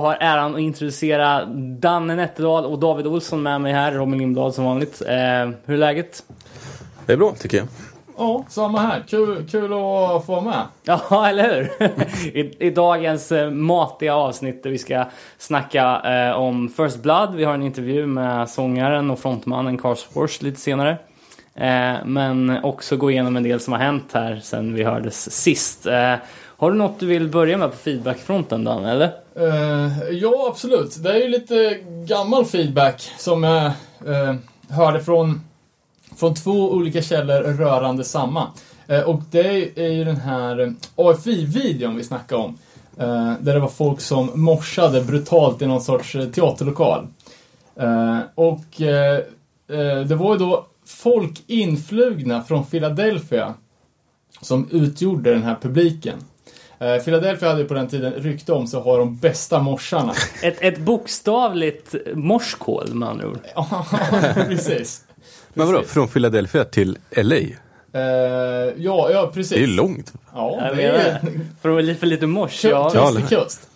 Jag har äran att introducera Danne Nätterdal och David Olsson med mig här. Robin Lindblad som vanligt. Eh, hur är läget? Det är bra tycker jag. Ja, samma här. Kul, kul att få vara med. Ja, eller hur? I, I dagens eh, matiga avsnitt där vi ska snacka eh, om First Blood. Vi har en intervju med sångaren och frontmannen Carl Spors lite senare. Eh, men också gå igenom en del som har hänt här sen vi hördes sist. Eh, har du något du vill börja med på feedbackfronten Dan, eller? Uh, ja, absolut. Det är ju lite gammal feedback som jag uh, hörde från, från två olika källor rörande samma. Uh, och det är ju den här AFI-videon vi snackade om. Där det var folk som morsade brutalt i någon sorts teaterlokal. Och det var ju då folk influgna från Philadelphia som utgjorde den här publiken. Eh, Philadelphia hade ju på den tiden rykte om sig att ha de bästa morsarna. Ett, ett bokstavligt morskål med andra ord. Ja, precis. Men vadå, från Philadelphia till LA? Eh, ja, ja, precis. Det är långt. Ja, Jag det menar är det. För lite, för lite mors, kö- ja. kust till kust.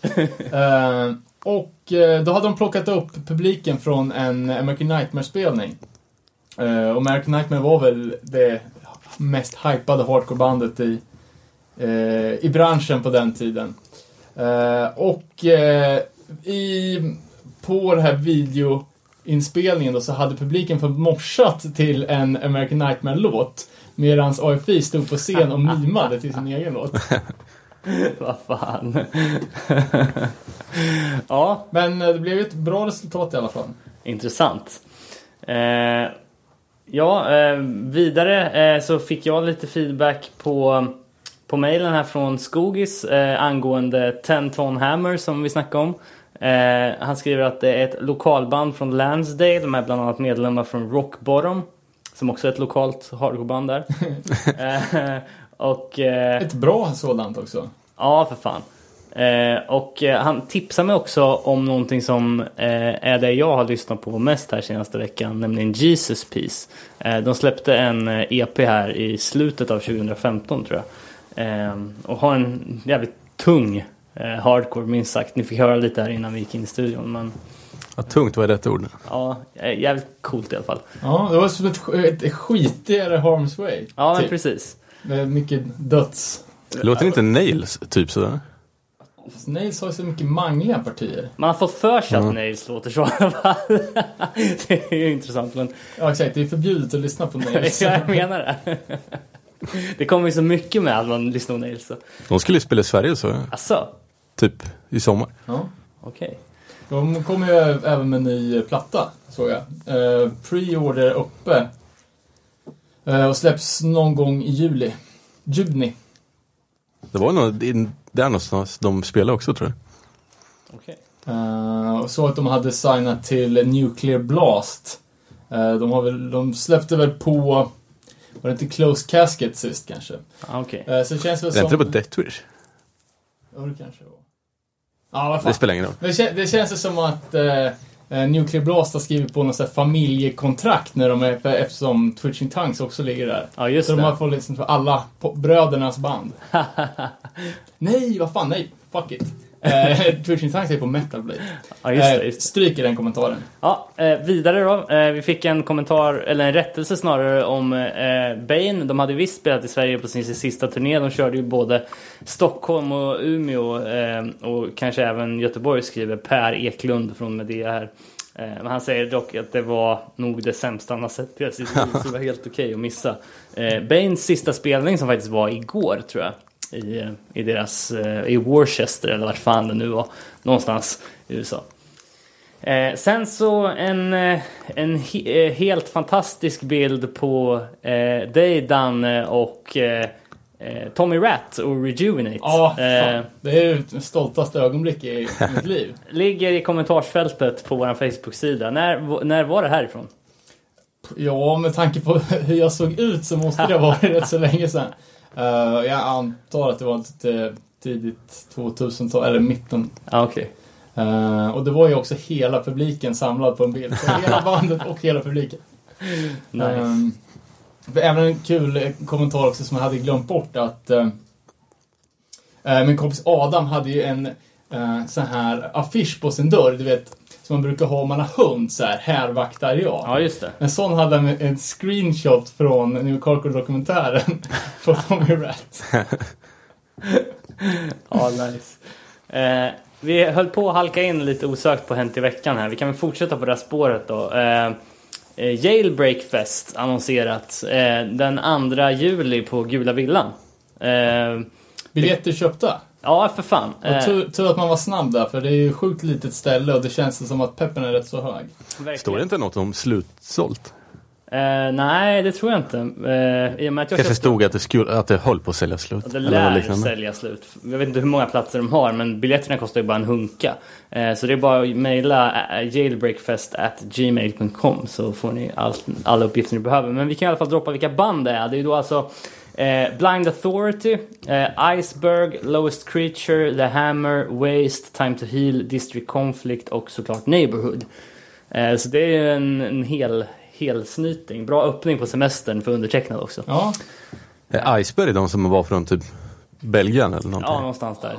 Eh, och då hade de plockat upp publiken från en American Nightmare-spelning. Eh, och American Nightmare var väl det mest hypade hardcorebandet i, i branschen på den tiden. Eh, och eh, i, på den här videoinspelningen då så hade publiken fått morsat till en American Nightmare-låt. Medan AFI stod på scen och mimade till sin egen låt. Vad fan. ja, Men eh, det blev ett bra resultat i alla fall. intressant. Eh, ja, eh, vidare eh, så fick jag lite feedback på, på mejlen här från Skogis eh, angående 10 Ton Hammer som vi snackade om. Eh, han skriver att det är ett lokalband från Lansdale med bland annat medlemmar från Rock Bottom som också är ett lokalt hardcoreband där. eh, och eh, Ett bra sådant också. Ja, för fan. Eh, och eh, han tipsar mig också om någonting som är det jag har lyssnat på mest här senaste veckan, nämligen Jesus Peace. De släppte en EP här i slutet av 2015 tror jag. Eh, och har en jävligt tung eh, hardcore minst sagt. Ni fick höra lite här innan vi gick in i studion. Men Ja, tungt var rätt ord. ja, eh, jävligt coolt i alla fall. Ja, det var som ett, ett skitigare Harm's Way. Ja, typ. precis. Med mycket döds... Låter inte Nails typ sådär? Nails har ju så mycket mangliga partier. Man har fått för sig att Mm. Nails låter så i alla fall. det är ju intressant men Ja, exakt. Det är förbjudet att lyssna på Nails. jag menar det. Det kommer ju så mycket med att man lyssnar på Nails. så. De skulle ju spela i Sverige så, Asså? typ i sommar. Ja. Okej. De kommer ju även med en ny platta, såg jag. Eh, Pre-order uppe. Eh, och släpps någon gång i juli. Juni. Det var nog där någonstans de spelade också tror jag. Okej. Eh, och så att de hade signat till Nuclear Blast. Eh, de, har väl, de släppte väl på, var det inte Close Casket sist kanske? Ah, okej. Eh, så det känns väl Är som... det på Death Wish? Ja, det kanske var. Ja, vad fan. Det spelar ingen roll. Det, kä- det känns ju som att eh, eh, Nuclear Blast har skrivit på något så här familjekontrakt när de är, för, eftersom Twitching Tongues också ligger där. Ja, just så de har det. fått liksom för alla brödernas band. nej, vad fan, nej. Fuck it. Eh, Twitching Tongues är på Metal Blade. Ja, just det. Eh, Just det. stryker den kommentaren. Ja, eh, vidare då. Vi fick en kommentar, eller en rättelse snarare, om Bane. De hade visst spelat i Sverige på sin sista turné. De körde ju både Stockholm och Umeå och kanske även Göteborg skriver Per Eklund från Medea här. Men han säger dock att det var nog det sämsta han har sett i sitt liv, så det var helt okej att missa. Banes sista spelning som faktiskt var igår tror jag. I, i deras, eh, i Worcester eller vart fan det nu var. Någonstans i USA. Eh, sen så en, eh, en he- eh, helt fantastisk bild på eh, dig Danne och eh, Tommy Rat och Rejuvenate. Ja, fan. Det är ju stoltaste ögonblick i mitt liv. ligger i kommentarsfältet på vår Facebook-sida. När, när var det härifrån? Ja, med tanke på hur jag såg ut så måste det ha varit rätt så länge sedan. Eh, jag antar att det var eh, tidigt 2000-tal, eller mitten. Ja, okej. Eh, och det var ju också hela publiken samlad på en bild. Så hela bandet och hela publiken. Nice. För även en kul eh, kommentar också som jag hade glömt bort att eh, min kompis Adam hade ju en eh, så här affisch på sin dörr, du vet, som man brukar ha om man har hund, så här, här vaktar jag. Ja, just det. En sån hade han en screenshot från New Carco-dokumentären på Tommy Rat. Ja, nice. Eh, vi höll på att halka in lite osökt på Hänt i veckan här. Vi kan väl fortsätta på det här spåret då. Eh, eh, Jailbreak Fest annonserat eh, den 2 juli på Gula Villan. Eh, Biljetter köpta. Ja, för fan. Och Eh, tur, tur att man var snabb där, för det är ju sjukt litet ställe och det känns som att peppen är rätt så hög. verkligen. Står det inte något om slutsålt? Eh, nej, det tror jag inte. Eh, I och med att jag Kanske köpte- stod att det, skulle, att det höll på att sälja slut. Det eller något lär sälja slut. Jag vet inte hur många platser de har men biljetterna kostar ju bara en hunka. Eh, så det är bara att mejla jailbreakfest@gmail.com så får ni all, alla uppgifter ni behöver. Men vi kan i alla fall droppa vilka band det är. Det är ju då alltså eh, Blind Authority, eh, Iceberg, Lowest Creature, The Hammer, Waste, Time to Heal, District Conflict och såklart Neighborhood. Eh, så det är ju en, en hel, hel snyting. Bra öppning på semestern för undertecknad också. Ja, Är Iceberg de som var från typ Belgien eller någonting? Ja, någonstans där.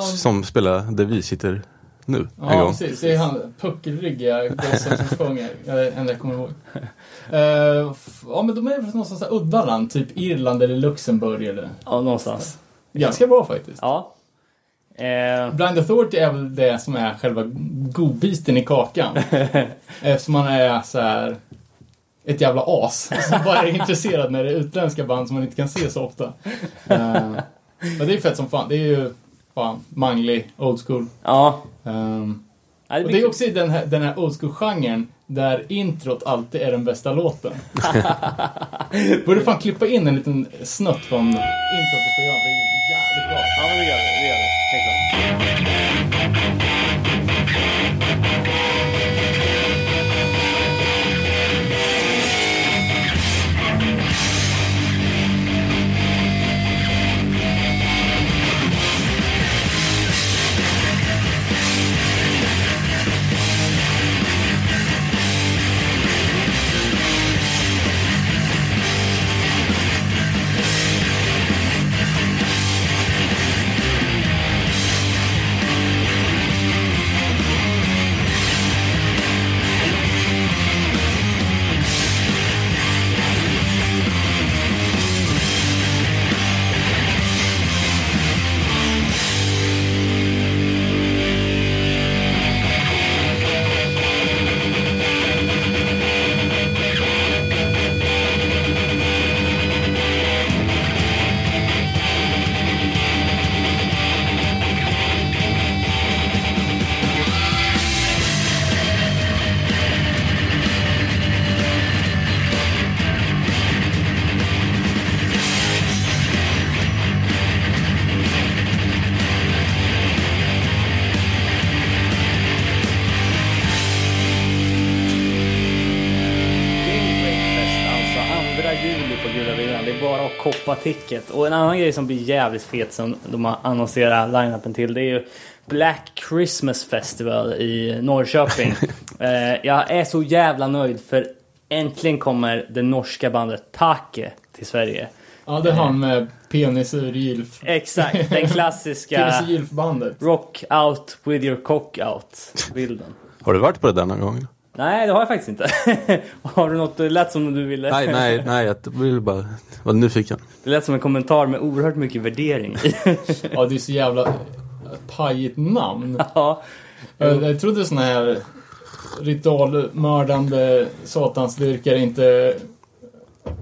Som spelar där vi sitter nu en ja gång. precis. Det är han puckelryggiga gossen som sjunger. Jag det enda jag kommer ihåg. F- ja, men de är väl någonstans där udda land, typ Irland eller Luxemburg eller... Ja, någonstans. Ganska bra faktiskt. Ja. Eh, Blind Authority är väl det som är själva godbiten i kakan. Eftersom man är så här ett jävla as som bara är intresserad när det är utländska band som man inte kan se så ofta. Uh, men det är fett som fan. Det är ju fan manglig, old school. ja. Um, Ja, det och det är också i den här, den här old school-genren där introt alltid är den bästa låten. Borde fan klippa in en liten snutt från introt på programmet. Det är jävligt bra. Ja, men det gör vi. Det gör vi. Helt klart. Ticket. Och en annan grej som blir jävligt fet som de har annonserat line-upen till det är ju Black Christmas Festival i Norrköping. eh, jag är så jävla nöjd för äntligen kommer det norska bandet Take till Sverige. Ja, det är han med penis ur gylf. Exakt, den klassiska Penis ur gylf-bandet. Rock out with your cock out bilden. Har du varit på det där någon gång? Nej, det har jag faktiskt inte. har du något? Det lät som du ville. Nej, nej, nej, jag vill bara vara nyfiken. Det lät som en kommentar med oerhört mycket värdering. Ja, det är så jävla pajigt namn. ja. Jag, jag trodde såna här ritualmördande satansdyrkare inte...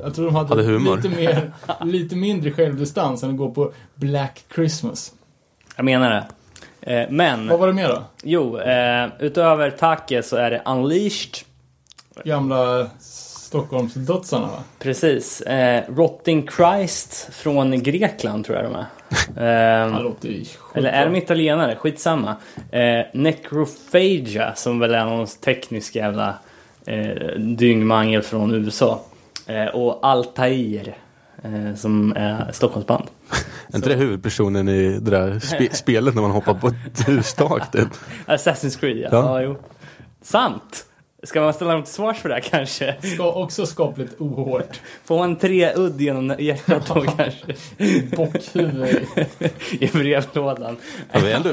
Jag tror de hade, Hade humor. lite, mer, lite mindre självdistans än att gå på Black Christmas. Jag menar det. Eh, men, Vad var det mer då? jo, eh, utöver Take så är det Unleashed. Gamla Stockholmsdödsarna va? Precis. Eh, Rotting Christ från Grekland tror jag de är. Eh, Eller är de italienare? Skitsamma. Eh, Necrophagia som väl är någon teknisk jävla eh, dyngmangel från USA. Eh, och Altair som är Stockholmsband. Är inte det huvudpersonen i det där spe spelet när man hoppar på ett hustak? Typ? Assassin's Creed ja. Ja. ja. jo. Sant! Ska man ställa dem till svars för det här kanske? Ska också skapligt ohårt. Får man tre udd genom hjärtat då kanske? Bockhuvud i. Brevlådan. Ja, vi är ändå,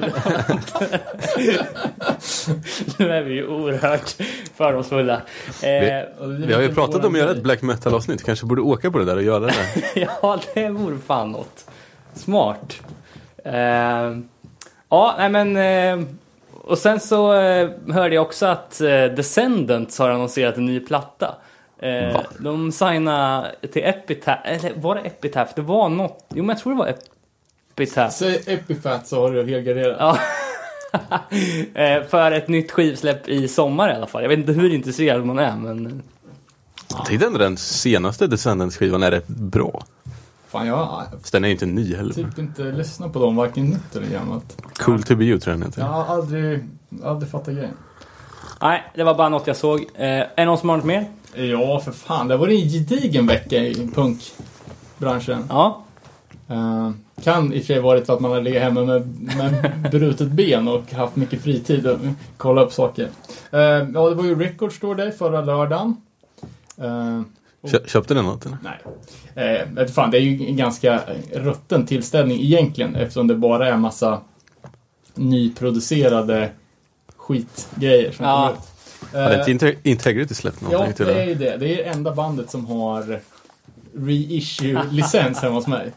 Nu är vi ju oerhört fördomsfulla. Eh, vi har ju pratat om att göra ett black metal-avsnitt. Kanske borde åka på det där och göra det. ja, det vore fan något. Smart. Eh, ja, nej men... Eh, och sen så eh, hörde jag också att eh, Descendants har annonserat en ny platta. Eh, de signade till Epitaph, eller var det Epitaph? Det var något, jo men jag tror det var Epitaph. Säg Epifat så har du helgarderat. Ja. Eh, för ett nytt skivsläpp i sommar i alla fall. Jag vet inte hur intresserad man är men... Jag tyckte ändå den senaste Descendants-skivan är rätt bra. Fan, jag Fast den är ju inte ny heller. typ inte lyssnat på dem, varken nytt eller gammalt. Cool to be you tror jag den heter. Jag har aldrig, aldrig fattat grejen. Nej, det var bara något jag såg. Eh, är det någon som har något mer? Ja, för fan. Det var en gedigen vecka i punkbranschen. Ja. Uh, kan i och för sig varit att man har legat hemma med, med brutet ben och haft mycket fritid och kolla upp saker. Uh, ja, det var ju Record Store Day förra lördagen. Kö- Köpte den något eller? nej. Vet fan, det är ju en ganska rutten tillställning egentligen eftersom det bara är en massa nyproducerade skitgrejer som Ja. kommer ut. Hade Eh, inte Inte- Integrity släppt Ja, någonting till det är det? ju det. Det är enda bandet som har reissue-licens hemma hos mig.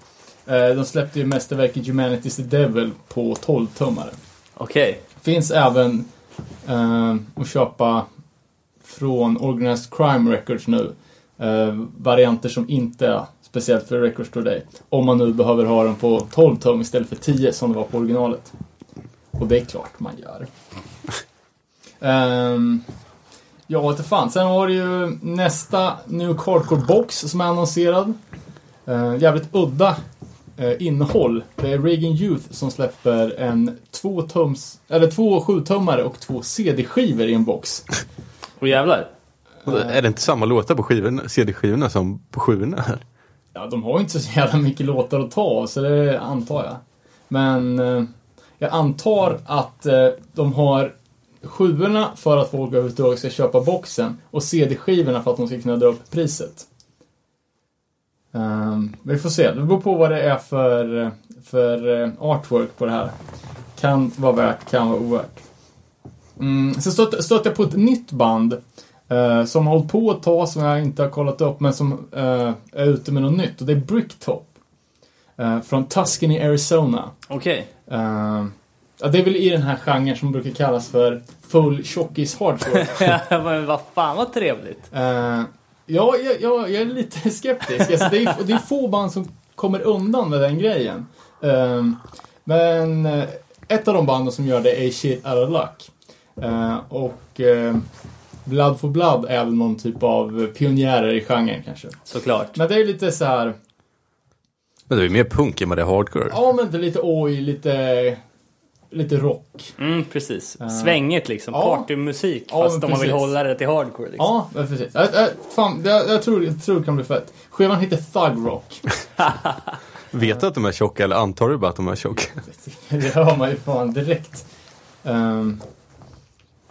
Eh, De släppte ju mästerverket Humanity's the Devil på 12-tummare. Okej. Finns även eh, att köpa från Organized Crime Records nu. Eh, varianter som inte är speciellt för Record Store Day. Om man nu behöver ha den på 12 tum istället för 10 som det var på originalet. Och det är klart man gör. um, ja, inte fan. Sen har du ju nästa New Cardcore Box som är annonserad. Uh, jävligt udda uh, innehåll. Det är Reagan Youth som släpper en två tums, eller två sjutummare och två CD-skivor i en box. Och jävlar. Är det inte samma låtar på skivorna, CD-skivorna som på sjuorna? här? Ja, de har ju inte så jävla mycket låtar att ta av, så det antar jag. Men eh, jag antar att eh, de har sjuorna för att folk överhuvudtaget ska köpa boxen och CD-skivorna för att de ska kunna dra upp priset. Ehm, vi får se. Det beror på vad det är för, för eh, artwork på det här. Kan vara värt, kan vara ovärt. Mm, sen stötte, stötte jag på ett nytt band eh, som har hållit på ett tag som jag inte har kollat upp men som eh, är ute med något nytt och det är Bricktop. Eh, från Tuscany, Arizona. Okej. Eh, ja, det är väl i den här genren som brukar kallas för full tjockis hardcore. Men vad fan vad trevligt. Eh, ja, jag, jag, jag är lite skeptisk. Alltså, det, är, det är få band som kommer undan med den grejen. Eh, men ett av de banden som gör det är Shit Out of Luck. Och Blood for Blood är väl någon typ av pionjärer i genren kanske. Såklart. Men det är lite så här, Men det är ju mer punk än vad det är hardcore. ja men det är lite oj, lite, lite rock. Mm, precis. Eh, Svängigt liksom. ja. Partymusik. Ja, fast om man vill hålla det till hardcore liksom. Ja, men precis. Jag, jag, fan, jag, jag, tror, jag tror det kan bli fett. Skivan heter Thug Rock. Vet du att de är tjocka eller antar du bara att de är tjocka? Det hör man ju fan direkt. Um,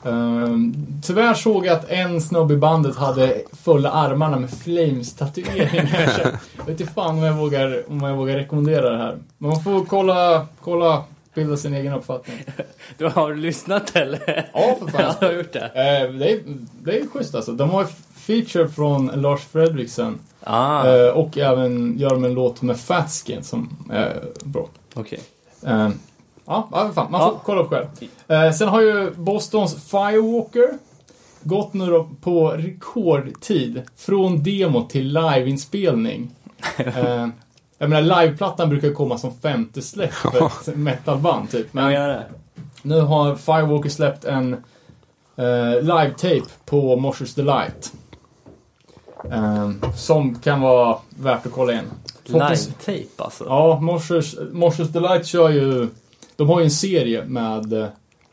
um, tyvärr såg jag att en snubbe i bandet hade fulla armarna med Flames-tatueringar. Jag vet inte fan om jag, vågar, om jag vågar rekommendera det här. Men man får kolla, kolla bilda sin egen uppfattning. Du har lyssnat eller? Ja, för fan. Ja, du har gjort det. Eh, det, är, det är schysst alltså. De har feature från Lars Fredriksen. Ah, Eh, och även gör de en låt med Fatskin som är bra. okej. Eh, ja, ja, fan, man får Ja. kolla upp själv. Eh, sen har ju Bostons Firewalker gått nu då på rekordtid. Från demo till liveinspelning. eh, jag menar, liveplattan brukar komma som femte släpp för ett metalband typ. Men det. nu har Firewalker släppt en eh, live-tape på Moshers Delight. Eh, som kan vara värt att kolla in. Live-tape alltså. Ja, Morsers, Morsers Delight kör ju... De har ju en serie med eh,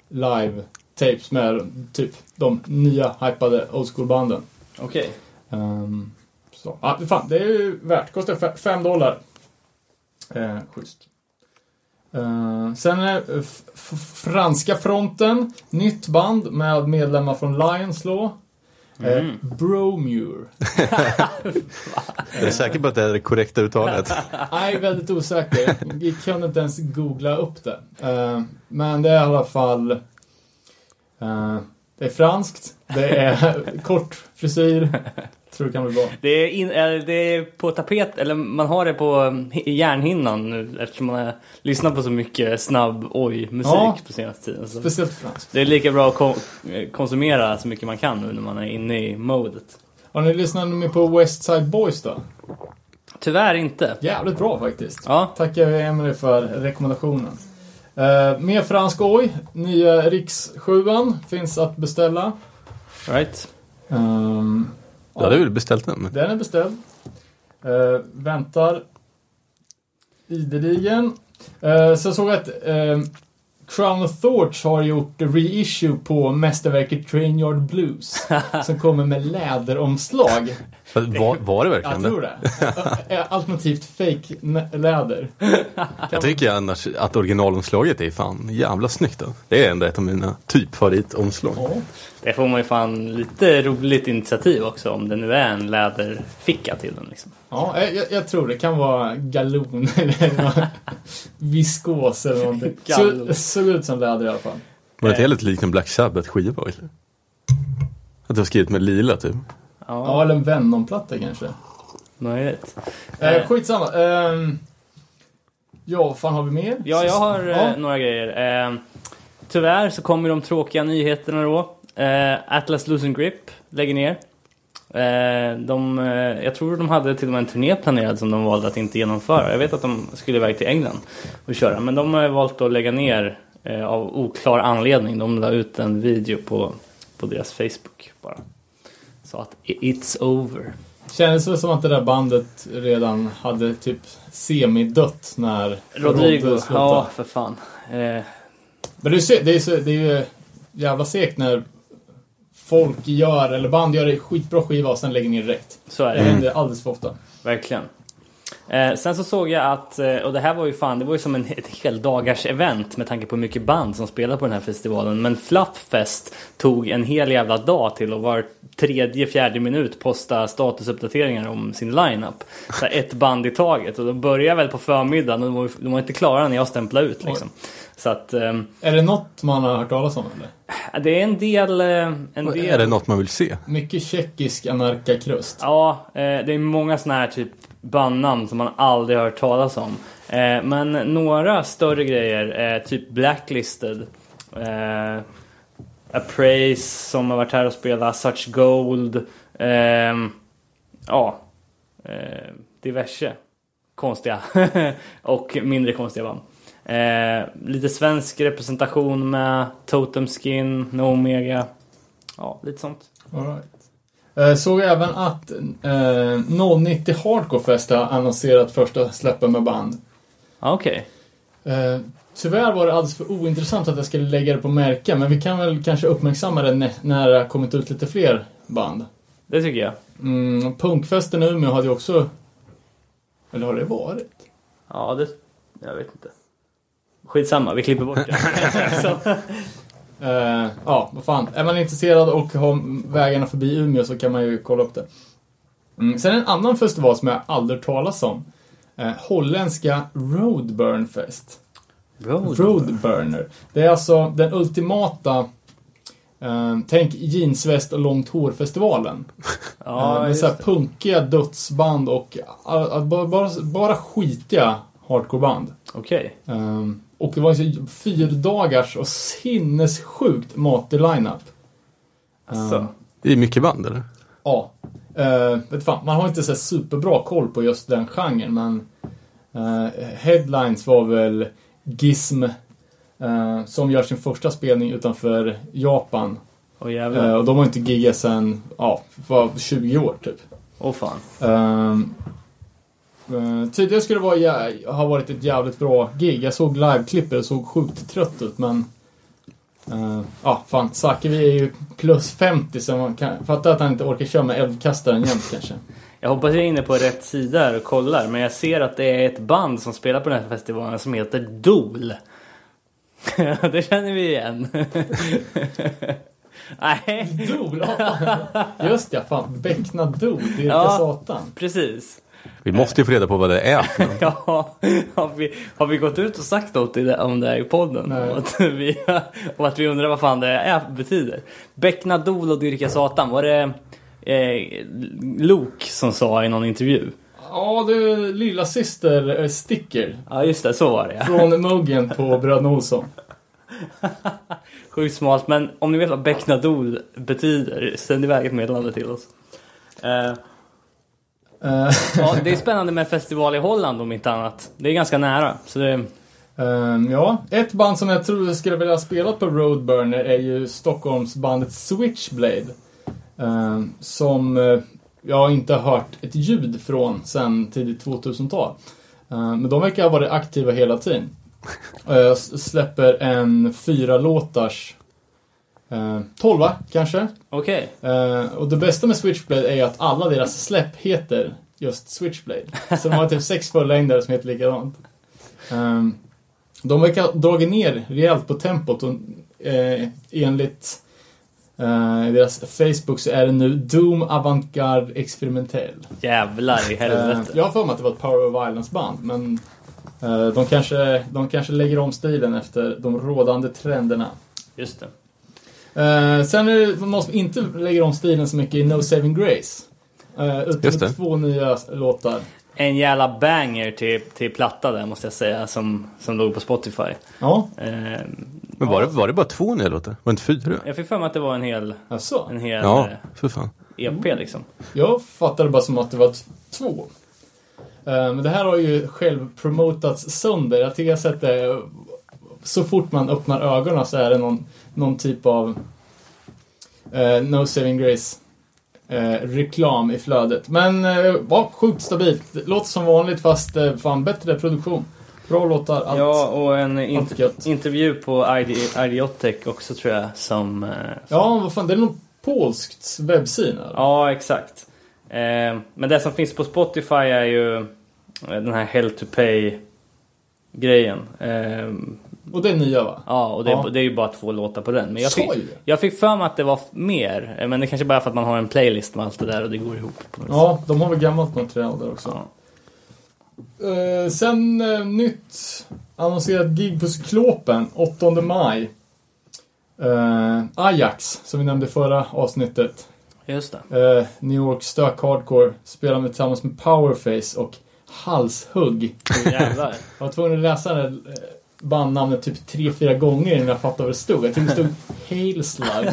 live-tapes med typ de nya hypade old school-banden. Okej. Um, så, ja, fan, det är ju värt. Kostar fe- fem dollar. Eh, schysst. Eh, sen är f- franska fronten. Nytt band med medlemmar från Lions Law. Eh, Bromure. Är du säker på att det är det korrekta uttalet? Nej, väldigt osäker. Vi kunde inte ens googla upp det. Eh, men det är i alla fall... eh, det är franskt. Det är kort frisyr. Tror det kan bli bra. Det är, in, eller det är på tapet, eller man har det på um, hi- hjärnhinnan nu eftersom man har lyssnat på så mycket snabb oj-musik Ja. på senaste tiden. Så Speciellt franskt. det är lika bra att eh, konsumera så mycket man kan nu när man är inne i modet. Har ni lyssnat med på West Side Boys då? Tyvärr inte. Jävligt bra faktiskt. Ja, Tackar Emily för rekommendationen. Uh, mer fransk oj. Nya Riks 7 finns att beställa. right. Ehm, Du hade väl beställt den? Den är beställd. Eh, väntar ideligen. Uh, så såg jag att eh, Crown of Thorns har gjort reissue på mästerverket Train Yard Blues. som kommer med läderomslag. Var, var det verkligen Jag tror det. Alternativt fake läder. Jag tycker annars att originalomslaget är fan jävla snyggt. Då. Det är ändå ett av mina typ favoritomslag. Ja. Det får man ju fan lite roligt initiativ också om det nu är en läderficka till den liksom. Ja, jag, jag tror det kan vara galon eller något viskos eller någonting. Så, såg ut som läder i alla fall. Var det inte helt likt en Black Sabbath skiva eller? Att du har skrivit med lila typ. Ja, Ja, eller en Venom-platta kanske. möjligt. Eh, skitsamma. Ehm, ja, vad fan har vi mer? Ja, jag har Ja. eh, några grejer. Eh, tyvärr så kommer de tråkiga nyheterna då. Eh, Atlas Losing Grip lägger ner. Eh, de, eh, jag tror de hade till och med en turné planerad som de valde att inte genomföra. Jag vet att de skulle iväg till England och köra, men de har valt att lägga ner eh, av oklar anledning. De la ut en video på, på deras Facebook bara. Så att it's over. Kändes väl som att det där bandet redan hade typ semidött när Rodrigo, slutade. ja för fan. Eh, Men det är, det, är det är ju jävla segt när folk gör, eller band gör en skitbra skiva och sen lägger ner direkt. så är Det det. händer alldeles för ofta. Verkligen. Eh, sen så såg jag att, eh, och det här var ju fan, det var ju som en, ett heldagars event med tanke på hur mycket band som spelar på den här festivalen. Men Fluffest tog en hel jävla dag till och var tredje, fjärde minut posta statusuppdateringar om sin lineup. Så här ett band i taget. Och de började väl på förmiddagen och de var, de var inte klara när jag stämplade ut liksom. Så att ehm, Är det något man har hört talas om eller? det är en del... eh, En del Är det något man vill se? Mycket tjeckisk anarkakrust. Ja, eh, det är många sådana här typ bandnamn som man aldrig har hört talas om. Eh, men några större grejer, eh, typ Blacklisted. Eh, Appraise som har varit här och spelat, Such Gold. Ehm, ja, eh, diverse konstiga och mindre konstiga band. Eh, lite svensk representation med Totem Skin, No Omega. Ja, lite sånt. All right. Eh, Såg även att eh, 090 Hardcore Fest har annonserat första släppen med band. Ja, Okej. Eh, tyvärr var det alldeles för ointressant att jag skulle lägga det på märken, men vi kan väl kanske uppmärksamma det nä- när det har kommit ut lite fler band. Det tycker jag. Mm, punkfesten i Umeå hade ju också... Eller har det varit? Ja, det... Jag vet inte. Skitsamma, vi klipper bort det. Eh, ja, vad fan. Är man intresserad och har vägarna förbi Umeå så kan man ju kolla upp det. Mm. Sen en annan festival som jag aldrig talas om. Eh, holländska Roadburn Fest. Roadburner. Det är alltså den ultimata eh, Tänk jeansväst och långt hår-festivalen. Ja, eh, med just så här det. punkiga dödsband och uh, bara, bara, bara skitiga hardcoreband. Okej. Um, och det var en så fyra dagars och sinnessjukt matig lineup. Alltså. Ehm, Det är mycket band eller? ja. Uh, vet fan, man har inte så här superbra koll på just den genren, men eh, Headlines var väl Gizm eh, som gör sin första spelning utanför Japan. Åh Eh, jävlar. och de har inte giggat sen, ja, var 20 år typ. Åh fan. Uh, tidigare skulle det vara, ha varit ett jävligt bra gig. Jag såg liveklippet och såg sjukt trött ut men... uh, Ja, fan. Sakevi är ju plus 50 så man kan fatta att han inte orkar köra med eldkastaren jämt kanske. Jag hoppas jag är inne på rätt sida här och kollar, men jag ser att det är ett band som spelar på den här festivalen som heter Dool. det känner vi igen. Nej, ja. Just ja, fan. Beckna Dol, Dirka Ja. Satan. precis. Vi måste ju få reda på vad det är. Ja, har vi, har vi gått ut och sagt något om det här i podden? Om att, vi, om att vi undrar vad fan det är, betyder. Beckna Dol och dyrka Satan, var det eh, Luke som sa i någon intervju? Ja, du lilla syster eh, Sticker. Ja just det, så var det ja. Från muggen på Bröderna Olsson. Sjukt smalt, men om ni vet vad Beckna Dol betyder, sänd iväg ett meddelande till oss. Eh, ja, det är spännande med festival i Holland om inte annat. Det är ganska nära. Så det, ehm, ja, ett band som jag tror jag skulle vilja spela på Roadburner är ju Stockholmsbandet Switchblade. Ehm, som eh, jag inte har hört ett ljud från sedan tidigt 2000-tal. Ehm, men de verkar ha varit aktiva hela tiden. Eh, s- släpper en fyra låtars Uh, tolva kanske. Okej, Eh, och det bästa med Switchblade är ju att alla deras släpp heter just Switchblade. Så de har typ sex fullängdare som heter likadant. Um, de verkar dragit ner rejält på tempot och eh, enligt eh, deras Facebook så är det nu Doom Avantgarde Experimentell. jävlar i Eh, helvete. jag har för mig att det var ett Power of Violence-band, men eh, de, kanske, de kanske lägger om stilen efter de rådande trenderna. Just det. Eh, sen är det någon som inte lägger om stilen så mycket i No Saving Grace. Uh, utan två nya låtar. En jävla banger till, till platta där måste jag säga som, som låg på Spotify. Ja, Eh, Men var det, var det bara två nya låtar? Var det inte fyra? jag fick för mig att det var en hel, en hel Ja, eh, för fan. EP liksom. Jag fattade bara som att det var två. Men det här har ju själv promotats sönder. Jag tycker jag sett det så fort man öppnar ögonen så är det någon, någon typ av eh, No Saving Grace eh, reklam i flödet. Men uh, var sjukt stabilt. Låter som vanligt fast uh, fan bättre produktion. Bra låtar, allt. Ja, och en allt int- gött. intervju på ID, Idiotech också tror jag som... eh, som Ja, vad fan, det är nog polskt eller? Ja, exakt. Eh, men det som finns på Spotify är ju eh, den här Hell to Pay grejen. Eh, Och det är nya va? ja, och det, Ja. det är ju bara två låtar på den. Men jag fick, jag fick för mig att det var mer. Eh, Men det kanske bara är för att man har en playlist med allt det där och det går ihop. På något sätt. Ja, de har väl gammalt material där också. Ja. Eh, sen eh, nytt annonserat gig på Cyklopen 8 maj. Eh, Ajax, som vi nämnde förra avsnittet. Just det. Eh, New York stök hardcore. Spelar med tillsammans med Powerface och Halshugg. Oh, jävlar. Jag var tvungen att läsa eh, bandnamnet typ tre, fyra gånger innan jag fattade vad det stod. Jag tyckte det stod Hail Slug.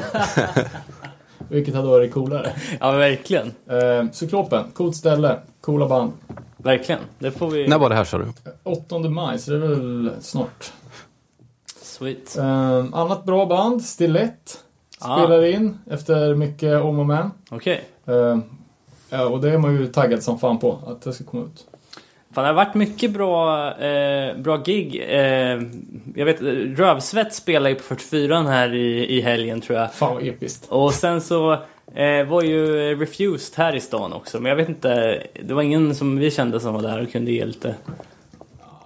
Vilket hade varit coolare. ja, verkligen. Eh, Cyklopen, coolt ställe, coola band. Verkligen. Det får vi... När var det här sa du? 8 maj, så det är väl snart. Sweet. Eh, annat bra band, Stilett. Ah. Spelar in efter mycket om och men. Okej. Eh, ja, och det är man ju taggad som fan på, att det ska komma ut. Fan, det har varit mycket bra, eh, bra gig. Eh, jag vet, Rövsvett spelar ju på 44 här i, i helgen tror jag. Fan vad episkt. Och sen så eh, var ju Refused här i stan också. Men jag vet inte, det var ingen som vi kände som var där och kunde ge lite.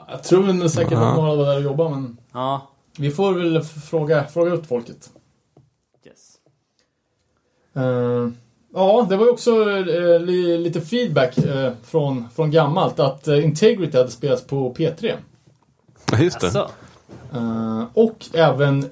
Jag tror väl säkert att några var där och jobbade, men Ja. vi får väl fråga, fråga ut folket. Yes. Eh, ja, det var ju också eh, li, lite feedback eh, från, från gammalt att eh, Integrity hade spelats på P3. Ja, just det. Alltså. Och även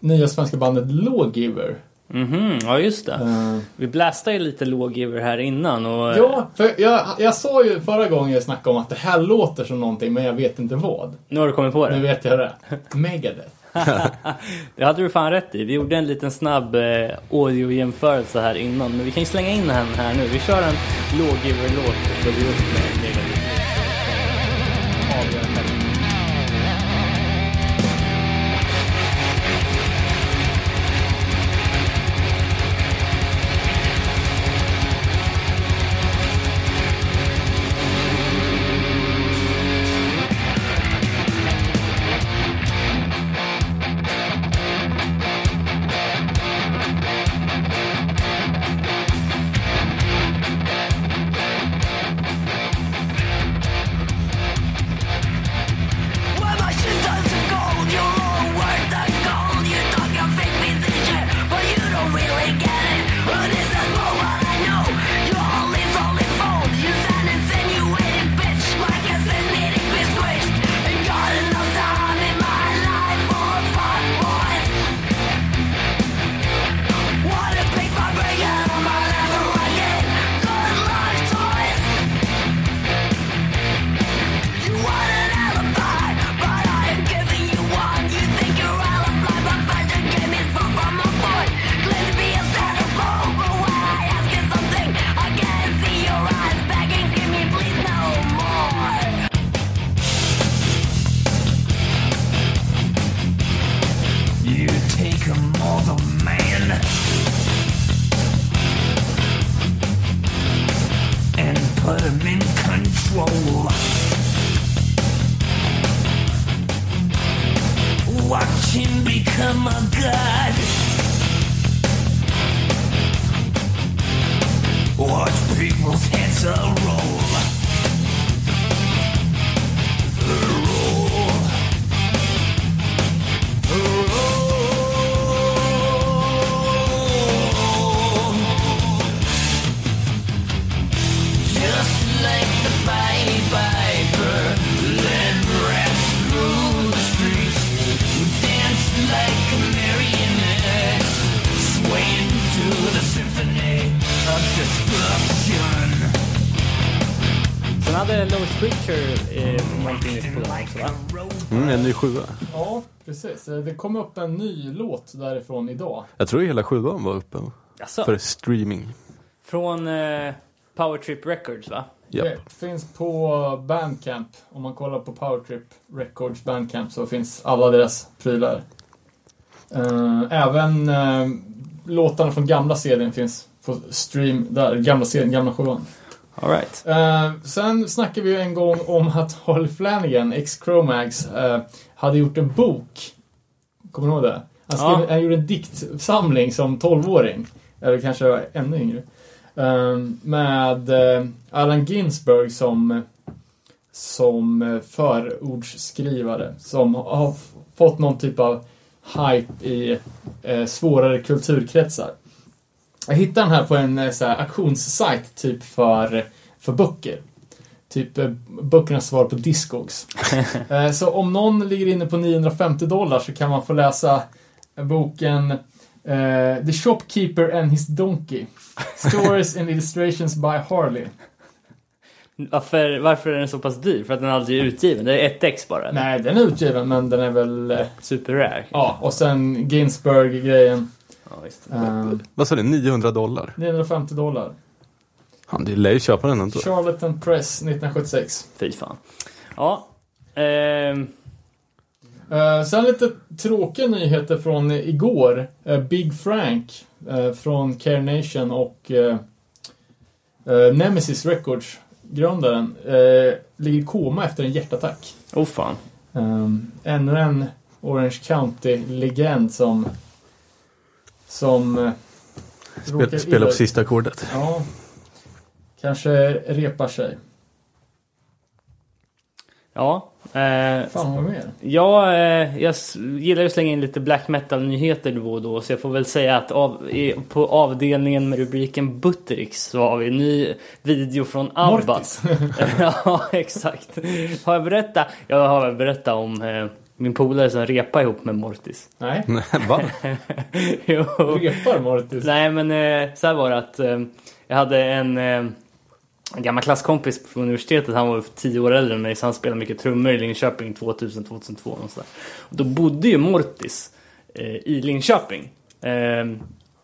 nya svenska bandet Lawgiver. Mhm, ja just det. Eh, Vi blastade ju lite lågiver här innan och... ja, för jag, jag sa ju förra gången jag snackade om att det här låter som någonting, men jag vet inte vad. Nu har du kommit på Nu det. vet jag det. Megadeth. Det hade du fan rätt i. Vi gjorde en liten snabb eh, audiojämförelse här innan. Men vi kan ju slänga in den här nu. Vi kör en lågiver-låt och följer upp med sjua. Ja, precis. Eh, Det kom upp en ny låt därifrån idag. Jag tror hela sjuan var uppe Jaså? för streaming. Från eh, Powertrip Records va? Japp. Det finns på Bandcamp. Om man kollar på Powertrip Records Bandcamp så finns alla deras prylar. Eh, Även eh, låtarna från gamla serien finns på stream där. Gamla serien, gamla sjuan. Alright. Eh, sen snackade vi ju en gång om att Holly Flanagan, ex-Chromax, eh, hade gjort en bok. Kommer du ihåg det? Han, skrev, Ja. han gjorde en diktsamling som 12-åring. Eller kanske ännu yngre. Eh, med eh, Allen Ginsberg som, som förordsskrivare. Som har fått någon typ av hype i eh, svårare kulturkretsar. Jag hittade den här på en eh, så här, auktionssajt typ för, för böcker. Typ eh, böckernas svar på Discogs. eh, så om någon ligger inne på 950 dollar så kan man få läsa boken eh, The Shopkeeper and His Donkey. Stories and Illustrations by Harley. Varför, varför är den så pass dyr? För att den aldrig är utgiven? Det är ett ex bara? eller? Nej, den är utgiven men den är väl... Eh, Super rare? ja, och sen Ginsberg-grejen. Ja, visst. Eh, Vad sa du? 900 dollar? 950 dollar. Han, lär ju köpa den ändå. Charlatan Press 1976. Fy fan. Ja. Ehm, Eh, sen lite tråkiga nyheter från igår. Eh, Big Frank eh, från Care Nation och eh, eh, Nemesis Records, grundaren, eh, ligger i koma efter en hjärtattack. oh fan. Um, ännu en Orange County-legend som som eh, Spel, spela illa på sista ackordet. Ja. Kanske repar sig. Ja. Eh, Fan vad mer? Ja, eh, jag gillar ju att slänga in lite black metal-nyheter då och då. Så jag får väl säga att av, i, på avdelningen med rubriken Buttericks så har vi en ny video från. Mortis. ja, exakt. Har jag berättat? Jag har väl berättat om eh, min polare som repade ihop med Mortis. Nej. Nej, va? jo. Repar Mortis? Nej, men eh, så här var det att eh, jag hade en, eh, en gammal klasskompis på universitetet. Han var tio år äldre än mig så han spelade mycket trummor i Linköping 2000-2002. Och så där. Och då bodde ju Mortis eh, i Linköping. Eh,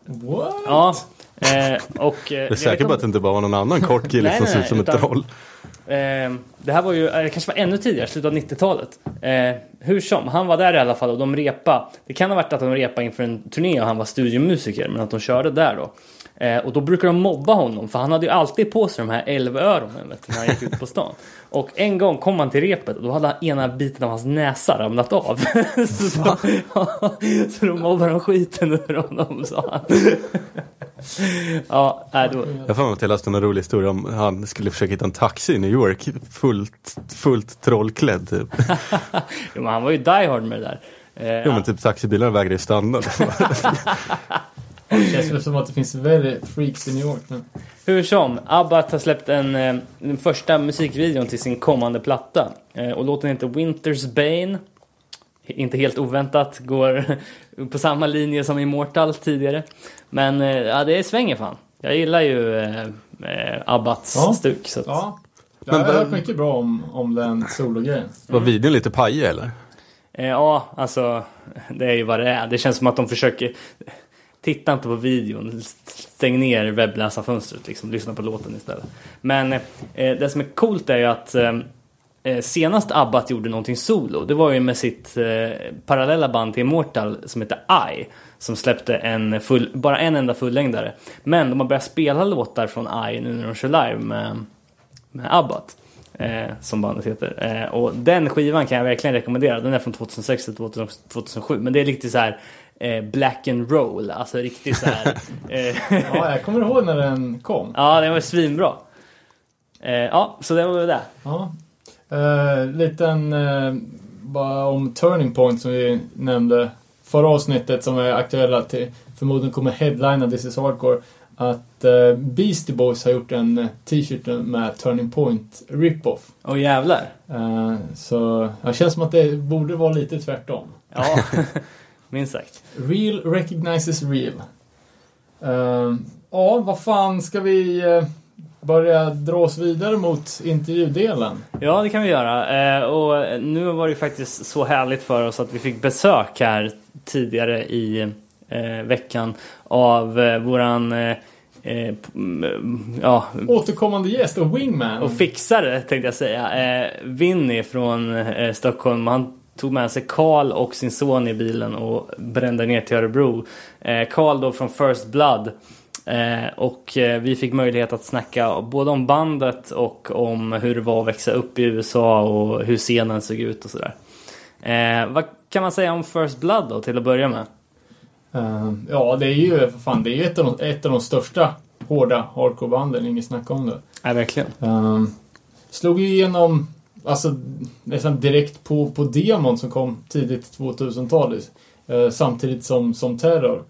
What? ja, eh, och... Eh, Jag är säker på att det inte bara var någon annan kort kille Nej, som ser ut som ett utan- troll. Eh, det här var ju, eh, det kanske var ännu tidigare, slutet av 90-talet. Eh, hur som, han var där i alla fall och de repa. Det kan ha varit att de repa inför en turné och han var studiomusiker, men att de körde där då. Eh, och då brukar de mobba honom, för han hade ju alltid på sig de här älvöronen vet du, när han gick ut på stan. Och en gång kom han till repet och då hade ena biten av hans näsa ramlat av. så, då, så då mobbade de skiten ur honom, sa han. ja, nej, då, Jag mig att jag läste en rolig historia om han skulle försöka hitta en taxi i New York fullt, fullt trollklädd. Typ. jo, men han var ju die hard med det där. Eh, Jo men typ taxibilarna vägrade ju stanna. Det känns väl som att det finns väldigt freaks i New York nu. Hur som, Abbat har släppt en, eh, den första musikvideon till sin kommande platta. Eh, och låten heter Winter's Bane. Inte helt oväntat, går på samma linje som Immortal tidigare. Men eh, ja, det svänger fan. Jag gillar ju eh, Abbats Ja. stuk. Så att, Ja. Jag Men har hört mycket bra om, om den sologrejen. Var videon lite pajig eller? eh, ja, alltså det är ju vad det är. Det känns som att de försöker Titta inte på videon, stäng ner webbläsarfönstret liksom, lyssna på låten istället. Men eh, det som är coolt är ju att eh, eh senast Abbat gjorde någonting solo, det var ju med sitt eh, parallella band till Immortal som heter I. Som släppte en full, bara en enda fullängdare. Men de har börjat spela låtar från I nu när de kör live med, med Abbat. Eh, som bandet heter. Eh, och den skivan kan jag verkligen rekommendera. Den är från 2006 till 2007. Men det är lite så här eh, black and roll. Alltså riktigt så här. eh, Ja, jag kommer ihåg när den kom. ja, den var svinbra. Eh, ja, så det var väl det. Ja. Liten bara om Turning Point som vi nämnde förra avsnittet som är aktuella till förmodligen kommer headlina This is Hardcore. Att Beastie Boys har gjort en t-shirt med Turning Point rip-off. Åh jävlar. Så det känns som att det borde vara lite tvärtom. Ja, minst sagt. Real recognizes real. Eh, ja, vad fan ska vi... eh, börja dra oss vidare mot intervjudelen? Ja, det kan vi göra. Eh, och nu var det faktiskt så härligt för oss att vi fick besök här tidigare i eh, veckan av våran eh, ja, Återkommande gäst och wingman. och fixare tänkte jag säga. Eh, Vinny från eh, Stockholm. Han tog med sig Karl och sin son i bilen och brände ner till Örebro. Eh, Karl då från First Blood. Eh, och eh, vi fick möjlighet att snacka både om bandet och om hur det var att växa upp i USA och hur scenen såg ut och sådär. Eh, vad kan man säga om First Blood då till att börja med? Eh, ja, det är ju fan, det är ett av de, ett av de största hårda hardcore-banden, inget snack om det. Ja, verkligen. Um, slog ju igenom alltså, nästan direkt på, på demon som kom tidigt 2000-tal. eh, samtidigt som, som Terror.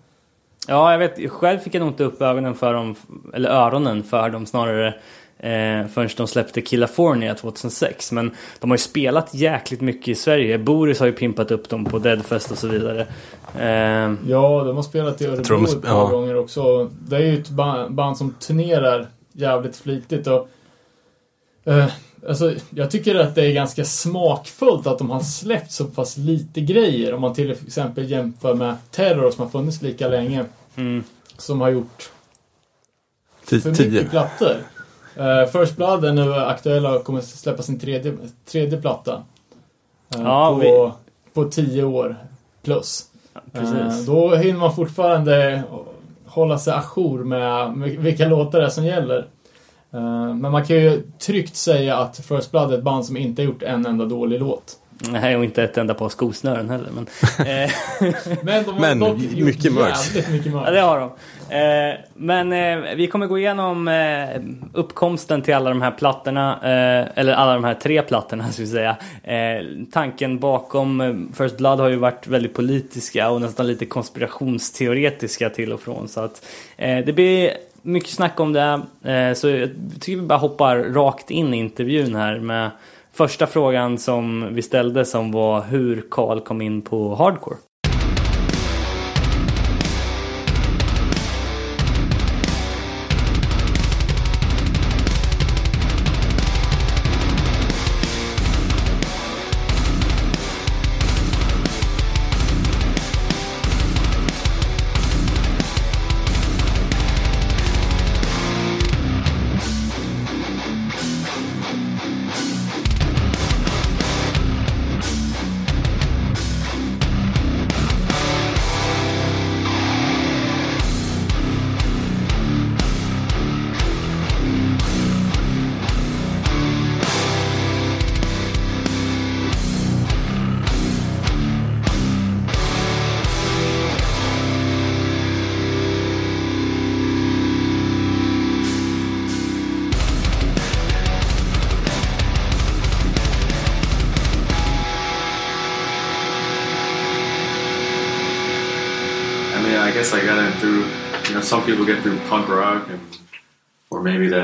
Ja, jag vet. Själv fick jag nog inte upp ögonen för dem, eller öronen för dem snarare eh, förrän de släppte California 2006. Men de har ju spelat jäkligt mycket i Sverige. Boris har ju pimpat upp dem på Deadfest och så vidare. Eh, Ja, de har spelat i Örebro ett par ja. gånger också. Det är ju ett ba- band som turnerar jävligt flitigt och eh, Alltså, jag tycker att det är ganska smakfullt att de har släppt så pass lite grejer. Om man till exempel jämför med Terror som har funnits lika länge. mm. Som har gjort för Tio. mycket plattor. Eh, First Blood är nu aktuella och kommer släppa sin tredje, tredje platta. Eh, Ja, på, vi- på tio år plus. Eh, då hinner man fortfarande hålla sig ajour med, med vilka låtar det är som gäller. Eh, men man kan ju tryggt säga att First Blood är ett band som inte har gjort en enda dålig låt. Nej, och inte ett enda par skosnören heller. Men, eh, Men de har Men dock mycket gjort merch. jävligt mycket ja, merch. det har de. Eh, men eh, vi kommer gå igenom eh, uppkomsten till alla de här plattorna. Eller alla de här tre plattorna, ska vi säga. Tanken bakom First Blood har ju varit väldigt politiska och nästan lite konspirationsteoretiska till och från. Så att det blir mycket snack om det. Eh, så jag tycker vi bara hoppar rakt in i intervjun här med första frågan som vi ställde som var hur Karl kom in på hardcore.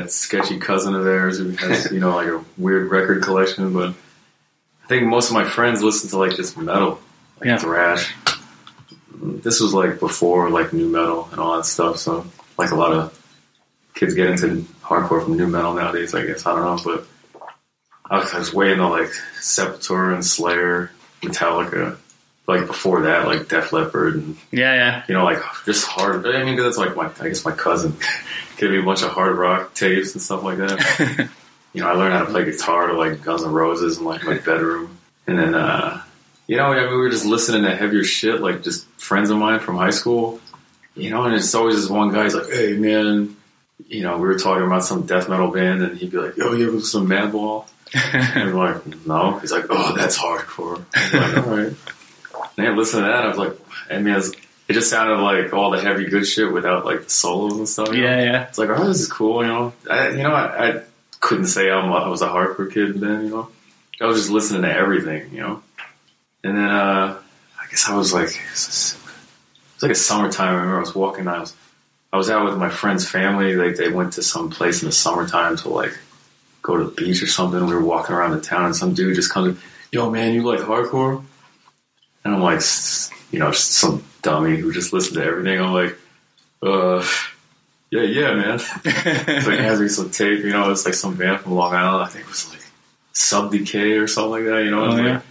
That sketchy cousin of theirs who has, you know, like a weird record collection. But I think most of my friends listen to like just metal, like Yeah. thrash. This was like before like nu metal and all that stuff. So like a lot of kids get into hardcore from nu metal nowadays. I guess I don't know, but I was, I was way into like Sepultura and Slayer, Metallica. Like before that, like Def Leppard and Yeah, yeah. you know, like just hard. I mean, that's like my, I guess my cousin gave me a bunch of hard rock tapes and stuff like that. you know, I learned how to play guitar to like Guns N' Roses in like my bedroom, and then, uh, you know, I mean, we were just listening to heavier shit, like just friends of mine from high school. You know, and it's always this one guy. He's like, "Hey, man." You know, we were talking about some death metal band, and he'd be like, "Yo, you ever to Madball?" and I'm like, "No." He's like, "Oh, that's hardcore." I'm like, "All right." And I listened to that. I was like, I mean, it just sounded like all the heavy good shit without like the solos and stuff. you know? Yeah, yeah. It's like, oh, this is cool. You know, I, you know, I, I couldn't say I'm, I was a hardcore kid then. You know, I was just listening to everything. You know, and then uh, I guess I was like, it was like a summertime. I remember I was walking. I was I was out with my friend's family. Like they went to some place in the summertime to like go to the beach or something. We were walking around the town, and some dude just comes, "Yo, man, you like hardcore?" And I'm like, you know, some dummy who just listened to everything. I'm like, uh, yeah, yeah, man. so he has me some tape, you know, it's like some band from Long Island. I think it was like Sub Decay or something like that, you know. Oh, was yeah. like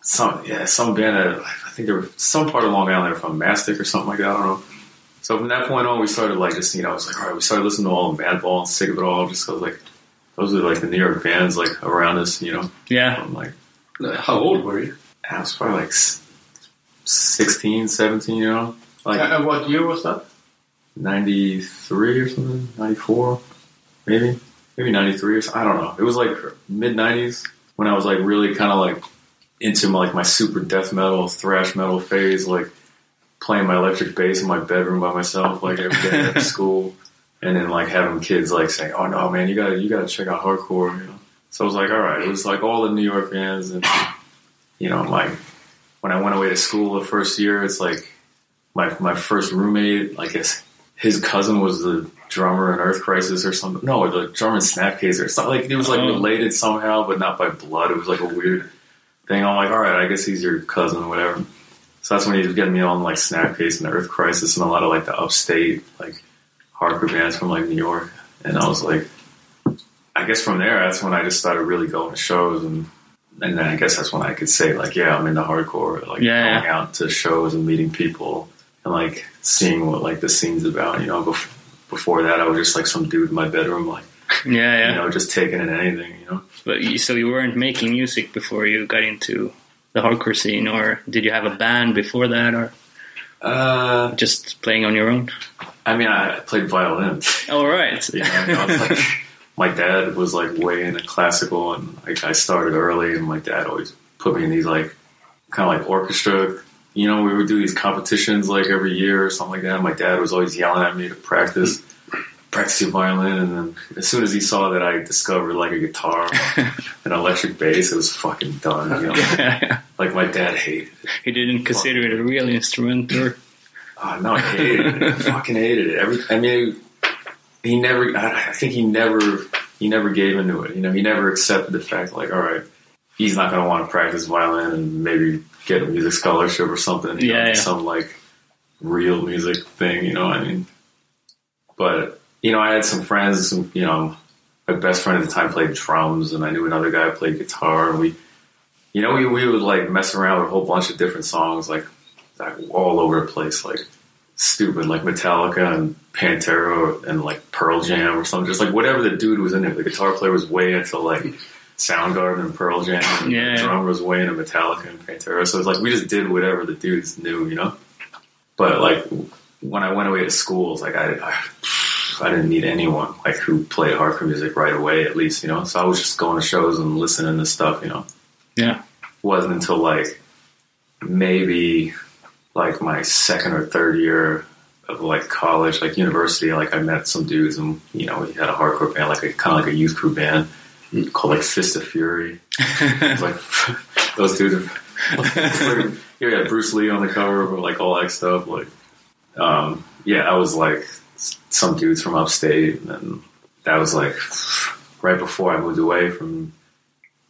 some yeah, some band that I think they were some part of Long Island they're from Mastic or something like that, I don't know. So from that point on we started like just, you know, it's like all right, we started listening to all of Madball and Sick of It All, just 'cause, like those are like the New York bands like around us, you know. Yeah. I'm like How old were you? I was probably like 16, 17, you know? Like and what year was that? 93 or something, 94, maybe, maybe 93 or something. I don't know. It was like mid 90s when I was like really kind of like into my, like my super death metal, thrash metal phase, like playing my electric bass in my bedroom by myself, like every day after school, and then like having kids like saying, "Oh no, man, you gotta you gotta check out hardcore," you know. So I was like, all right, it was like all the New York bands, and you know, like when I went away to school the first year, it's like my my first roommate, like his his cousin was the drummer in Earth Crisis or something. No, the drummer in Snapcase or something. Like it was like Oh. related somehow, but not by blood. It was like a weird thing. I'm like, all right, I guess he's your cousin or whatever. So that's when he was getting me on like Snapcase and Earth Crisis and a lot of like the upstate like hardcore bands from like New York. And I was like, I guess from there, that's when I just started really going to shows and. And then I guess that's when I could say like, yeah, I'm into hardcore, like Yeah, going out to shows and meeting people and like seeing what like the scene's about. You know, bef- before that, I was just like some dude in my bedroom, like Yeah, yeah. you know, just taking in anything. You know, But you, so you weren't making music before you got into the hardcore scene, or did you have a band before that, or uh, just playing on your own? I mean, I played violin. All right. You know, like, my dad was like way into classical, and like I started early, and my dad always put me in these like kind of like orchestra. You know, we would do these competitions like every year or something like that. My dad was always yelling at me to practice, practice your violin, and then as soon as he saw that I discovered like a guitar, an electric bass, it was fucking done. You know, like my dad hated it. he didn't consider it a real instrument, or Oh, no, I hated it. I fucking hated it. Every, I mean, he never. I, think he never. He never gave into it. You know, he never accepted the fact, like, all right, he's not going to want to practice violin and maybe get a music scholarship or something. you Yeah, know, yeah. some like real music thing. You know, I mean, but you know, I had some friends. Some, you know, my best friend at the time played drums, and I knew another guy who played guitar, and we. You know, we, we would like mess around with a whole bunch of different songs, like, like all over the place, like stupid, like Metallica and Pantera and like Pearl Jam or something. Just like whatever the dude was in it. The guitar player was way into like Soundgarden and Pearl Jam. And Yeah. The drummer was way into Metallica and Pantera. So it's like we just did whatever the dudes knew, you know. But like when I went away to school, it's like I, I I didn't need anyone like who played hardcore music right away, at least, you know. So I was just going to shows and listening to stuff, you know yeah, wasn't until like maybe like my second or third year of like college, like university, like I met some dudes and you know we had a hardcore band, like a kind of like a youth crew band called like Fist of Fury. Like those dudes. Are, like, yeah, Bruce Lee on the cover, but like all that stuff. Like, um, yeah, I was like some dudes from upstate, and that was like right before I moved away from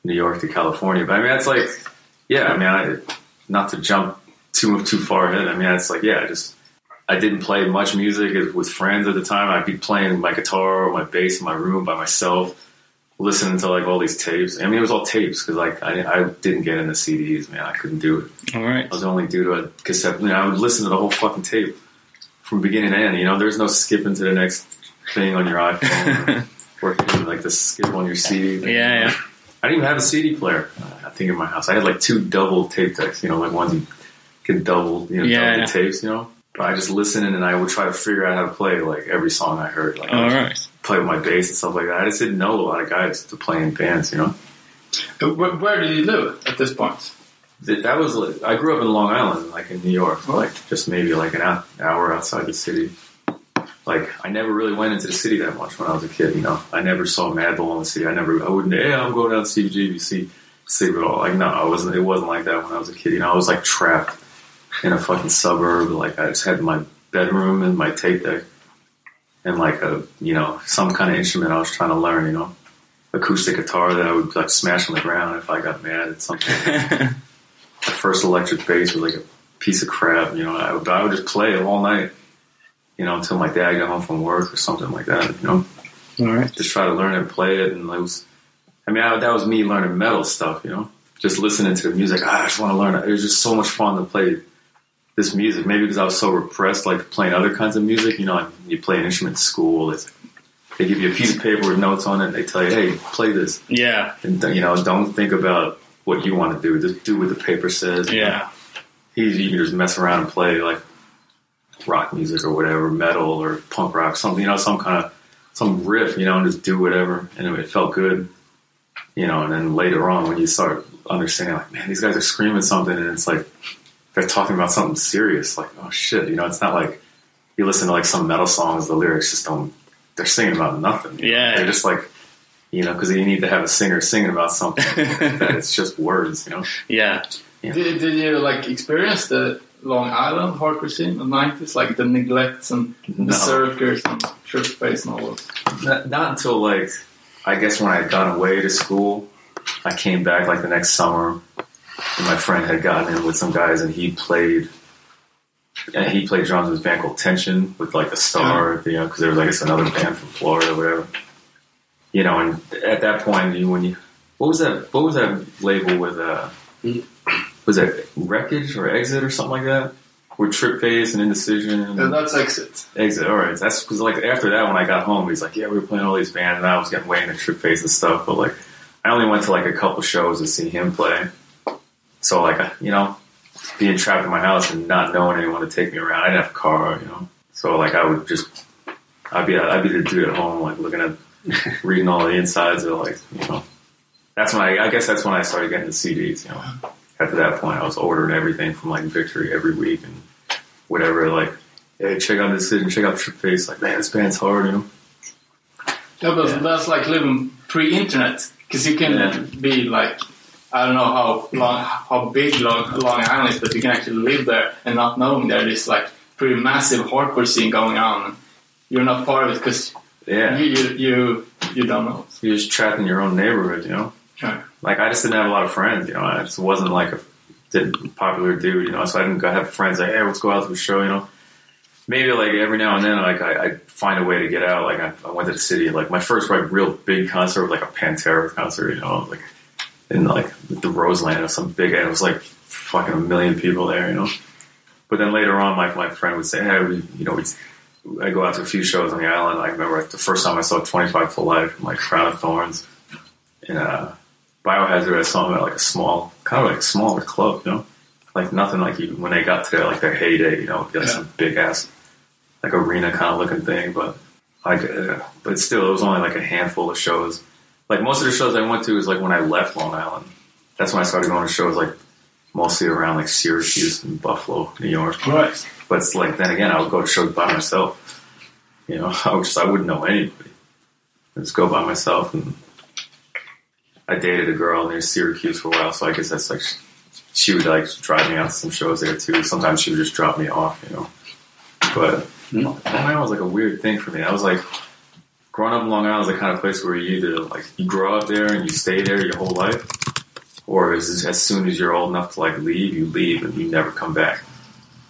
New York to California. But I mean, that's like, yeah, I mean, I, not to jump too too far ahead. I mean, it's like, yeah, I just I didn't play much music with friends at the time. I'd be playing my guitar or my bass in my room by myself, listening to like all these tapes. I mean, it was all tapes because like I, I didn't get into CDs, man. I couldn't do it. all right. I was only dude who had cassette. You know, I would listen to the whole fucking tape from beginning to end. You know, there's no skipping to the next thing on your iPhone or, or like the skip on your CD. thing. Yeah, yeah. I didn't even have a CD player. uh, I think in my house, I had like two double tape decks. You know, like ones you can double, you know, Yeah, double yeah. the tapes. You know, but I just listened and I would try to figure out how to play like every song I heard. Like I All would right. play with my bass and stuff like that. I just didn't know a lot of guys to play in bands. You know, Uh, Where, where did you live at this point? Th- that was like, I grew up in Long Island, like in New York, like just maybe like an hour outside the city. Like I never really went into the city that much when I was a kid. You know, I never saw Madball in the city. I never, I wouldn't. Yeah, I'm going down to see GBC, see it all. Like no, I wasn't. It wasn't like that when I was a kid. You know, I was like trapped in a fucking suburb. Like I just had my bedroom and my tape deck, and like a you know some kind of instrument I was trying to learn. You know, acoustic guitar that I would like smash on the ground if I got mad at something my first electric bass was like a piece of crap. You know, I would, I would just play it all night. you know, until my dad got home from work or something like that. You know, All right. just try to learn it, play it, and it was. I mean, I, that was me learning metal stuff. You know, just listening to the music. Ah, I just want to learn it. It was just so much fun to play this music. Maybe because I was so repressed, like playing other kinds of music. You know, you play an instrument in school. It's, they give you a piece of paper with notes on it, and they tell you, "Hey, play this." Yeah. And you know, don't think about what you want to do. Just do what the paper says. Yeah. He, you can just mess around and play like rock music or whatever, metal or punk rock, something. You know, some kind of some riff. You know, and just do whatever, and it felt good. You know, and then later on, when you start understanding, like, man, these guys are screaming something, and it's like they're talking about something serious. Like, oh shit, you know, it's not like you listen to like some metal songs. The lyrics just don't. They're singing about nothing. you know? Yeah. they're just like. You know, because you need to have a singer singing about something. that it's just words, you know. Yeah. Yeah. Did, did you like experience the Long Island hardcore scene in the nineties, like the neglects and No. berserkers and trip face and all those? Not, not until like I guess when I had gone away to school, I came back like the next summer, and my friend had gotten in with some guys, and he played. And he played drums with a band called Tension with like the star, you know, because there was I guess another band from Florida or whatever. You know, and at that point, you when you what was that? What was that label with? uh Was that Wreckage or Exit or something like that? With Trip Face and Indecision. and- that's exit. Exit. All right, that's because like after that, when I got home, he's like, "Yeah, we were playing all these bands, and I was getting way into Trip Face and stuff." But like, I only went to like a couple shows to see him play. So like, uh, you know, being trapped in my house and not knowing anyone to take me around, I didn't have a car, you know. So like, I would just, I'd be, I'd be the dude at home, like looking at, reading all the insides of like, you know. That's when I, I guess that's when I started getting the CDs, you know. After that point, I was ordering everything from like Victory every week and whatever, like hey, check out this and check out Trip Face. Like, man, this band's hard, you know. Yeah, but Yeah. that's like living pre-internet because you can Yeah. be like, I don't know how long, how big Long, Long Island is, but you can actually live there and not knowing there is like pretty massive hardcore scene going on. You're not part of it because Yeah, you, you you you don't know. you're just trapped in your own neighborhood, you know. Sure. Like, I just didn't have a lot of friends, you know. I just wasn't like a didn't popular dude, you know. So I didn't go have friends like, hey, let's go out to a show, you know. Maybe like every now and then, like I, I find a way to get out. Like I, I went to the city. Like my first like real big concert was like a Pantera concert, you know, like in like the Roseland or some big. It was like fucking a million people there, you know. But then later on, like my friend would say, "Hey, we, you know, we." I go out to a few shows on the island. I remember like, the first time I saw Twenty Five to Life, like Crown of Thornz, and uh, Biohazard. I saw them at like a small, kind of like smaller club, you know, like nothing like you when they got to their like their heyday, you know, it'd be like Yeah. some big ass like arena kind of looking thing. But like, uh, but still, it was only like a handful of shows. Like most of the shows I went to was like when I left Long Island. That's when I started going to shows like mostly around like Syracuse and Buffalo, New York. Right. But it's like then again, I would go to shows by myself. You know, I would just I wouldn't know anybody. I'd just go by myself, and I dated a girl near Syracuse for a while, so I guess that's like she would like drive me out to some shows there too. Sometimes she would just drop me off, you know. But hmm. Long Island was like a weird thing for me. I was like growing up in Long Island is the kind of place where you either like you grow up there and you stay there your whole life, or as, as soon as you're old enough to like leave, you leave and you never come back.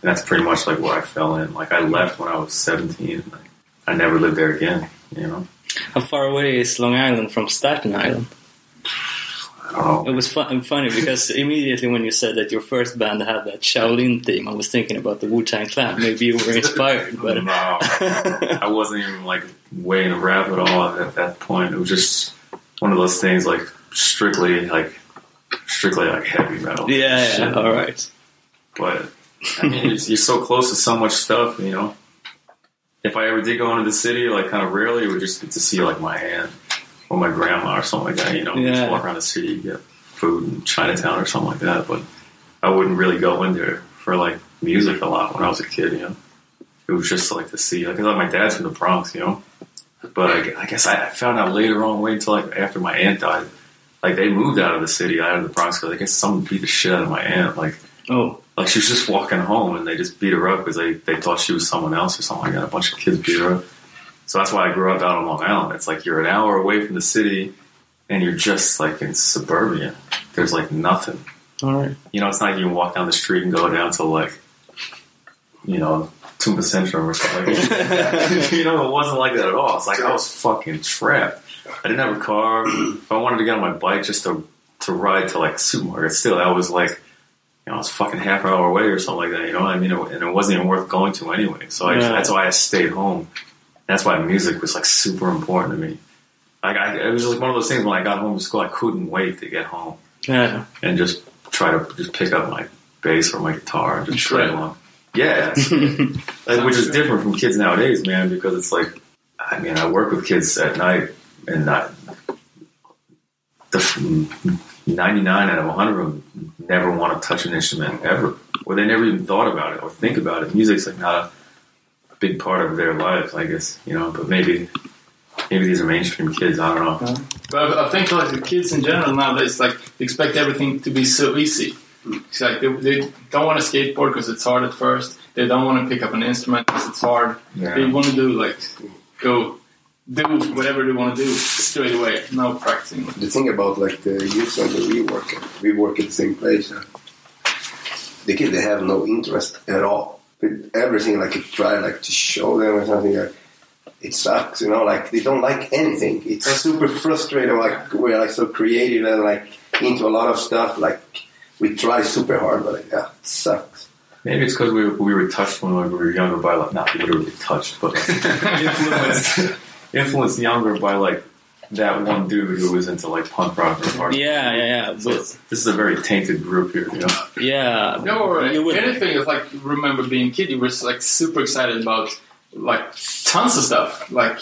And that's pretty much like where I fell in. Like I left when I was 17. And like, I never lived there again. You know, How far away is Long Island from Staten Island? I It was fun, funny because immediately when you said that your first band had that Shaolin theme, I was thinking about the Wu Tang Clan. Maybe you were inspired, but no, I wasn't even like way into rap at all at that point. It was just one of those things like strictly like strictly like heavy metal. yeah, yeah, all right. But I mean, you're, you're so close to so much stuff, you know. If I ever did go into the city, like kind of rarely, it would just get to see like my aunt or my grandma or something like that. You know, Yeah. just walk around the city, get food in Chinatown or something like that. But I wouldn't really go in there for like music a lot when I was a kid. You know, it was just like to see. Like, 'cause, like my dad's from the Bronx, you know. But I, I guess I I found out later on, wait until like after my aunt died. Like they moved out of the city, out of the Bronx, because I guess someone beat the shit out of my aunt. Like Oh, like she was just walking home and they just beat her up because they, they thought she was someone else or something like that. A bunch of kids beat her up. So that's why I grew up out on Long Island. It's like you're an hour away from the city and you're just like in suburbia. There's like nothing. all right. You know, it's not like you can walk down the street and go down to like, you know, Tumba Centrum or something like that. you know, it wasn't like that at all. It's like I was fucking trapped. I didn't have a car. If I wanted to get on my bike just to to ride to like supermarket, still that was like, you know, I was fucking half an hour away or something like that. You know, I mean, it, and it wasn't even worth going to anyway. So I, Yeah. that's why I stayed home. That's why music was like super important to me. Like I, it was like one of those things when I got home from school, I couldn't wait to get home Yeah. and just try to just pick up my bass or my guitar and just play along. Yeah, Like, which is different from kids nowadays, man. Because it's like, I mean, I work with kids at night, and not the ninety nine out of hundred of them never want to touch an instrument ever, or they never even thought about it or think about it. Music's like not a big part of their lives, I guess, you know. But maybe, maybe these are mainstream kids. I don't know. But I think like the kids in general nowadays, like they expect everything to be so easy. It's like they, they don't want to skateboard because it's hard at first. They don't want to pick up an instrument because it's hard. They want to do like go do whatever they want to do straight away. No practicing. The thing about like the youth center we work at, we work at the same place. uh, the kids they have no interest at all. But everything like you try like to show them or something like it sucks, you know, like they don't like anything. It's super frustrating, like we're like so creative and like into a lot of stuff, like we try super hard but like, yeah, it sucks. Maybe it's because we were, we were touched when we were younger by like not literally touched, but like, influenced influenced younger by like that one dude who was into like punk rock or hard. Yeah, yeah, yeah. So But, this is a very tainted group here, you know. yeah. No, or You uh, anything is like remember being a kid. You were like super excited about like tons of stuff, like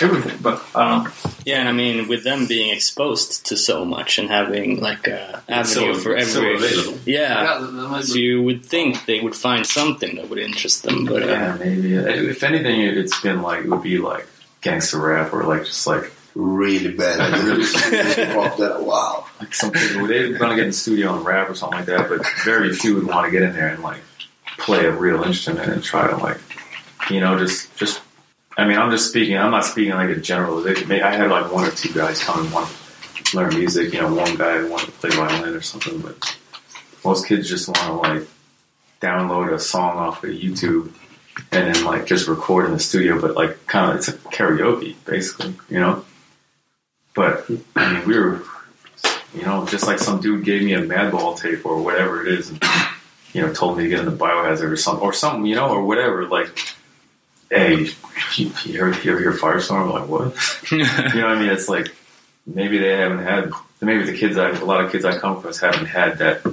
everything. But I don't. Yeah, and I mean, with them being exposed to so much and having like uh, a avenue so- for it's so available. yeah. Yeah, that- that might So you would think they would find something that would interest them, but uh, Yeah, maybe. If anything, it's been like it would be like gangster rap or like just like Really bad. I just walked that wow. like some people they're gonna get in the studio and rap or something like that, but very few would want to get in there and like play a real instrument and try to like you know just just. I mean, I'm just speaking. I'm not speaking like a generalization. Maybe I had like one or two guys come and want to learn music. You know, one guy wanted to play violin or something, but most kids just want to like download a song off of YouTube and then like just record in the studio. But like, kind of, it's a karaoke basically. You know. But I mean, we were you know, just like some dude gave me a Madball tape or whatever it is, and you know, told me to get into Biohazard or something, or something, you know, or whatever. Like, hey, you, you heard you ever hear Firestorm? I'm like, what? you know what I mean? It's like maybe they haven't had. Maybe the kids, I, a lot of kids I come across haven't had that.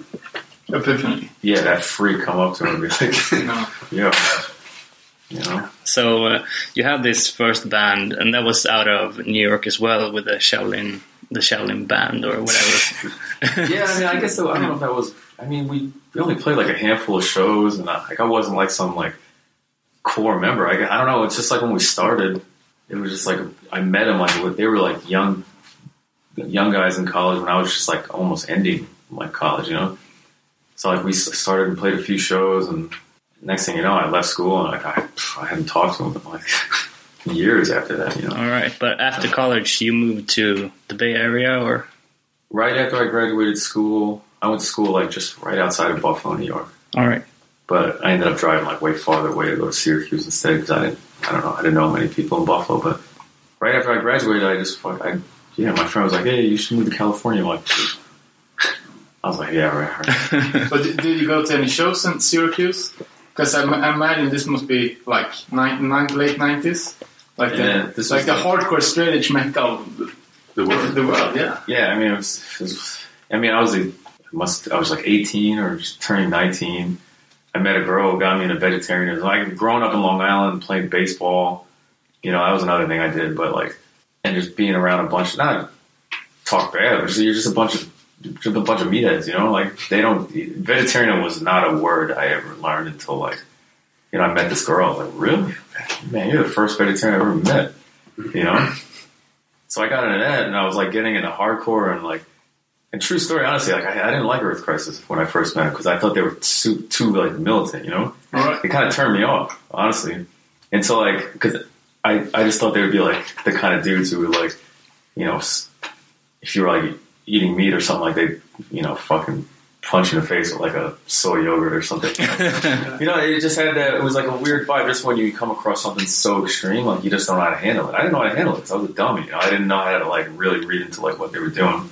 Epiphany. Yeah, that freak come up to them and be like, No. yeah, know. So uh, you had this first band, and that was out of New York as well, with the Shaolin, the Shaolin band or whatever. yeah, I mean, I guess so, I don't know if that was. I mean, we, we only played like a handful of shows, and I, like I wasn't like some like core member. I, I don't know. It's just like when we started, it was just like I met them like they were like young young guys in college when I was just like almost ending like college, you know. So like we started and played a few shows, and next thing you know, I left school and like I, I hadn't talked to him in like years after that, you know. All right, but after college, you moved to the Bay Area, or Right after I graduated school, I went to school like just right outside of Buffalo, New York. all right, But I ended up driving like way farther away to go to Syracuse instead because I didn't, I don't know, I didn't know many people in Buffalo. But right after I graduated, I just, fuck, I, yeah, my friend was like, hey, you should move to California. I'm like, I was like, yeah, right, right. But did, did you go to any shows in Syracuse? Because I, I imagine this must be like nine, nine, late nineties, like Yeah, the this like was the hardcore straight edge of the, The world. the world. Yeah. Yeah, I mean, it was, it was I mean, I was a, must, I was like 18 or just turning 19. I met a girl who got me into vegetarianism. Like, growing up in Long Island, playing baseball, you know, that was another thing I did. But like, and just being around a bunch, of, not talk bad, but you're just a bunch of, just a bunch of meatheads, you know. Like, they don't. Vegetarian was not a word I ever learned until like, you know, I met this girl. I was like, really, man, you're the first vegetarian I ever met, you know. So I got into that, and I was like getting into hardcore and like. And true story, honestly, like I, I didn't like Earth Crisis when I first met them because I thought they were too, too like militant, you know. Right. It kind of turned me off, honestly. And so like, because I, I just thought they would be like the kind of dudes who would like, you know, if you were like eating meat or something like they, you know, fucking punch in the face with like a soy yogurt or something. you know, it just had that. It was like a weird vibe. Just when you come across something so extreme, like you just don't know how to handle it. I didn't know how to handle it because I was a dummy. You know? I didn't know how to like really read into like what they were doing.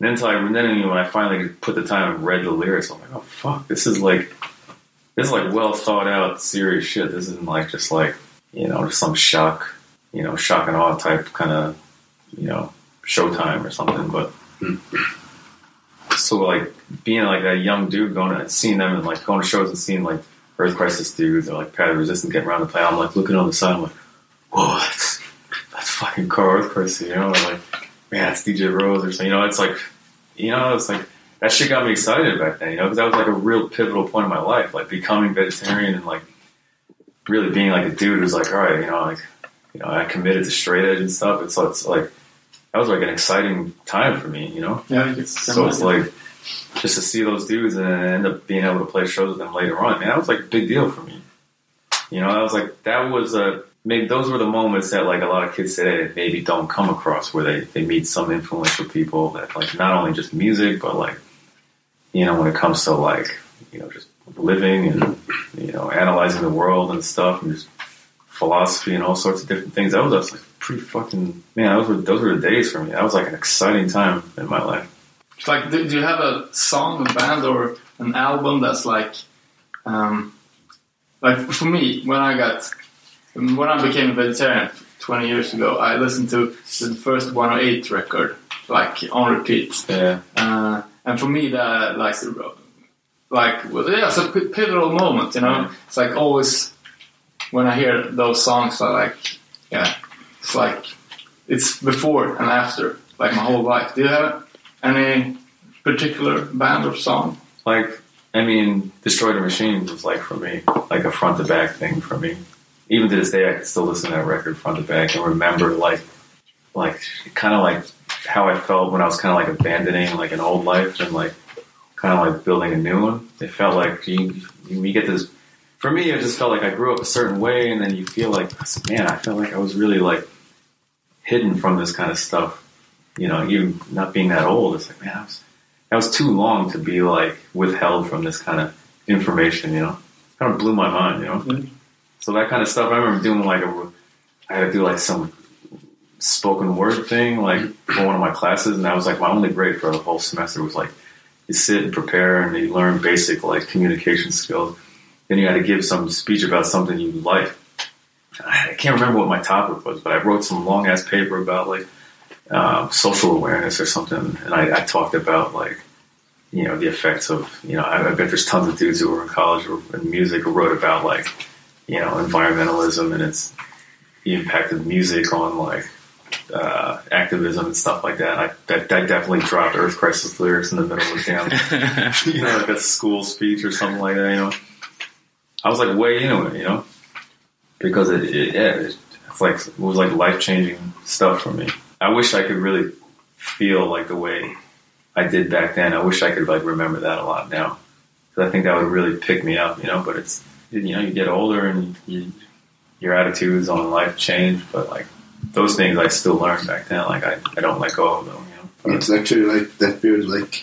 And then until I, then when I finally put the time and read the lyrics, I'm like, oh fuck, this is like this is like well thought out, serious shit. This isn't like just like you know just some shock, you know, shock and awe type kind of you know Showtime or something. But so like being like a young dude going and seeing them and like going to shows and seeing like Earth Crisis dudes or like Path Resistance getting around to play, I'm like looking on the side, I'm like, whoa, that's that's fucking car Earth Crisis, you know? And like, man, it's DJ Rose or something, you know? It's like, you know, it's like that shit got me excited back then, you know, because that was like a real pivotal point in my life, like becoming vegetarian and like really being like a dude who's like, all right, you know, like, you know, I committed to straight edge and stuff. It's, so it's like that was like an exciting time for me, you know. Yeah, it's So it's like just to see those dudes and end up being able to play shows with them later on, man, that was like a big deal for me. You know, I was like that was a maybe those were the moments that like a lot of kids today maybe don't come across where they, they meet some influential people that like not only just music but like you know when it comes to like you know just living and you know analyzing the world and stuff and just philosophy and all sorts of different things. That was just like pretty fucking man. Those were those were the days for me. That was like an exciting time in my life. It's like, do, do you have a song, a band, or an album that's like, um, like for me, when I got, when I became a vegetarian 20 years ago, I listened to the first 108 record, like on repeat. Yeah, Uh, and for me, that like, the like, well, yeah, it's a pivotal moment, you know? Yeah. It's like always, when I hear those songs, I like, yeah, it's like, it's before and after, like my whole life. Do you have any particular band or song? like I mean, Destroy the Machines was like for me, like a front to back thing for me. Even to this day, I can still listen to that record front to back and remember like, like kind of like how I felt when I was kind of like abandoning like an old life and like kind of like building a new one. It felt like you, you, you get this. For me, it just felt like I grew up a certain way, and then you feel like, man, I felt like I was really like hidden from this kind of stuff. You know, even not being that old, it's like, man, I was, that was too long to be like withheld from this kind of information. You know, kind of blew my mind. You know, Mhm. so that kind of stuff. I remember doing like a, I had to do like some spoken word thing like for one of my classes, and that was like my only grade for the whole semester was like you sit and prepare and you learn basic like communication skills. Then you had to give some speech about something you like. I can't remember what my topic was, but I wrote some long ass paper about like um, social awareness or something, and I, I talked about like you know the effects of you know I, I bet there's tons of dudes who were in college or in music who wrote about like you know environmentalism and its the impact of music on like uh, activism and stuff like that. I, that, I definitely dropped Earth Crisis lyrics in the middle of the damn you know, like a school speech or something like that, you know. I was like way into it, you know, because it, it yeah, it, it's like it was like life changing stuff for me. I wish I could really feel like the way I did back then. I wish I could like remember that a lot now, because I think that would really pick me up, you know. But it's you know you get older and you, your attitudes on life change, but like those things I still learned back then. Like I, I don't let go of them, you know. It's actually like that period, like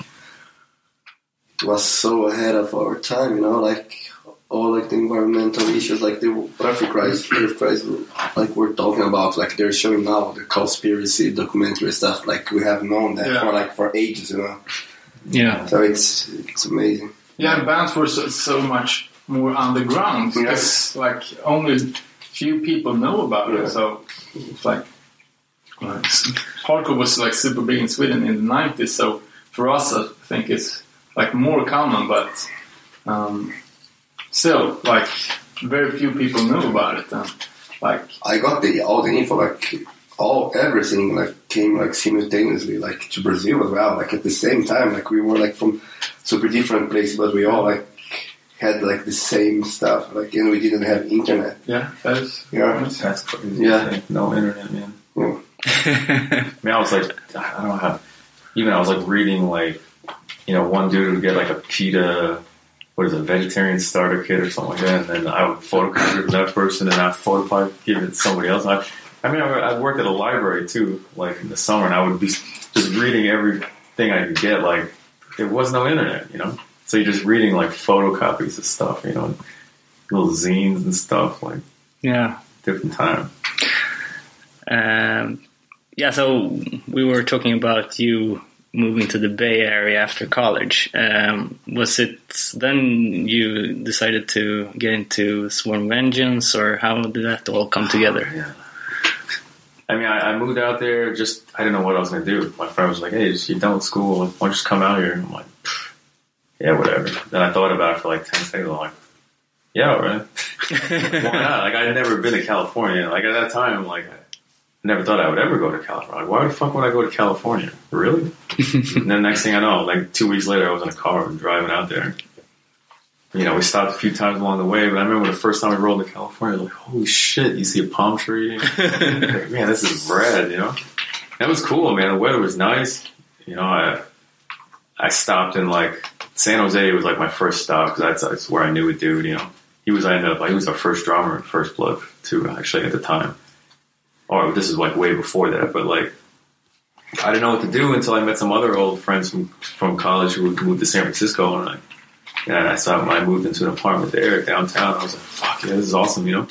was so ahead of our time, you know, like all like the environmental issues, like the Earth crisis, Earth crisis, like we're talking about, like they're showing now the conspiracy documentary stuff. Like we have known that Yeah. for like for ages, you know. Yeah. So it's it's amazing. Yeah, bands were so, so much more underground because like only few people know about Yeah. it. So it's like like, hardcore was like super big in Sweden in the '90s. So for us, I think it's like more common, but um, still, like very few people knew about it. And like I got the all the info, like all everything, like came like simultaneously, like to Brazil as well, like at the same time. Like we were like from super different places, but we all like had like the same stuff. Like and we didn't have internet. yeah, that is Yeah. That's crazy. Yeah. Like, no internet, man. Yeah. I mean, I was like, I don't know how. Even I was like reading like, you know, one dude would get like a PETA, what is it, a vegetarian starter kit or something like that, and then I would photocopy it that person, and I photocopy give it to somebody else. I, I mean, I, I worked at a library too, like in the summer, and I would be just reading everything I could get, like there was no internet, you know. So you're just reading like photocopies of stuff, you know, little zines and stuff, like Yeah. different time. Um, yeah, so we were talking about you moving to the Bay Area after college. Um, was it then you decided to get into Sworn Vengeance, or how did that all come together? Yeah. I mean, I, I moved out there just, I didn't know what I was going to do. My friend was like, hey, just, you're done with school. Why don't you just come out here? And I'm like, yeah, whatever. Then I thought about it for like 10 seconds. I'm like, yeah, all right. Why not? Like, I'd never been to California. Like, at that time, like, I never thought I would ever go to California. Why the fuck would I go to California? Really? and then next thing I know, like, two weeks later, I was in a car and driving out there. You know, we stopped a few times along the way, but I remember the first time we rolled to California, like, holy shit, you see a palm tree? Like, man, this is rad, you know? That was cool, man. The weather was nice. You know, I I stopped in like San Jose it was like my first stop because that's, that's where I knew a dude. You know, he was I ended up he was our first drummer in First Blood too. Actually, at the time, or this is like way before that. But like, I didn't know what to do until I met some other old friends from from college who moved to San Francisco, and I and I saw I moved into an apartment there downtown. I was like, fuck yeah, this is awesome, you know.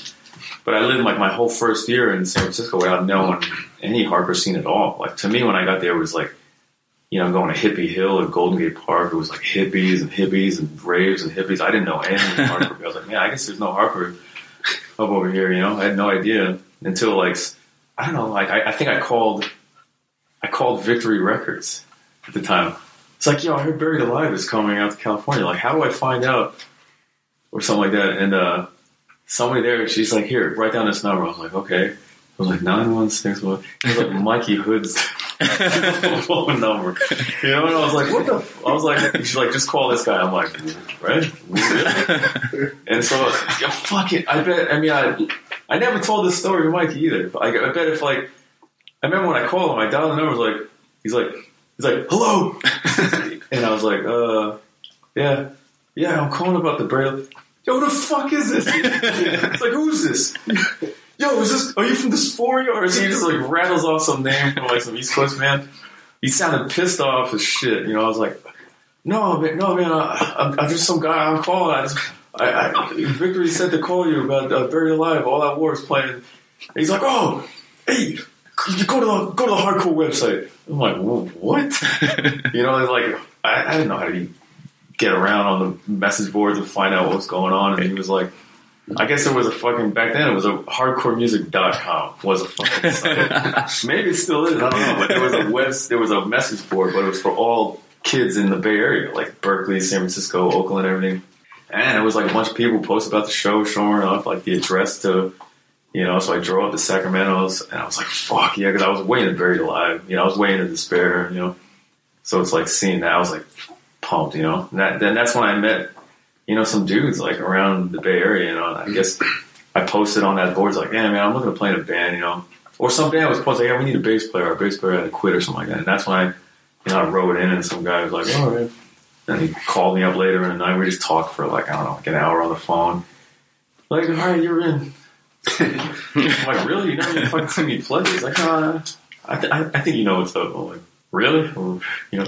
But I lived like my whole first year in San Francisco without knowing any hardcore scene at all. Like to me, when I got there, it was like, you know, going to Hippie Hill at Golden Gate Park. It was like hippies and hippies and raves and hippies. I didn't know any hardcore. I was like, man, I guess there's no hardcore up over here. You know, I had no idea until like I don't know. Like I, I think I called, I called Victory Records at the time. It's like, yo, I heard Buried Alive is coming out to California. Like, how do I find out? Or something like that. And uh, somebody there, she's like, here, write down this number. I was like, okay. I was like, 916. It was like Mikey Hood's phone number. You know, and I was like, what the? F-? I was like, she's like, just call this guy. I'm like, right? And so, yeah, fuck it. I bet, I mean, I, I never told this story to Mikey either. But I, I bet if, like, I remember when I called him, I dialed the number, was like, he's like, he's like, hello. and I was like, uh, yeah, yeah, I'm calling about the braille. Yo, who the fuck is this? it's like, who's this? Yo, is this? Are you from Dysphoria? Or is he just like rattles off some name from like some East Coast man? He sounded pissed off as shit. You know, I was like, no, man, no, man, I, I'm, I'm just some guy. I'm calling. I just, I, I, Victory said to call you about uh, Buried Alive. All that war is playing. And he's like, oh, hey, you go to the go to the hardcore website. I'm like, what? you know, it's like I, I didn't know how to get around on the message boards and find out what was going on. And he was like, I guess there was a fucking back then it was a hardcoremusic.com was a fucking site. Maybe it still is. I don't know. But there was a web, there was a message board, but it was for all kids in the Bay Area, like Berkeley, San Francisco, Oakland, everything. And it was like a bunch of people posted about the show, showing up like the address to, you know. So I drove up to Sacramento's, and I was like, "Fuck yeah!" Because I was waiting to buried alive. You know, I was waiting to despair. You know, so it's like seeing that, I was like pumped. You know, and that, then that's when I met, you know, some dudes like around the Bay Area. You know, I guess I posted on that board, it's like, "Yeah, man, I'm looking to play in a band." You know, or some band was posting, "Yeah, we need a bass player. Our bass player had to quit or something like that." And that's when I, you know, I wrote in, and some guy was like, "All right." And he called me up later in the night. We just talked for like I don't know, like an hour on the phone. Like, all right, you're in. I'm like, really? You never even fucking see me play? He's like, uh, I, th- I, I think you know what's up. I'm like, really? You know,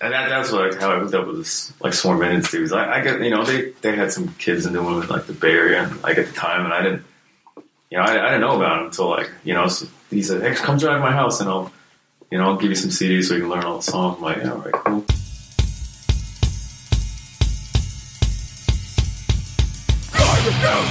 and, that, that's like how I hooked up with this like Sworn Vengeance dudes. I, I get, you know, they they had some kids into them in like the Bay Area, like at the time, and I didn't, you know, I, I didn't know about them until like, you know, so he said, hey, come drive my house, and I'll, you know, I'll give you some CDs so you can learn all the songs. I'm like, yeah, all right, cool. Future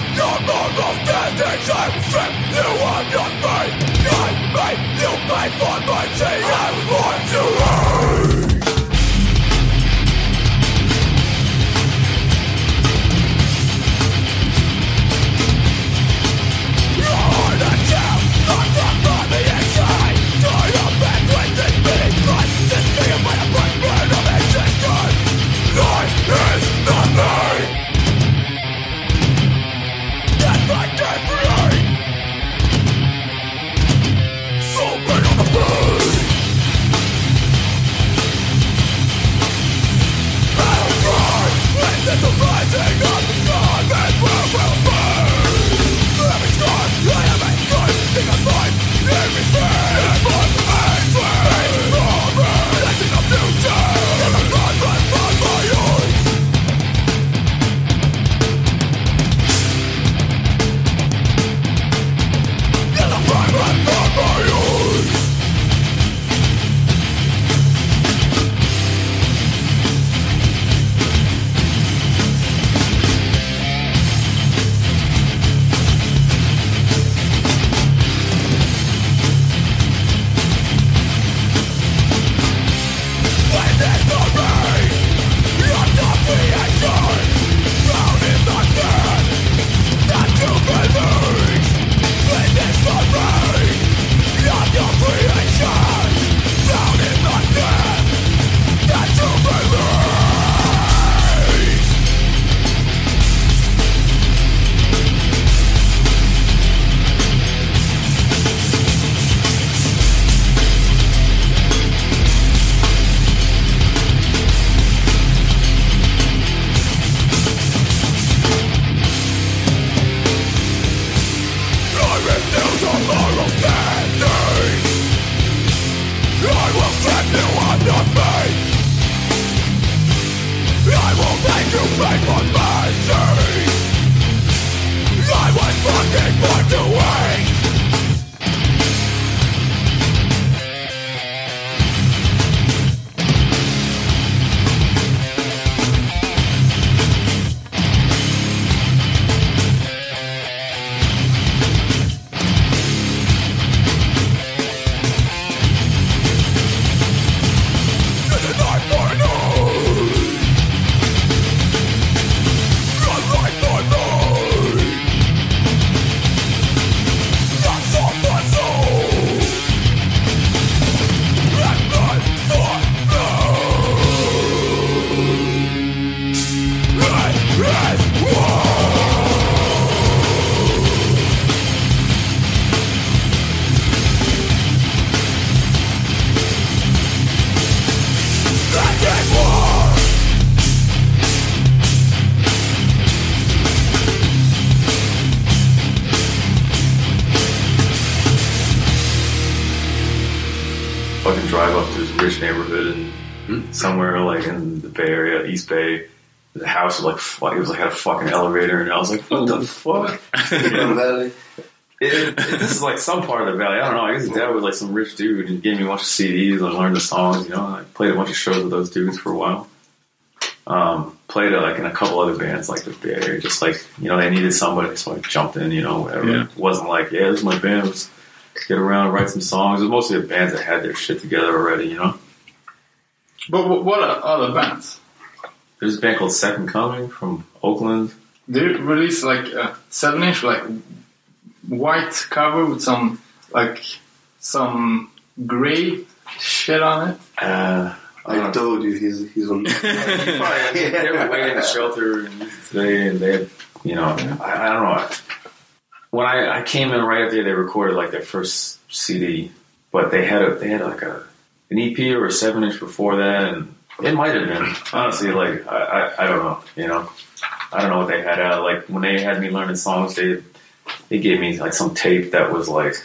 Bay. The house was like it was like had a fucking elevator, and I was like, "What the fuck?" Valley. It, it- this is like some part of the valley. I don't know. I guess his dad was like some rich dude and gave me a bunch of CDs. I learned the songs. You know, I played a bunch of shows with those dudes for a while. Um, played uh, like in a couple other bands like the Bay Area. Just like you know, they needed somebody, so I jumped in. You know, whatever. Yeah. It wasn't like, yeah, this is my band. Let's get around, and write some songs. It was mostly the bands that had their shit together already. You know, But wh- what are other bands? There's a band called Second Coming from Oakland. They released like a seven inch like white cover with some like some gray shit on it. Uh, I don't I told you he's he's on. they were waiting in the shelter and today, and they had, you know, I, I don't know. When I, I came in right after they recorded like their first CD, but they had a they had like a an EP or a seven inch before that, and it might have been honestly like I, I I don't know, you know, I don't know what they had out. Like when they had me learning songs, they they gave me like some tape that was like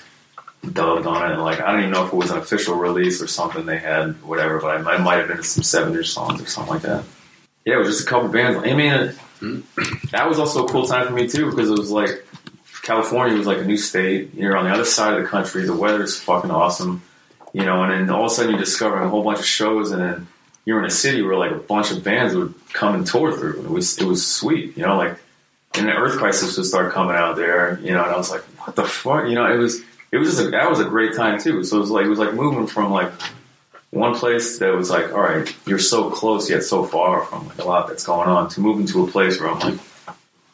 dubbed on it, and like I don't even know if it was an official release or something they had, whatever. But I, it might have been some seven inch songs or something like that. Yeah, it was just a couple bands. I mean, it- that was also a cool time for me too because it was like California was like a new state. You're on the other side of the country. The weather weather's fucking awesome, you know. And then all of a sudden you discover a whole bunch of shows, and then you're in a city where like a bunch of bands would come and tour through. It was it was sweet, you know. Like and the Earth Crisis would start coming out there, you know. And I was like, what the fuck, you know? It was it was just a, that was a great time too. So it was like it was like moving from like one place that was like, all right, you're so close yet so far from like a lot that's going on, to moving to a place where I'm like,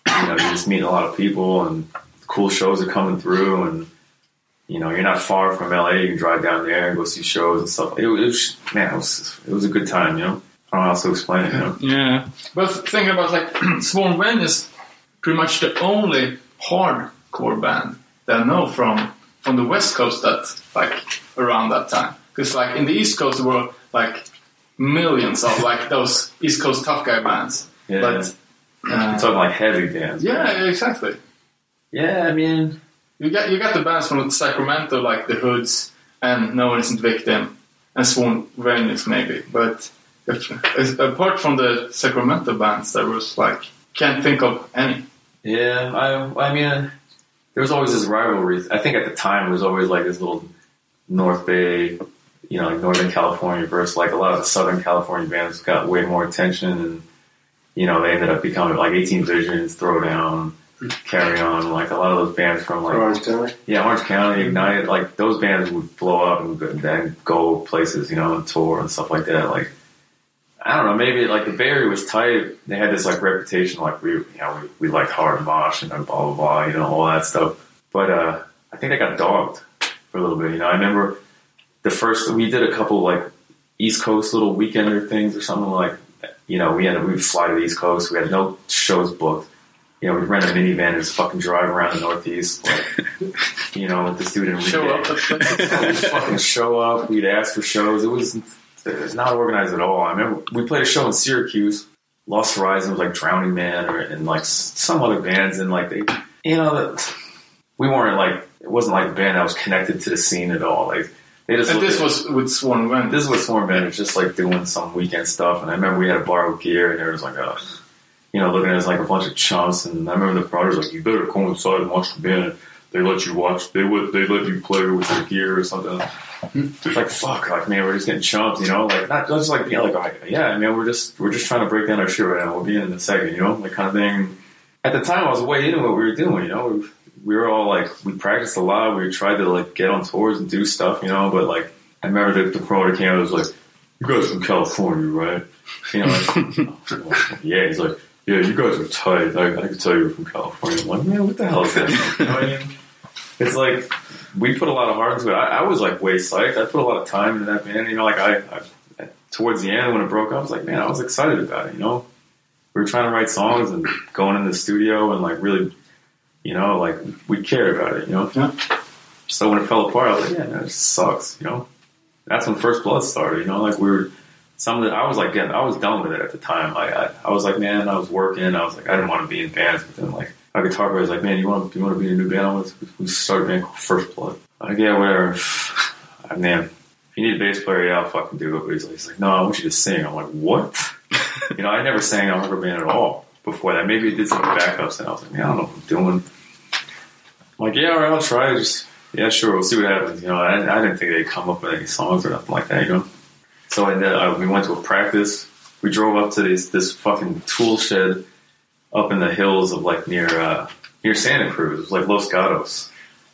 you know, you're just meeting a lot of people and cool shows are coming through, and you know, you're not far from LA. You can drive down there and go see shows and stuff. It, was man, it was it was a good time, you know. I don't know how else to explain it, you know. Yeah. But thinking about like Sworn Ven is pretty much the only hardcore band that I know from from the West Coast that like around that time. Because like in the East Coast there were like millions of like those East Coast tough guy bands. Yeah. But uh, talking like heavy bands. yeah, exactly. yeah. I mean, You got you got the bands from Sacramento like the Hoods and No One Isn't Victim and Sworn Vengeance maybe, but if, apart from the Sacramento bands, there was like can't think of any. Yeah, I, I mean, uh, there was always this rivalry. I think at the time it was always like this little North Bay, you know, like Northern California versus like a lot of the Southern California bands got way more attention, and you know they ended up becoming like 18 Visions, Throwdown, Carry On, like a lot of those bands from like Orange County. yeah, Orange County, Ignited, like those bands would blow up and then go places, you know, and tour and stuff like that. Like, I don't know, maybe like the Bay Area was tight. They had this like reputation, like we, you know, we, we like hard mosh and blah blah blah, you know, all that stuff. But uh, I think they got dogged for a little bit. You know, I remember the first we did a couple like East Coast little weekender things or something like. You know, we had we would fly to the East Coast. We had no shows booked. You know, we'd rent a minivan and just fucking drive around the Northeast. Like, you know, with this dude in Show up at places. We'd fucking show up. We'd ask for shows. It was it was not organized at all. I remember we played a show in Syracuse. Lost Horizon was like Drowningman or and like some other bands and like they, you know, that we weren't like it wasn't like a band that was connected to the scene at all. Like they They just And this at- was with Sworn Wind. this was Swarm Band. It was just like doing some weekend stuff. And I remember we had to borrow gear, and there was like a, you know, looking at us like a bunch of chumps. And I remember the brothers like, "You better come inside and watch the band. They let you watch. They would. They let you play with your gear or something." It's like fuck, like man, we're just getting chumped, you know, like not just like being like, oh, yeah, man, we're just we're just trying to break down our shit right now. We'll be in a second, you know, like kind of thing. At the time, I was way into what we were doing, you know. We, we were all like, we practiced a lot. We tried to like get on tours and do stuff, you know. But like, I remember the, the promoter came and was like, "You guys from California, right?" You know, like, yeah. He's like, "Yeah, you guys are tight. I, I can tell you're from California." I'm like, man, what the hell is that? You know what I mean? It's like we put a lot of heart into it. I, I was like way psyched. I put a lot of time into that band. You know, like I, I towards the end when it broke up, I was like, man, I was excited about it. You know, we were trying to write songs and going in the studio and like really, you know, like we cared about it. You know. Yeah. So when it fell apart, I was like, yeah, man, it just sucks. You know. That's when First Blood started. You know, like we were. Some of the, I was like getting, I was done with it at the time. Like I, I was like, man, I was working. I was like, I didn't want to be in bands. But then like, our guitar player was like, man, you want, you want to be in a new band? Let's, we started a band called First Blood. I'm like, yeah, whatever. I man, if you need a bass player, yeah, I'll fucking do it. But he's like, he's like, no, I want you to sing. I'm like, what? you know, I never sang in a hardcore band at all before that. Maybe I did some backups, and I was like, man, I don't know what I'm doing. I'm like, yeah, all right, I'll try. Just yeah, sure, we'll see what happens. You know, I, I didn't think they'd come up with any songs or nothing like that. You know, so and then uh, we went to a practice. We drove up to this this fucking tool shed up in the hills of like near uh, near Santa Cruz. It was like Los Gatos.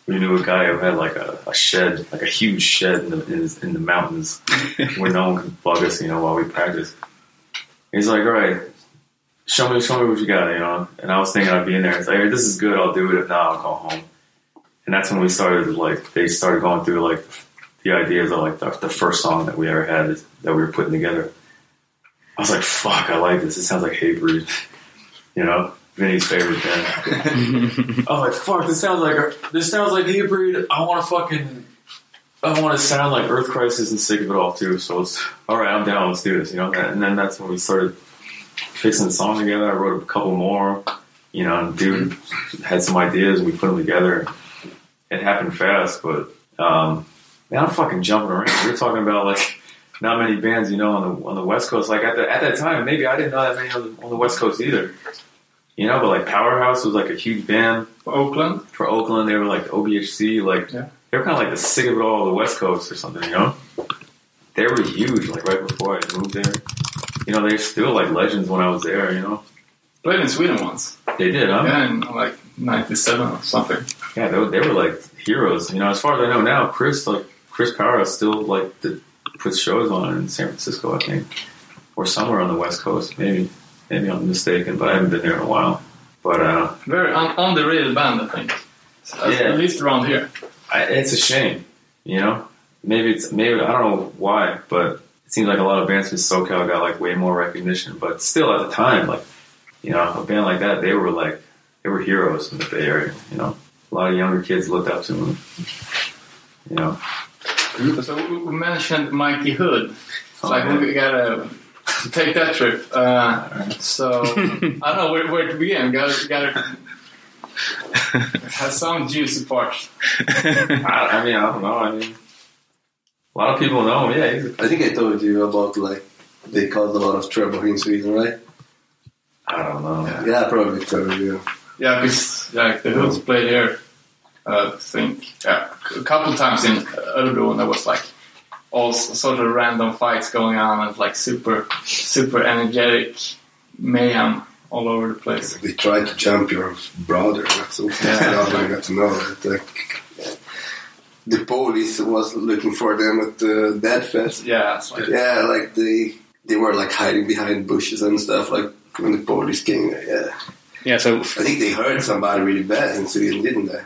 We knew a guy who had like a, a shed, like a huge shed in the in, his- in the mountains where no one could bug us. You know, while we practiced. He's like, all right, show me, show me what you got, you know. And I was thinking I'd be in there. It's like, this is good. I'll do it. If not, I'll go home. And that's when we started, like, they started going through like the ideas of like the, the first song that we ever had that we were putting together. I was like, fuck, I like this. It sounds like Hatebreed, you know, Vinny's favorite band. oh, like fuck, this sounds like this sounds like Hatebreed. I want to fucking. I want to sound like Earth Crisis and sick of it all too. So it's all right. I'm down. Let's do this. You know. And then that's when we started fixing the song together. I wrote a couple more. You know, and dude had some ideas. and We put them together. It happened fast, but um, man, I'm fucking jumping around. We're talking about like not many bands, you know, on the on the West Coast. Like at the, at that time, maybe I didn't know that many on the, on the West Coast either. You know, but like Powerhouse was like a huge band for Oakland. for Oakland. They were like OBHC, like Yeah. they were kind of like the sick of it all the West Coast or something. You know, they were huge. Like right before I moved there, you know, they're still like legends when I was there. You know, Played in Sweden once. they did, huh? Yeah, in like 97 or something. Yeah, they, they were like heroes. You know, as far as I know now, Chris like Chris Powerhouse still like the, puts shows on in San Francisco, I think, or somewhere on the West Coast. Maybe, maybe I'm mistaken, but I haven't been there in a while. But uh, Very un- underrated band, I think. At- Yeah. At least around here. I, it's a shame, you know. Maybe it's maybe I don't know why, but it seems like a lot of bands from SoCal got like way more recognition. But still, at the time, like you know, a band like that, they were like they were heroes in the Bay Area. You know, a lot of younger kids looked up to them. You know, So we we mentioned Mikey Hood. Oh, like yeah. we gotta take that trip. Uh, so I don't know where, where to begin. Gotta gotta have some juicy parts. I, I mean, I don't know. I mean, a lot of people know. him. Yeah, he's a, I think I told you about like they caused a lot of trouble in Sweden, right? I don't know. Yeah, I probably told you. Yeah, because like the Hoods played here. Uh, I think yeah, a couple times in Örebro, and there was like all sort of random fights going on, and like super super energetic mayhem all over the place. They tried to jump your brother. That's all. Yeah. I got to know that. Like, the police was looking for them at the Dead Fest. Yeah, it's like Yeah, like they they were like hiding behind bushes and stuff. Like when the police came. Yeah, Yeah, so I think they hurt somebody really bad in Sweden, didn't they?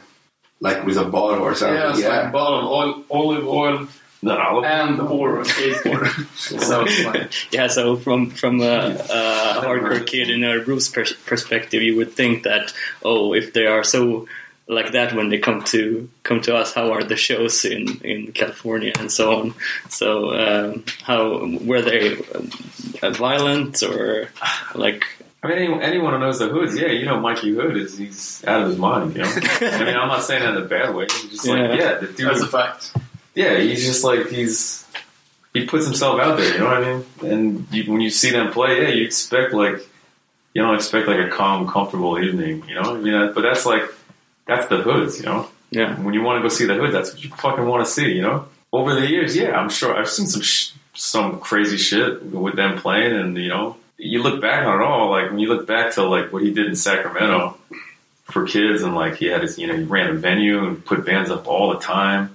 Like with a bottle or something. yeah, it's like a bottle of oil, olive oil Not all of them. and or a skateboard. so it's like yeah, so from from a, a hardcore kid in a Bruce pers- perspective, you would think that oh, if they are so like that when they come to come to us, how are the shows in in California and so on? So um, how were they uh, violent or like? I mean, anyone, anyone who knows the Hoods, yeah, you know, Mikey Hood is he's out of his mind. You know, I mean, I'm not saying that in a bad way. It's just like, Yeah. yeah, the dude. that's a fact. yeah, he's just like he's he puts himself out there. You know what I mean? And you, when you see them play, yeah, you expect like you don't expect like a calm, comfortable evening. You know? I mean, uh, but that's like that's the hoods. You know? Yeah. When you want to go see the hoods, that's what you fucking want to see. You know? Over the years, yeah, I'm sure I've seen some sh- some crazy shit with them playing, and you know, you look back on it all. Like when you look back to like what he did in Sacramento for kids, and like he had his, you know, he ran a venue and put bands up all the time.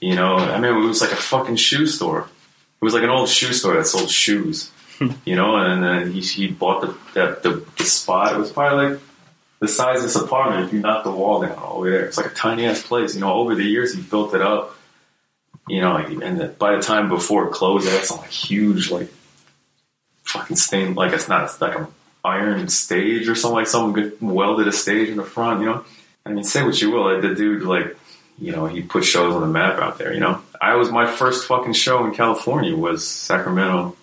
You know, I mean, it was like a fucking shoe store. It was like an old shoe store that sold shoes. you know, and then he, he bought the, that the the spot. It was probably like the size of this apartment if you knock the wall down all the way there. It's like a tiny ass place. You know, over the years he built it up. You know, and by the time before it closed, it had like huge like fucking stained like it's not it's like an iron stage or something like someone good welded a stage in the front. You know, I mean, say what you will, like, the dude like you know he put shows on the map out there. You know, I was my first fucking show in California was Sacramento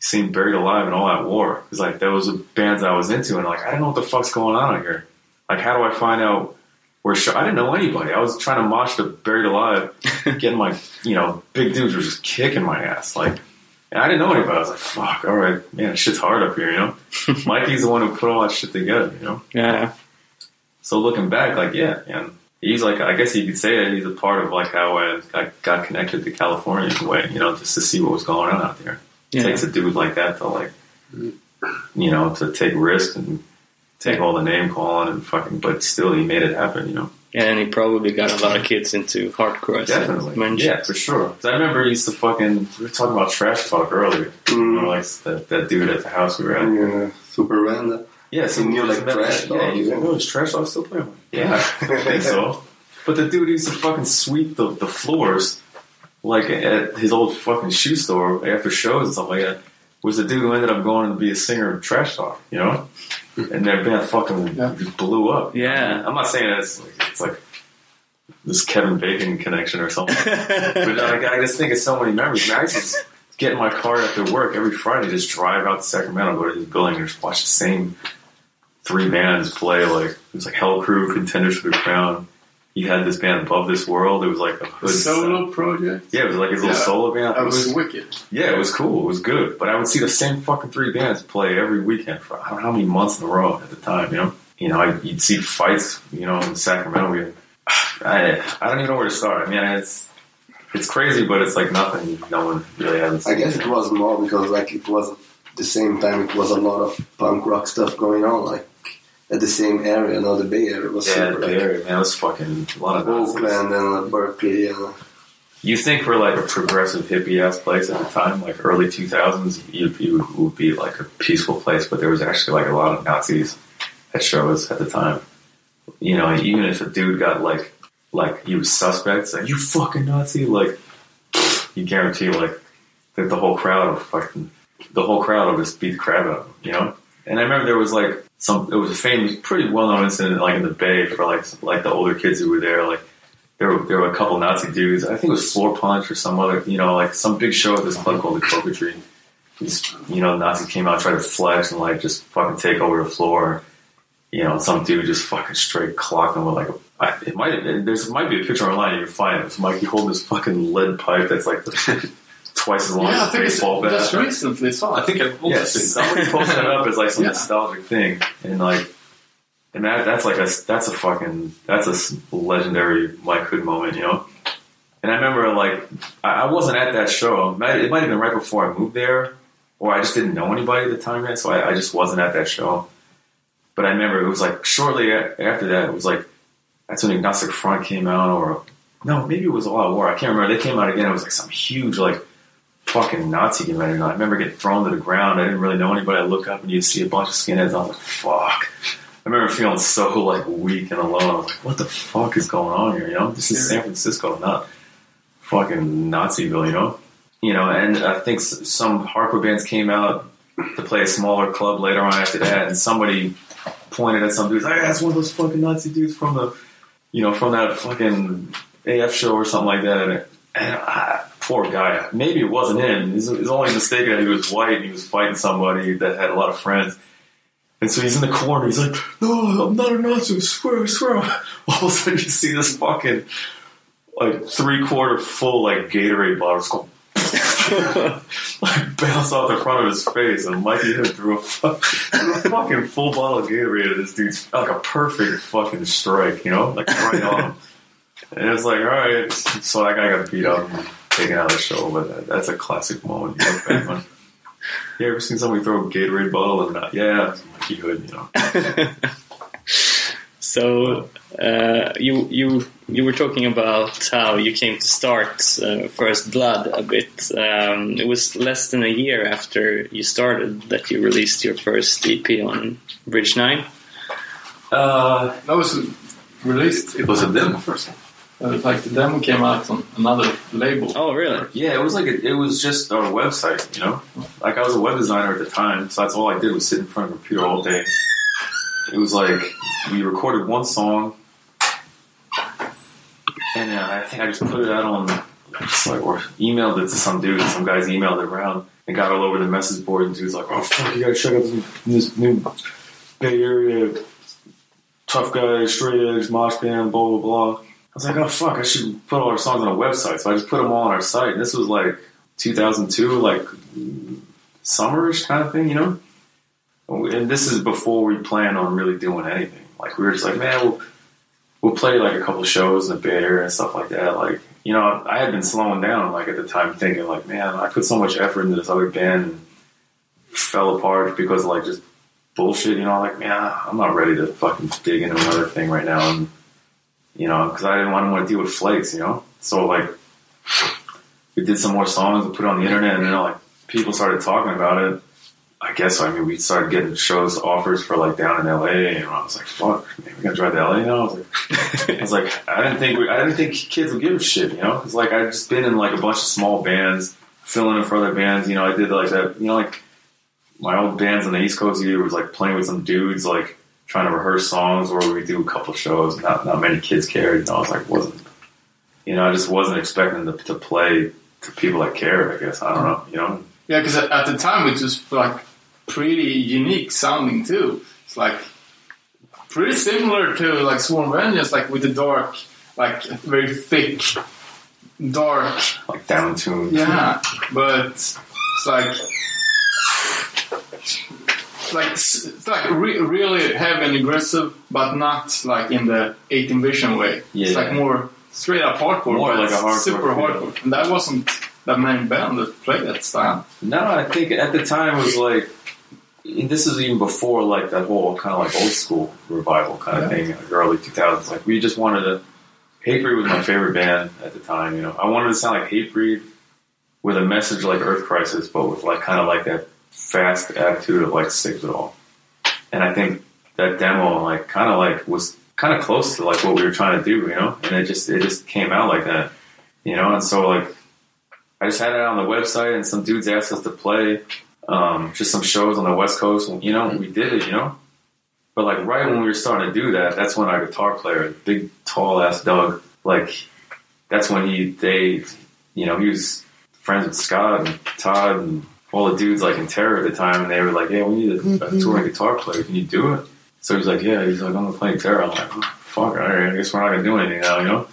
seeing Buried Alive and All Out War. Because like those were bands I was into, and like I don't know what the fuck's going on out here. Like, how do I find out where show? I didn't know anybody. I was trying to mosh the Buried Alive, getting my you know big dudes were just kicking my ass. Like, and I didn't know anybody. I was like, fuck, all right, man, shit's hard up here. You know, Mikey's the one who put all that shit together. You know. Yeah. So looking back, like yeah, man, he's like I guess you could say that he's a part of like how I, I got connected to California in a way, you know, just to see what was going on out there. It takes a dude like that to like, you know, to take risks and take all the name calling and fucking, but still he made it happen, you know. And he probably got a lot of kids into hardcore. Definitely, mentioned. yeah, for sure. I remember he used to fucking. We were talking about trash talk earlier. Mm-hmm. You know, like that, that dude at the house we were at. Yeah, Super Randa. Yeah, He knew, like, Trash Talk, Yeah, like, oh, is Trash Talk still playing? Yeah, I think so. But the dude used to fucking sweep the, the floors, like at his old fucking shoe store after shows and stuff like that. Was the dude who ended up going to be a singer of Trash Talk, you know? And their band fucking Yeah. just blew up. Yeah. I'm not saying it's like, it's like this Kevin Bacon connection or something. but like, I just think of so many memories. Man, I used to just get in my car after work every Friday, just drive out to Sacramento, go to his building, and just watch the same three bands play. Like it was like Hell Crew, Contenders for the Crown. He had this band Above This World. It was like a hood solo project. Yeah, it was like his little Yeah. solo band. It was wicked. yeah, it was cool. It was good. But I would see the same fucking three bands play every weekend for I don't know how many months in a row at the time, you know? You know, I, you'd see fights, you know, in Sacramento. We, I, I don't even know where to start. I mean, it's it's crazy, but it's like nothing no one really has. I guess it was more because like it was the same time it was a lot of punk rock stuff going on like at the same area. Now the Bay Area was Yeah, super Bay Area, man, it was fucking a lot of nonsense. Oakland and Berkeley and You think we're like a progressive hippie ass place at the time, like early 2000s, you, you would be like a peaceful place, but there was actually like a lot of Nazis at shows at the time. You know, even if a dude got like, like he was suspect, like you fucking Nazi, like you guarantee like that the whole crowd would fucking, the whole crowd would just beat the crap out of him, you know? And I remember there was like some, it was a famous, pretty well known incident like in the Bay for like, like the older kids who were there, like there were, there were a couple Nazi dudes. I think it was Floorpunch or some other, you know, like some big show at this club called the Cocodrie. These, you know, Nazis came out, tried to flex and like just fucking take over the floor. You know, some dude just fucking straight clocked him with like a. I, it might there's might be a picture online you can find it. It's Mikey holding this fucking lead pipe that's like the, twice as long Yeah, I as a think it's baseball bat. just recently saw. I think I've also Yes, seen somebody posted it up as like some Yeah. nostalgic thing, and like, and that that's like a that's a fucking that's a legendary Mike Hood moment, you know. And I remember like I, I wasn't at that show. It might, it might have been right before I moved there, or I just didn't know anybody at the time yet, so I, I just wasn't at that show. But I remember it was like shortly after that, it was like that's when Agnostic Front came out, or no, maybe it was All Out War. I can't remember. They came out again. It was like some huge like fucking Nazi convention. I remember getting thrown to the ground. I didn't really know anybody. I look up and you see a bunch of skinheads. I was like, fuck. I remember feeling so like weak and alone. I was like, what the fuck is going on here? You know, this is San Francisco, not fucking Naziville. You know, you know. And I think some hardcore bands came out to play a smaller club later on after that, and somebody pointed at some dudes. Hey, that's one of those fucking Nazi dudes from the, you know, from that fucking AF show or something like that. And I, poor guy. Maybe it wasn't him. His, his only mistake that he was white and he was fighting somebody that had a lot of friends. And so he's in the corner. He's like, "No, I'm not a Nazi. I swear, I swear." All of a sudden, you see this fucking like three quarter full like Gatorade bottles go like bounce off the front of his face, and Mikey hit threw a, threw a fucking full bottle of Gatorade at this dude's like a perfect fucking strike, you know, like right on. And it's like, all right, so that guy got beat up taken out of the show, but that, that's a classic moment. You, look back on. you ever seen somebody throw a Gatorade bottle and not? Yeah, it's Mikey Hood, you know. So uh, you you you were talking about how you came to start uh, First Blood a bit. Um, it was less than a year after you started that you released your first EP on Bridge Nine. Uh, That was released. It was a demo first? Like the demo came out on another label. Oh, really? Yeah, it was like a, it was just our website, you know. Like I was a web designer at the time, so that's all I did was sit in front of a computer all day. It was like we recorded one song, and uh, I think I just put it out on, just like or emailed it to some dude. Some guys emailed it around and got all over the message board. And dudes like, "Oh fuck, you gotta check out this, this new Bay Area tough guy, straight edge, mosh band, blah blah blah." I was like, "Oh fuck, I should put all our songs on a website." So I just put them all on our site. And this was like 2002, like summerish kind of thing, you know. And this is before we planned on really doing anything. Like we were just like, man, we'll, we'll play like a couple shows in the Bay Area and stuff like that. Like, you know, I had been slowing down like at the time, thinking like, man, I put so much effort into this other band and fell apart because of, like just bullshit. You know, like, man, I'm not ready to fucking dig into another thing right now. And you know, because I didn't want to want to deal with flakes. You know, so like we did some more songs and put it on the internet, and then like people started talking about it. I guess I mean we started getting shows offers for like down in LA, and I was like, "Fuck, man, we gotta drive to LA now." I was like, I was like, I didn't think we, I didn't think kids would give a shit, you know? It's like I'd just been in like a bunch of small bands, filling in for other bands. You know, I did like that, you know, like my old bands on the East Coast. Either was like playing with some dudes, like trying to rehearse songs, or we do a couple shows. Not not many kids cared. You know, I was like, wasn't, you know, I just wasn't expecting to, to play to people that cared. I guess I don't know, you know. Yeah, because at, at the time it was like pretty unique sounding too. It's like pretty similar to like Sworn Vengeance, like with the dark, like very thick, dark. like down tuned. Yeah, but it's like. It's like like re- really heavy and aggressive, but not like in the 18 Vision way. Yeah, It's Yeah. like more straight up hardcore, More like a hardcore super feel. hardcore. And that wasn't that many band that played that style. No, I think at the time it was like this is even before like that whole kind of like old school revival kind of thing, like early 2000s. Like we just wanted to. Hatebreed was my favorite band at the time. You know, I wanted to sound like Hatebreed with a message like Earth Crisis, but with like kind of like that fast attitude of like All. And I think that demo like kind of like was kind of close to like what we were trying to do, you know. And it just it just came out like that, you know. And so like I just had it on the website, and some dudes asked us to play um, just some shows on the West Coast, and you know, we did it, you know. But like right when we were starting to do that, that's when our guitar player, big tall ass Doug, like that's when he they, you know, he was friends with Scott and Todd and all the dudes like in Terror at the time, and they were like, "Yeah, we need a, a mm-hmm. touring guitar player. Can you do it?" So he's like, "Yeah." He's like, "I'm gonna play Terror." I'm like, oh, "Fuck, all right. I guess we're not gonna do anything now," you know.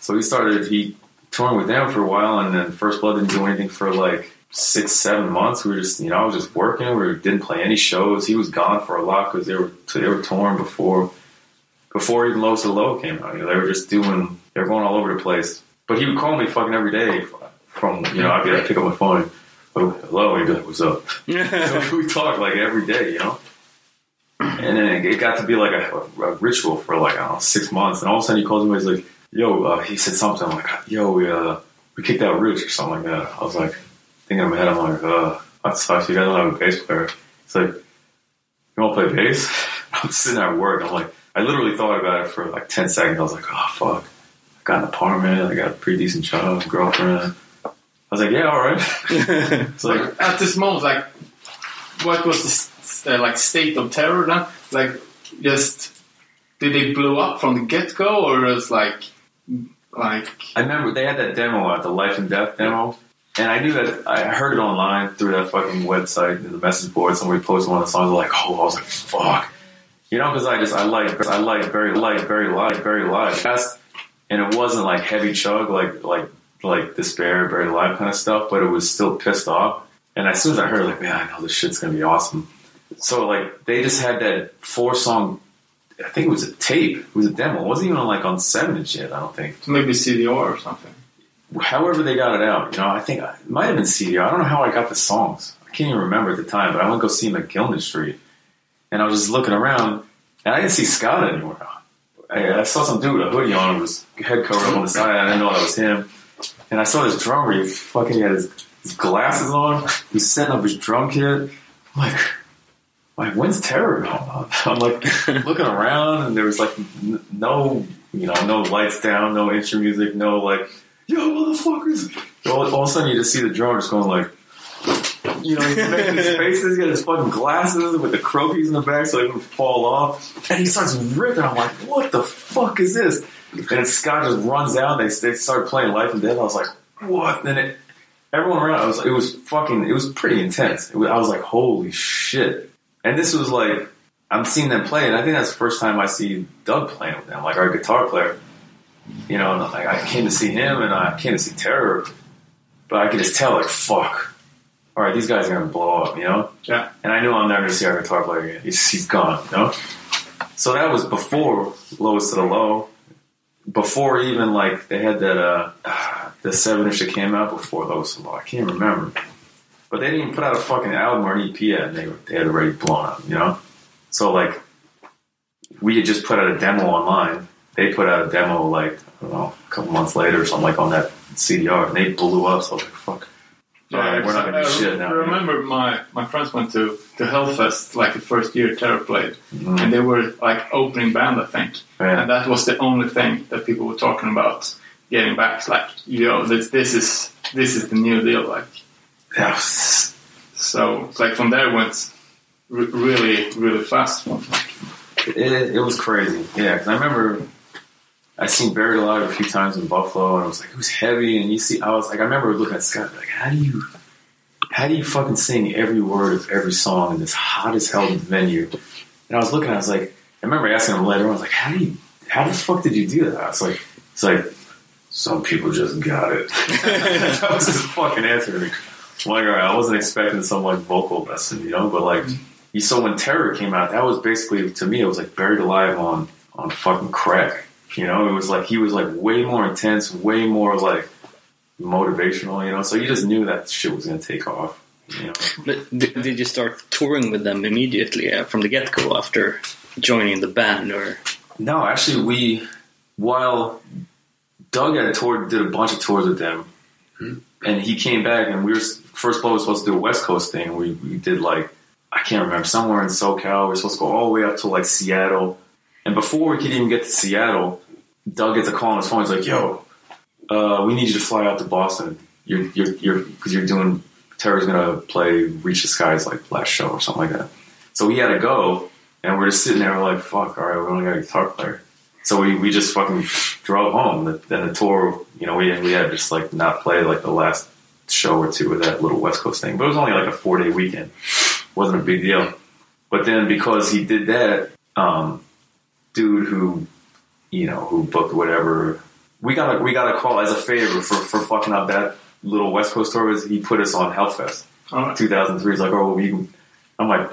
So he started he touring with them for a while, and then First Blood didn't do anything for like six, seven months. We were just, you know, I was just working. We didn't play any shows. He was gone for a lot because they were they were touring before before even Low to Low came out. You know, they were just doing they were going all over the place. But he would call me fucking every day from you know I'd be like pick up my phone. Oh, hello, he'd be like, "What's up?" so we talked like every day, you know. And then it got to be like a, a ritual for like I don't know six months, and all of a sudden he calls me. He's like, "Yo," uh, he said something I'm like, "Yo, we uh, we kicked out Rich or something like that." I was like, thinking in my head, I'm like, "Uh, that sucks. You guys don't have a bass player." It's like, "You want to play bass?" I'm sitting at work. I'm like, I literally thought about it for like ten seconds. I was like, "Oh fuck." I got an apartment. I got a pretty decent job, girlfriend. I was like, yeah, all right. it's like, Like at this moment, like what was the s- uh, like state of terror then? Like just did they blow up from the get go, or was like like I remember they had that demo out, the Life and Death demo, and I knew that I heard it online through that fucking website, the message board. Somebody posted one of the songs. I was like, oh, I was like, fuck, you know, because I just I like I like very light, very light, very light. That's and it wasn't like heavy chug like like like despair, buried alive kind of stuff, but it was still pissed off. And as soon as I heard, like, man, I know this shit's gonna be awesome. So like they just had that four song. I think it was a tape. It was a demo. It wasn't even like on seven and shit. I don't think. Maybe CDR or something. However they got it out, you know, I think it might have been CDR. I don't know how I got the songs. I can't even remember at the time. But I went to go see him at Gilman Street, and I was just looking around, and I didn't see Scott anywhere. I, I saw some dude with a hoodie on, with his head covered up on the side. I didn't know that was him. And I saw this drummer. He fucking had his, his glasses on. He's setting up his drum kit. I'm like, like when's Terror going on? I'm like looking around, and there was like n- no, you know, no lights down, no intro music, no like, yo, motherfuckers. All, all of a sudden, you just see the drummer just going like, you know, he's making these faces. He got his fucking glasses with the croakies in the back so he wouldn't fall off. And he starts ripping. I'm like, what the fuck is this? And Scott just runs down. They, they start playing Life and Death. I was like, what? And then it, everyone around, I was, it was fucking, it was pretty intense. It was, I was like, holy shit. And this was like, I'm seeing them play, and I think that's the first time I see Doug playing with them, like our guitar player. You know, and like I came to see him, and I came to see Terror, but I could just tell, like, fuck. All right, these guys are gonna blow up, you know. Yeah. And I knew I'm never gonna see our guitar player again. He's, he's gone, you know. So that was before Lowest of the Low. Before even like they had that uh the seven inch that came out before Low. I can't remember. But they didn't even put out a fucking album or an EP yet, and they, they had already blown up, you know? So, like, we had just put out a demo online. They put out a demo, like, I don't know, a couple months later or something, like on that CDR, and they blew up, so I was like, fuck. All right, we're not gonna do I shit now. I remember my, my friends went to, to Hellfest like the first year Terror played, Mhm. and they were like opening band, I think. Yeah. And that was the only thing that people were talking about getting back. It's like, yo, this, this is this is the new deal. Like, was- so like from there it went re- really, really fast. it, it was crazy. Yeah, because I remember I seen Buried Alive a few times in Buffalo, and I was like, was heavy. And you see, I was like, I remember looking at Scott, like, how do you, how do you fucking sing every word of every song in this hot as hell venue? And I was looking, I was like, I remember asking him later, I was like, how do you, how the fuck did you do that? I was like, it's like, some people just got it. that was his fucking answer. Like, like, all right, I wasn't expecting some like vocal lesson, you know, but like, you so when Terror came out, that was basically to me, it was like buried alive on on fucking crack. You know, it was like he was like way more intense, way more like motivational. You know, so you just knew that shit was gonna take off. You know, But did, did you start touring with them immediately uh, from the get go after joining the band, or no, actually, we while Doug had toured, did a bunch of tours with them, and he came back, and we were First Blood was supposed to do a West Coast thing. We we did like I can't remember somewhere in SoCal. We were supposed to go all the way up to like Seattle, and before we could even get to Seattle, Doug gets a call on his phone. He's like, "Yo, uh, we need you to fly out to Boston. You're you're you're because you're doing Terror's gonna play Reach the Skies like last show or something like that." So we had to go, and we're just sitting there like, "Fuck, all right, we only got a guitar player." So we, we just fucking drove home. Then the tour, you know, we we had just like not played like the last show or two of that little West Coast thing, but it was only like a four day weekend. wasn't a big deal. But then because he did that, um, dude who, you know, who booked whatever, we got a we got a call as a favor for for fucking up that little West Coast tour. Was he put us on Hellfest? Right. 2003. He's like, oh, we. I'm like,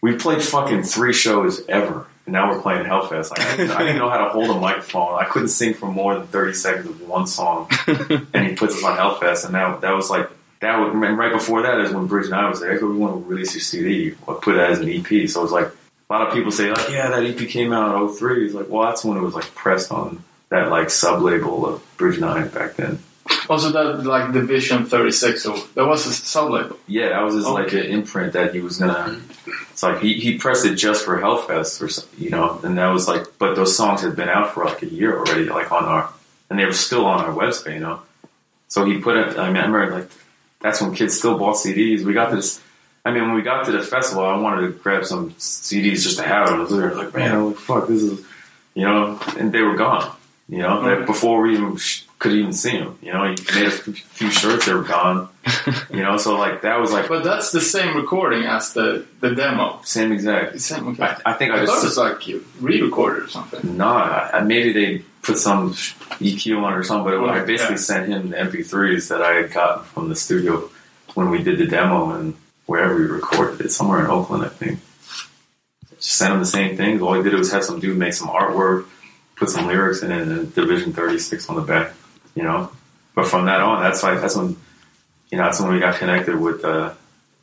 we played fucking three shows ever, and now we're playing Hellfest. Like, I, didn't, I didn't know how to hold a microphone. I couldn't sing for more than 30 seconds of one song, and he puts us on Hellfest, and that that was like that. Was, and right before that is when Bridge Nine was there. Hey, we want to release your CD or put it as an EP. So it was like a lot of people say like, yeah, that EP came out in 03. It's like, well, that's when it was like pressed on that like sub label of Bridge Nine back then. Oh, also, that like Division 36, so that was a sub label. Yeah, that was his like an imprint that he was gonna. It's like he, he pressed it just for Hellfest or you know, and that was like, but those songs had been out for like a year already, like on our, and they were still on our website, you know. So he put it. I mean, I remember like that's when kids still bought CDs. We got this. I mean, when we got to the festival, I wanted to grab some CDs just to have them. I was like, man, like, fuck, this is, you know, and they were gone. You know, mm-hmm. Okay. before we even sh- could even see them. You know, he made a few shirts, they were gone. You know, so like that was like But that's the same recording as the, the demo. same exact. Same. Okay. I, I think I, I thought it just was like you re-recorded or something. no. I, I- maybe they put some EQ on it or something. But I basically Yeah. sent him the MP3s that I had gotten from the studio when we did the demo and wherever we recorded it, somewhere in Oakland, I think. Just sent him the same things. All he did was have some dude make some artwork, put some lyrics in it, and Division 36 on the back, you know. But from that on, that's like that's when, you know, that's when we got connected with uh,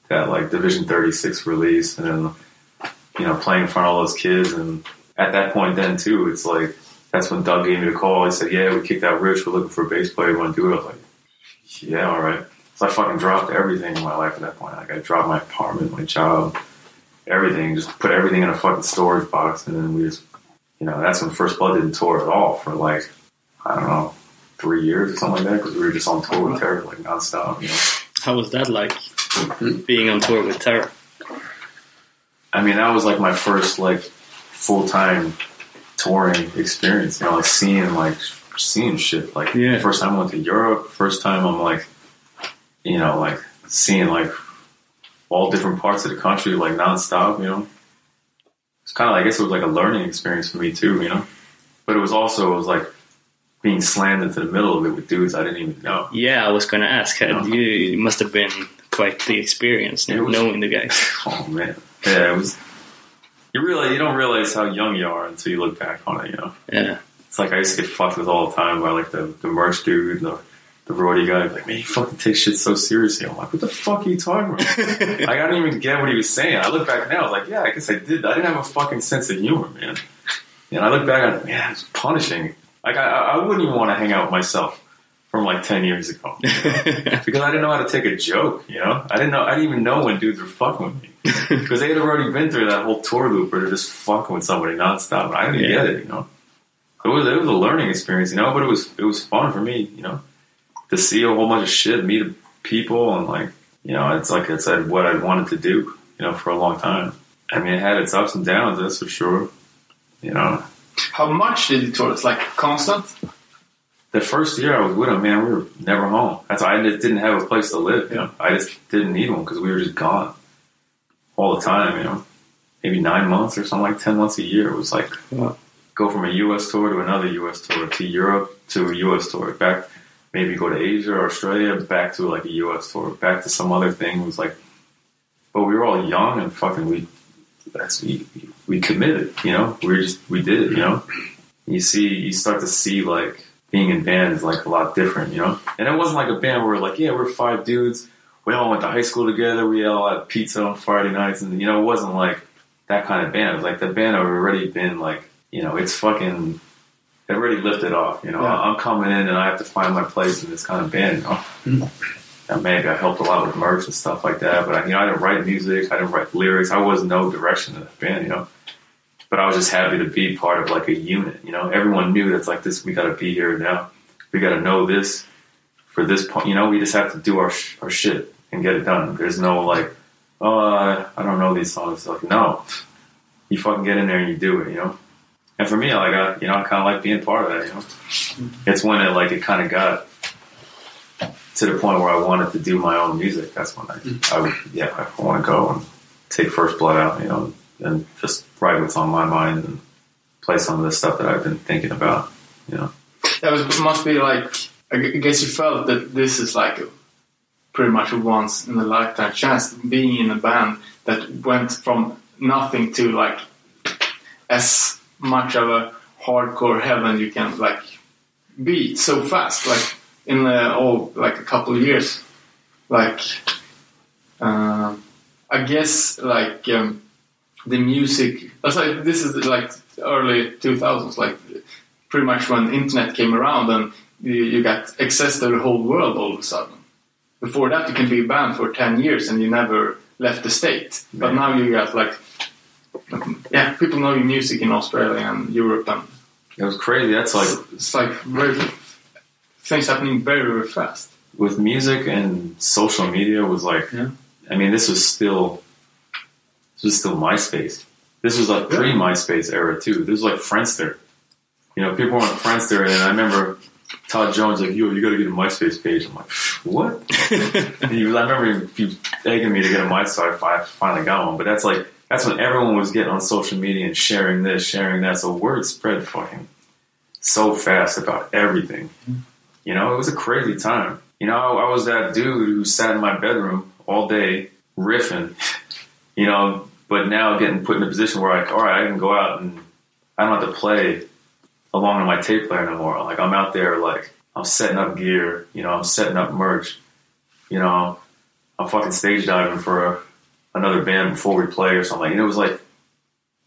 that like Division 36 release, and then you know playing in front of all those kids, and at that point then too, it's like that's when Doug gave me the call. He said, "Yeah, we kicked out Rich. We're looking for a bass player. You want to do it?" I was like, "Yeah, all right." So I fucking dropped everything in my life at that point. Like I dropped my apartment, my job, everything. Just put everything in a fucking storage box, and then we just, you know, that's when First Blood didn't tour at all for like, I don't know, three years or something like that because we were just on tour with Terror like nonstop. You know, How was that like being on tour with Terror? I mean, that was like my first like full time touring experience. You know, like seeing like seeing shit. Like Yeah. first time I went to Europe. First time I'm like, you know, like seeing like all different parts of the country like nonstop. You know, it's kind of I guess it was like a learning experience for me too. You know, but it was also it was like being slammed into the middle of it with dudes I didn't even know. Yeah, I was going to ask. You, you must have been quite the experience was- knowing the guys. Oh man, yeah, it was. You realize you don't realize how young you are until you look back on it. You know. Yeah. It's like I used to get fucked with all the time by like the, the merch dude, the the roadie guy. Like, man, you fucking take shit so seriously. I'm like, what the fuck are you talking about? like, I didn't even get what he was saying. I look back now, I was like, yeah, I guess I did. I didn't have a fucking sense of humor, man. And I look back, I'm like, man, it's punishing. Like, I, I wouldn't even want to hang out with myself from like ten years ago because I didn't know how to take a joke. You know, I didn't know. I didn't even know when dudes were fucking with me because they had already been through that whole tour loop where they're just fucking with somebody nonstop. I didn't Yeah. get it. You know. It was it was a learning experience, you know, but it was it was fun for me, you know, to see a whole bunch of shit, meet people, and like you know, it's like it's like what I wanted to do, you know, for a long time. I mean, it had its ups and downs, that's for sure. You know, How much did you tour? It's like constant. the first year I was with him, man, we were never home. That's why I just didn't have a place to live. You know, I just didn't need one because we were just gone all the time. You know, maybe nine months or something like ten months a year. It was like Wow. go from a U.S. tour to another U.S. tour to Europe to a U.S. tour back. Maybe go to Asia or Australia, back to like a U.S. tour, back to some other thing. It was like, but we were all young and fucking we. That's we we committed. You know, we just we did it. You know, you see, you start to see like being in band is like a lot different, you know? And it wasn't like a band where like, yeah, we're five dudes. We all went to high school together. We all had pizza on Friday nights. And, you know, it wasn't like that kind of band. It was like the band had already been like, you know, it's fucking, it already lifted off, you know? Yeah. I'm coming in and I have to find my place in this kind of band, you know? Mm-hmm. And maybe I helped a lot with merch and stuff like that. But, I, you know, I didn't write music. I didn't write lyrics. I was no direction in the band, you know? but I was just happy to be part of like a unit. You know, everyone knew that's like this. We got to be here now. We got to know this for this point. You know, we just have to do our sh- our shit and get it done. There's no like, oh, I I don't know these songs. Like, no, you fucking get in there and you do it. You know. And for me, like, I you know, I kind of like being part of that. You know, it's when it like it kind of got to the point where I wanted to do my own music. That's when I, mm. I would, yeah, I want to go and take First Blood out. You know, and just write what's on my mind and play some of the stuff that I've been thinking about. You know, That was must be like. I I guess you felt that this is like a, pretty much a once in a lifetime chance being in a band that went from nothing to like as much of a hardcore heaven you can like be so fast, like in uh, oh like a couple of years, like. Um, I guess like um, the music. Like, this is like early 2000s, like pretty much when internet came around and you, you got access to the whole world all of a sudden. Before that, you can be banned for 10 years and you never left the state. But now you got like, yeah, people know your music in Australia and Europe, and it was crazy. That's like it's like very things happening very very fast. with music and social media was like. Yeah. I mean, this was still this was still MySpace. This was like pre MySpace era too. This was like Friendster. You know, people were on Friendster, and I remember Todd Jones like, "Yo, you got to get a MySpace page." I'm like, "What?" And he was, I remember he was begging me to get a MySpace. I finally got one, but that's like that's when everyone was getting on social media and sharing this, sharing that. So word spread for him. so fast about everything. You know, it was a crazy time. You know, I, was that dude who sat in my bedroom all day riffing. You know, but now getting put in a position where like, all right, I can go out and I don't have to play along on my tape player no more. Like I'm out there, like I'm setting up gear. You know, I'm setting up merch. You know, I'm fucking stage diving for a, another band before we play or something. And it was like,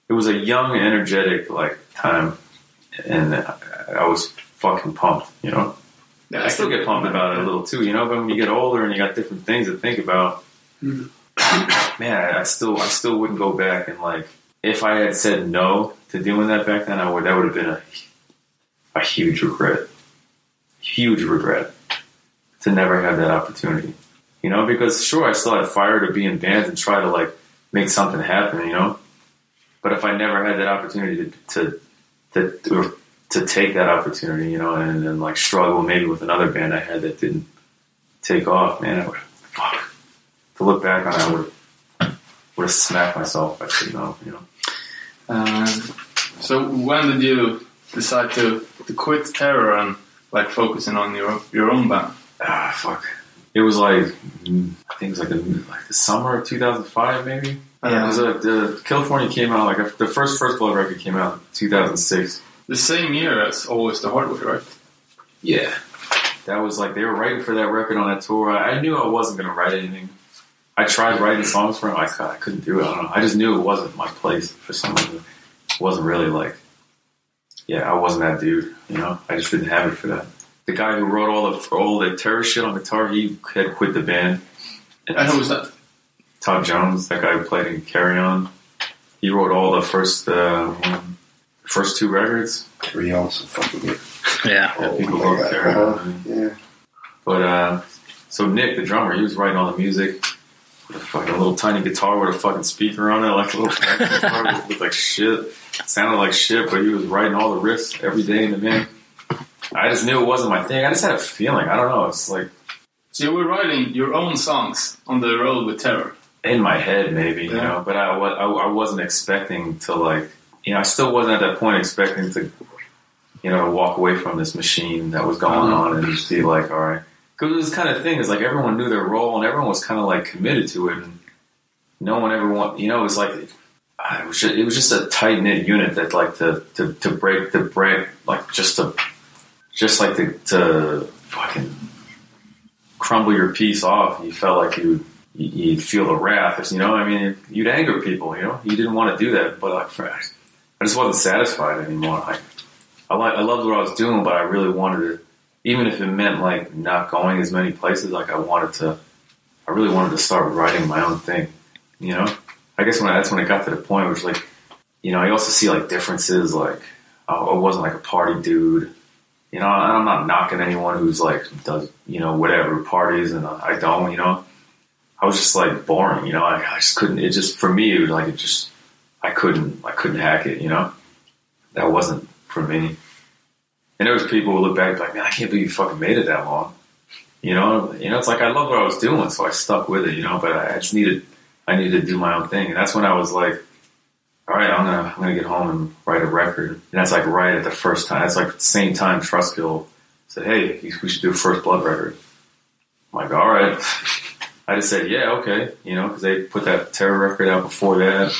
it was a young, energetic like time, and I, was fucking pumped. You know, I still get pumped about it a little too. You know, but when you get older and you got different things to think about, mm-hmm. man, I still, I still wouldn't go back and like, if I had said no to doing that back then, I would. That would have been a, a huge regret, huge regret to never have that opportunity. You know, because sure, I still had fire to be in bands and try to like make something happen. You know, but if I never had that opportunity to to to, or to take that opportunity, you know, and then like struggle maybe with another band I had that didn't take off, man, I would fuck. To look back on, it, I would would have smacked myself. I should know, you know. Um, so when did you decide to, to quit Terror and like focusing on your your own band? Ah, fuck. It was like mm, I think it was like the like the summer of 2005, maybe. Yeah, because uh, the California came out like the first First Blood record came out in 2006. The same year as Always the Hard Way, right? Yeah, that was like they were writing for that record on that tour. I, I knew I wasn't gonna write anything. I tried writing songs for him. I, I couldn't do it. I don't know. I just knew it wasn't my place for some reason. It wasn't really like, yeah, I wasn't that dude. You know, I just didn't have it for that. The guy who wrote all the all the terror shit on guitar, he had quit the band. And And who was that? Todd Jones, that guy who played in Carry On. He wrote all the first uh, first two records. Carry on so fucking good. Yeah. Yeah, people my love God. Carry Uh-huh. On. Yeah. But uh, so Nick, the drummer, he was writing all the music with a fucking little tiny guitar with a fucking speaker on it, like a little guitar that looked like shit. Sounded like shit, but he was writing all the riffs every day in the band. I just knew it wasn't my thing. I just had a feeling. I don't know. It's like So you were writing your own songs on the road with Terror. in my head, maybe you Yeah. know. But I, I, I wasn't expecting to like, you know, I still wasn't at that point expecting to, you know, walk away from this machine that was going uh-huh. on and just be like, all right. Because this kind of thing is like everyone knew their role and everyone was kind of like committed to it, and no one ever want, you know, it was like. Ah, I was just, it was just a tight knit unit that like to, to, to break the break like just to just like to, to fucking crumble your piece off. You felt like you you- you'd feel the wrath. You know, I mean, you'd anger people. You know, you didn't want to do that, but like, I just wasn't satisfied anymore. Like, I like I loved what I was doing, but I really wanted to, even if it meant like not going as many places. Like, I wanted to, I really wanted to start writing my own thing. You know, I guess when I, that's when it got to the point it's like, you know, I also see like differences. Like, I wasn't like a party dude. You know, I'm not knocking anyone who's like does you know whatever parties, and I don't. You know, I was just like boring. You know, I, I just couldn't. It just for me, it was like it just I couldn't. I couldn't hack it. You know, that wasn't for me. And there was people who look back like, man, I can't believe you fucking made it that long. You know, you know, it's like I love what I was doing, so I stuck with it. You know, but I just needed, I needed to do my own thing, and that's when I was like, all right, I'm gonna, I'm gonna get home and write a record. And that's like right at the first time. That's like the same time Trustkill said, hey, we should do a First Blood record. I'm like, all right. I just said, yeah, okay, you know, because they put that Terror record out before that.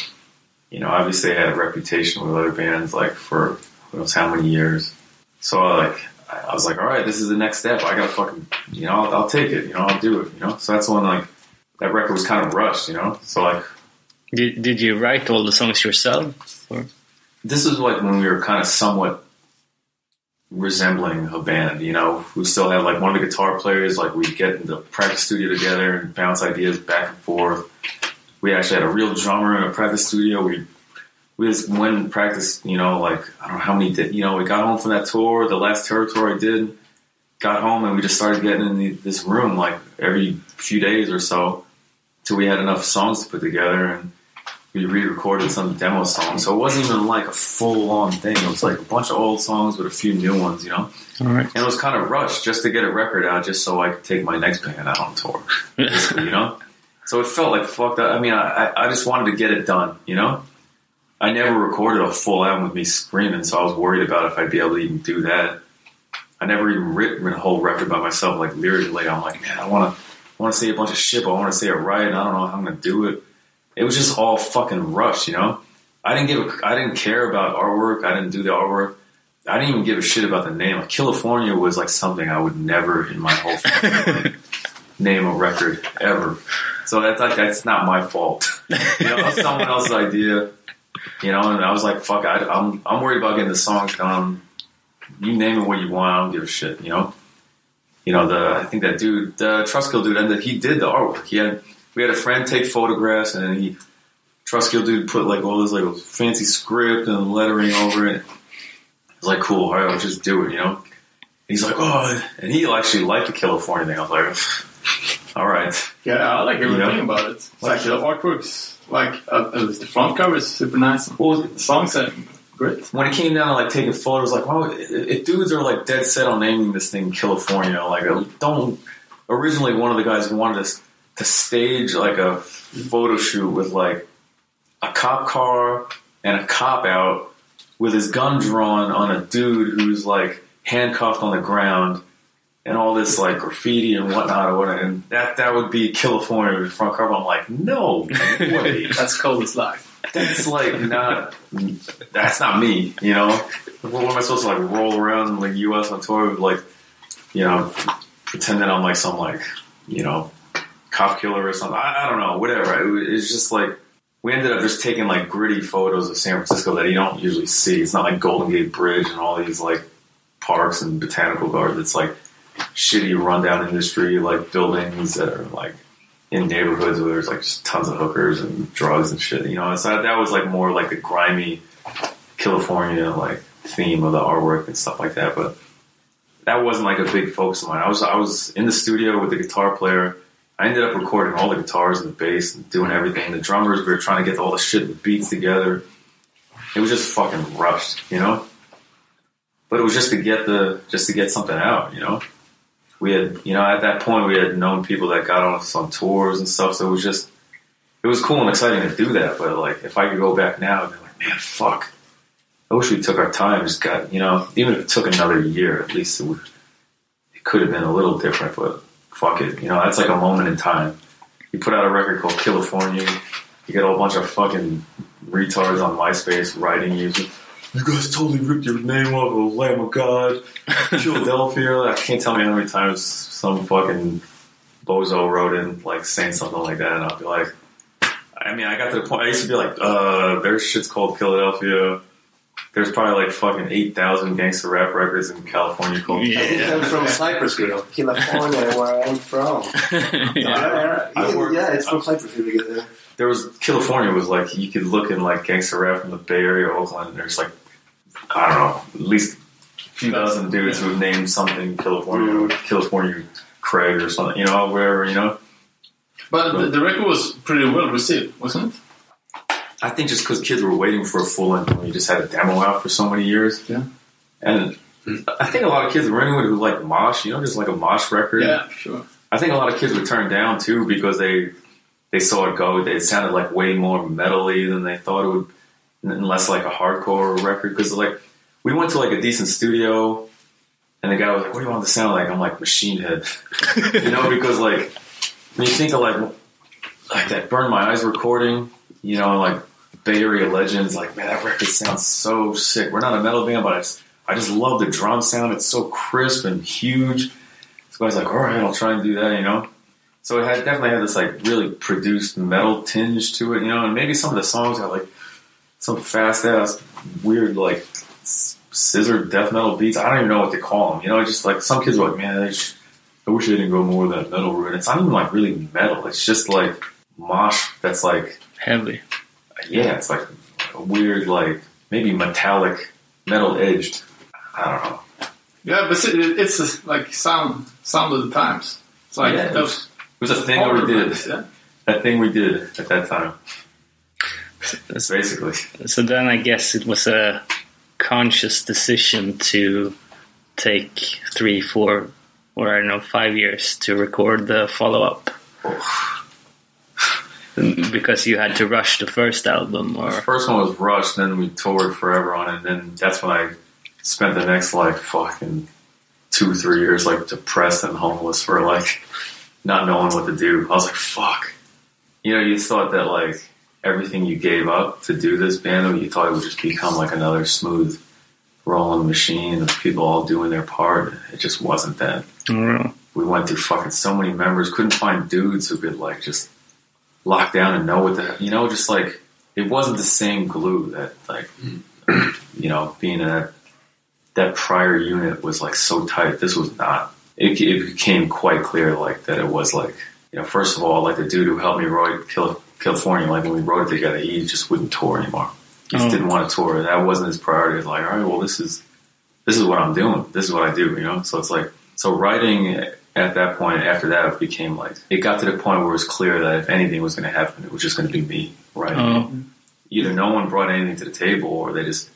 You know, obviously they had a reputation with other bands like for who knows how many years. So I like, I was like, all right, this is the next step. I gotta fucking, you know, I'll, I'll take it. You know, I'll do it. You know, so that's when like that record was kind of rushed. You know, so like Did, did you write all the songs yourself? Or? this is like when we were kind of somewhat resembling a band, you know. We still had like one of the guitar players, like we'd get in the practice studio together and bounce ideas back and forth. We actually had a real drummer in a practice studio. We we just went and practiced, you know, like I don't know how many did you know, we got home from that tour, the last Terror tour I did, got home and we just started getting in the, this room like every few days or so till we had enough songs to put together and we re-recorded some demo songs, so it wasn't even like a full-on thing. It was like a bunch of old songs with a few new ones, you know. All right. And it was kind of rushed just to get a record out, just so I could take my next band out on tour, you know. So it felt like fucked up. I mean, I, I I just wanted to get it done, you know. I never recorded a full album with me screaming, so I was worried about if I'd be able to even do that. I never even written a whole record by myself, like lyrically. I'm like, man, I want to, want to say a bunch of shit, but I want to say it right, and I don't know how I'm gonna do it. It was just all fucking rushed, you know. I didn't give, a, I didn't care about artwork. I didn't do the artwork. I didn't even give a shit about the name. Like California was like something I would never in my whole name a record ever. So that's like that's not my fault. You know, that's someone else's idea. You know, and I was like, fuck, I, I'm I'm worried about getting the songs done. You name it what you want, I don't give a shit. You know, you know the I think that dude, the Trustkill dude, and that he did the artwork. He had we had a friend take photographs, and he Trustkill dude put like all this like fancy script and lettering over it. It's like cool, all right, I'll just do it. You know, he's like, oh, and he actually liked the California thing. I was like, all right. Yeah, I like everything Yeah. about it. Like the artwork's like uh, the front cover is super nice. Well, The songs are great. when it came down to like taking photos, like, well, if dudes are like dead set on naming this thing California, like, don't. Originally, one of the guys wanted us to stage like a photo shoot with like a cop car and a cop out with his gun drawn on a dude who's like handcuffed on the ground and all this like graffiti and whatnot or whatnot, and that that would be California with the front cover. I'm like, no way. That's cold as life. that's like not that's not me, you know. What am I supposed to like roll around in like U.S. on tour with like, you know, pretending I'm like some like you know cop killer or something? I, I don't know, whatever. It, it's just like we ended up just taking like gritty photos of San Francisco that you don't usually see. It's not like Golden Gate Bridge and all these like parks and botanical gardens. It's like shitty rundown industry like buildings that are like in neighborhoods where there's like just tons of hookers and drugs and shit. You know, so that, that was like more like the grimy California like theme of the artwork and stuff like that. But that wasn't like a big focus of mine. I was I was in the studio with the guitar player. I ended up recording all the guitars and the bass and doing everything. The drummers, we were trying to get all the shit the beats together. It was just fucking rushed, you know. But it was just to get the just to get something out, you know we had, you know, at that point we had known people that got on on tours and stuff. So it was just, it was cool and exciting to do that. But like, if I could go back now, I'd be like, man, fuck. I wish we took our time, just got, you know, even if it took another year, at least it would, it could have been a little different. But fuck it, you know, that's like a moment in time. You put out a record called California, you get a whole bunch of fucking retards on MySpace writing you. You guys totally ripped your name off of Lamb of God. Philadelphia. I can't tell me how many times some fucking bozo wrote in like saying something like that, and I'll be like, I mean, I got to the point. I used to be like, uh, there's shit's called Philadelphia. There's probably like fucking eight thousand gangster rap records in California called. I think I'm from Cypress, you know, California, where I'm from. Yeah, yeah, I work- yeah, it's from Cypress. really good. There was California was like you could look in like gangster rap from the Bay Area, Oakland. And there's like I don't know, at least a few dozen dudes who named something California, California Craig or something, you know, wherever, you know. But the, the record was pretty well received, wasn't it? I think just because kids were waiting for a full length when you just had a demo out for so many years. Yeah. And I think a lot of kids were it who like Mosh, you know, just like a Mosh record. Yeah, sure. I think a lot of kids were turned down too because they they saw it go. It sounded like way more metally than they thought it would, and less like a hardcore record. Because like we went to like a decent studio, and the guy was like, "What do you want to sound like?" I'm like, "Machine Head," you know, because like when you think of like like that "Burn My Eyes" recording, you know, like Bay Area legends, like man, that record sounds so sick. We're not a metal band, but I just, I just love the drum sound. It's so crisp and huge. So I was like, all right, I'll try and do that, you know. So it had definitely had this like really produced metal tinge to it, you know, and maybe some of the songs got like some fast ass weird like scissor death metal beats. I don't even know what to call them, you know. Just like some kids are like, man, they sh- I wish they didn't go more that metal route. It's not even like really metal. It's just like mosh. That's like Heavy. Yeah, it's like a weird like maybe metallic metal edged. I don't know. Yeah, but it, it's a, like sound sound of the times. It's like Yeah, it those It was a thing that we did. bands, Yeah. That thing we did at that time. Basically. So then I guess it was a conscious decision to take three, four, or I don't know, five years to record the follow up. Because you had to rush the first album, or The first one was rushed, then we toured forever on it, and then that's when I spent the next like fucking two, three years like depressed and homeless for like not knowing what to do. I was like, fuck. You know, you thought that like everything you gave up to do this band, you thought it would just become like another smooth rolling machine of people all doing their part. It just wasn't that. Oh, We went through fucking so many members, couldn't find dudes who could like just lock down and know what the you know, just like it wasn't the same glue that like you know, being in that that prior unit was like so tight. This was not. It, it became quite clear like that it was like you know, first of all, like the dude who helped me write Cal- California, like when we wrote it together, he just wouldn't tour anymore. He just Oh. didn't want to tour. That wasn't his priority. It's like, all right, well, this is this is what I'm doing. This is what I do. You know, so it's like so writing at that point. After that, it became like it got to the point where it was clear that if anything was going to happen, it was just going to be me writing. oh, Either no one brought anything to the table, or they just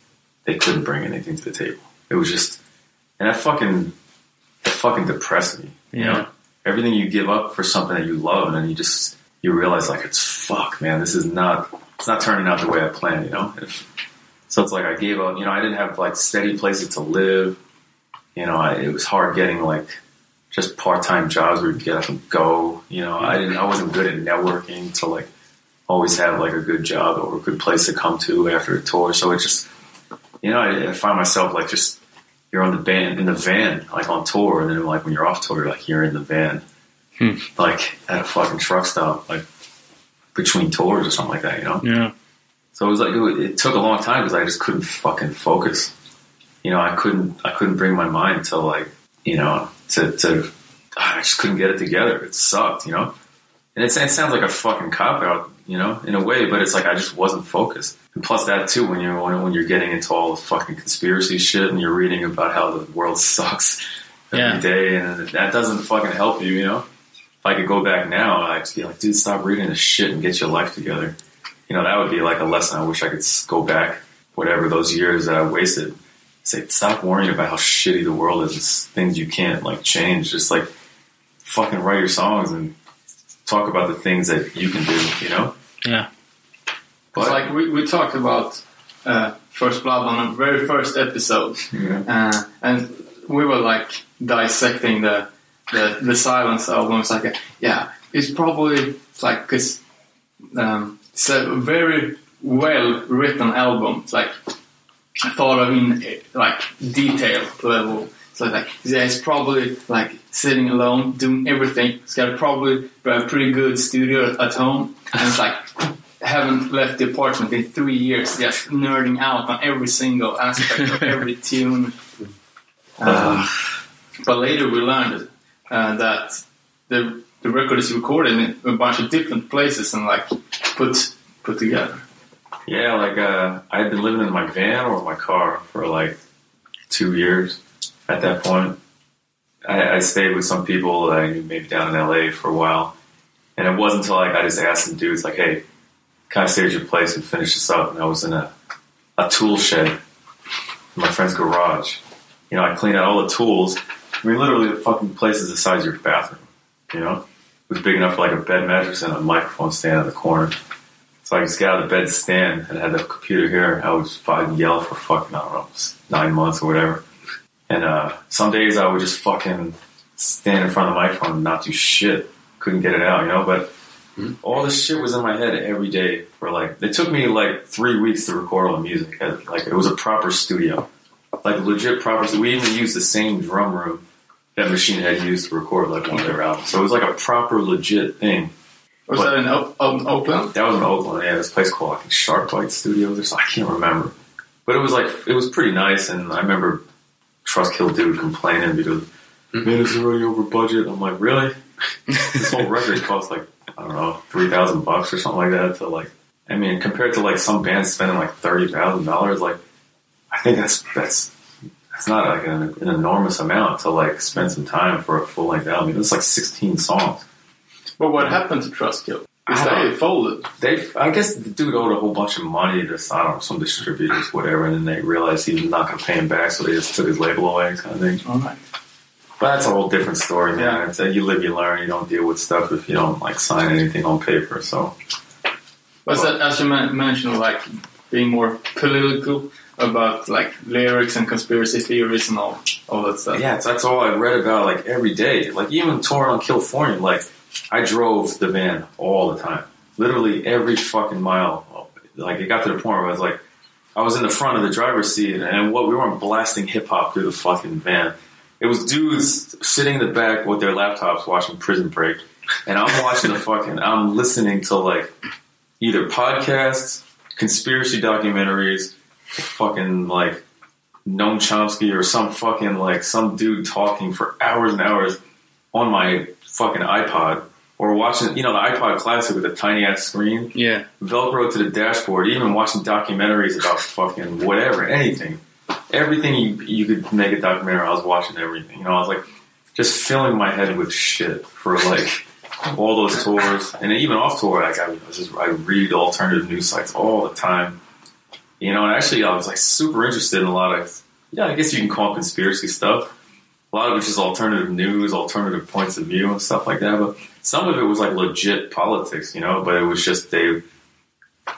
they couldn't bring anything to the table. It was just, and that fucking that fucking depressed me. You know, everything you give up for something that you love, and then you just you realize like it's fuck, man. This is not it's not turning out the way I planned. You know. If, so it's like I gave up. You know, I didn't have like steady places to live. You know, I, it was hard getting like just part time jobs where you get up and go. You know, I didn't. I wasn't good at networking to like always have like a good job or a good place to come to after a tour. So it just, you know, I, I find myself like just you're on the band in the van like on tour, and then like when you're off tour, you're like you're in the van, Hmm. like at a fucking truck stop, like between tours or something like that. You know. yeah, So it was like it, it took a long time because I just couldn't fucking focus. You know, I couldn't I couldn't bring my mind to like you know to to ah, I just couldn't get it together. It sucked, you know. And it's, it sounds like a fucking cop out, you know, in a way, but it's like I just wasn't focused. And plus that too, when you're when, when you're getting into all the fucking conspiracy shit and you're reading about how the world sucks every Yeah. day, and that doesn't fucking help you, you know. If I could go back now, I'd be like, dude, stop reading this shit and get your life together you know, that would be like a lesson. I wish I could go back, whatever those years that I wasted. Say, stop worrying about how shitty the world is. It's things you can't like change. Just like fucking write your songs and talk about the things that you can do. You know, yeah, It's like we, we talked about uh, First Blood on the very first episode, Yeah. uh, and we were like dissecting the the, the Silence album. It's like, a, yeah, it's probably like because um, it's a very well written album. It's like thought of in eh, like detail level. So like, yeah, it's probably like sitting alone doing everything. It's got probably a pretty good studio at, at home, and it's like haven't left the apartment in three years, just nerding out on every single aspect of every tune. Um, but later we learned uh, that the the record is recorded in a bunch of different places and like put put together. Yeah. Like uh, I had been living in my van or my car for like two years. At that point, I, I stayed with some people that I knew maybe down in LA for a while, and it wasn't until like I just asked some dudes like, "Hey, can I stay at your place and finish this up?" And I was in a a tool shed in my friend's garage. You know, I cleaned out all the tools. I mean, literally, the fucking place is the size of your bathroom. You know, it was big enough for like a bed mattress and a microphone stand in the corner. So I just got out of the bed stand and had the computer here. I would fucking yell for fucking I don't know nine months or whatever. And uh, some days I would just fucking stand in front of the microphone and not do shit. Couldn't get it out, you know. But all this shit was in my head every day for like. It took me like three weeks to record all the music. And, Like it was a proper studio, like legit proper. We even used the same drum room that Machine Head used to record like one of their albums. So it was like a proper legit thing. Was What? that in o- o- um, Oakland? That was in Oakland. Yeah, this place called I think Bite Studios or something. I can't remember, but it was like it was pretty nice. And I remember Trustkill Dude complaining because mm-hmm. man, it's already over budget. I'm like, really? this whole record cost like I don't know three thousand bucks or something like that. To like, I mean, compared to like some bands spending like thirty thousand dollars, like I think that's that's that's not like an, an enormous amount to like spend some time for a full length album. It's like sixteen songs. But what happened to Trustkill? Is I they folded? They, I guess the dude owed a whole bunch of money to I don't know some distributors, whatever, and then they realized he was not going to pay him back, so they just took his label away, kind of thing. All right. But that's a whole different story, man. Yeah. It's, uh, you live, you learn. You don't deal with stuff if you don't like sign anything on paper. So But as- as you mentioned, like being more political about like lyrics and conspiracy theories and all all that stuff. Yeah, that's all I read about like every day. Like even touring on California, like I drove the van all the time, literally every fucking mile. Like it got to the point where I was like, I was in the front of the driver's seat, and what we weren't blasting hip hop through the fucking van. It was dudes sitting in the back with their laptops watching Prison Break, and I'm watching the fucking. I'm listening to like either podcasts, conspiracy documentaries, fucking like Noam Chomsky or some fucking like some dude talking for hours and hours on my fucking iPod or watching, you know, the iPod Classic with a tiny ass screen, Yeah. Velcro to the dashboard, even watching documentaries about fucking whatever, anything, everything you you could make a documentary. I was watching everything, you know. I was like just filling my head with shit for like all those tours, and even off tour, like I was just I read alternative news sites all the time. You know, and actually, I was like super interested in a lot of, yeah, I guess you can call it conspiracy stuff. A lot of it's just alternative news, alternative points of view, and stuff like that. But some of it was like legit politics, you know. But it was just they,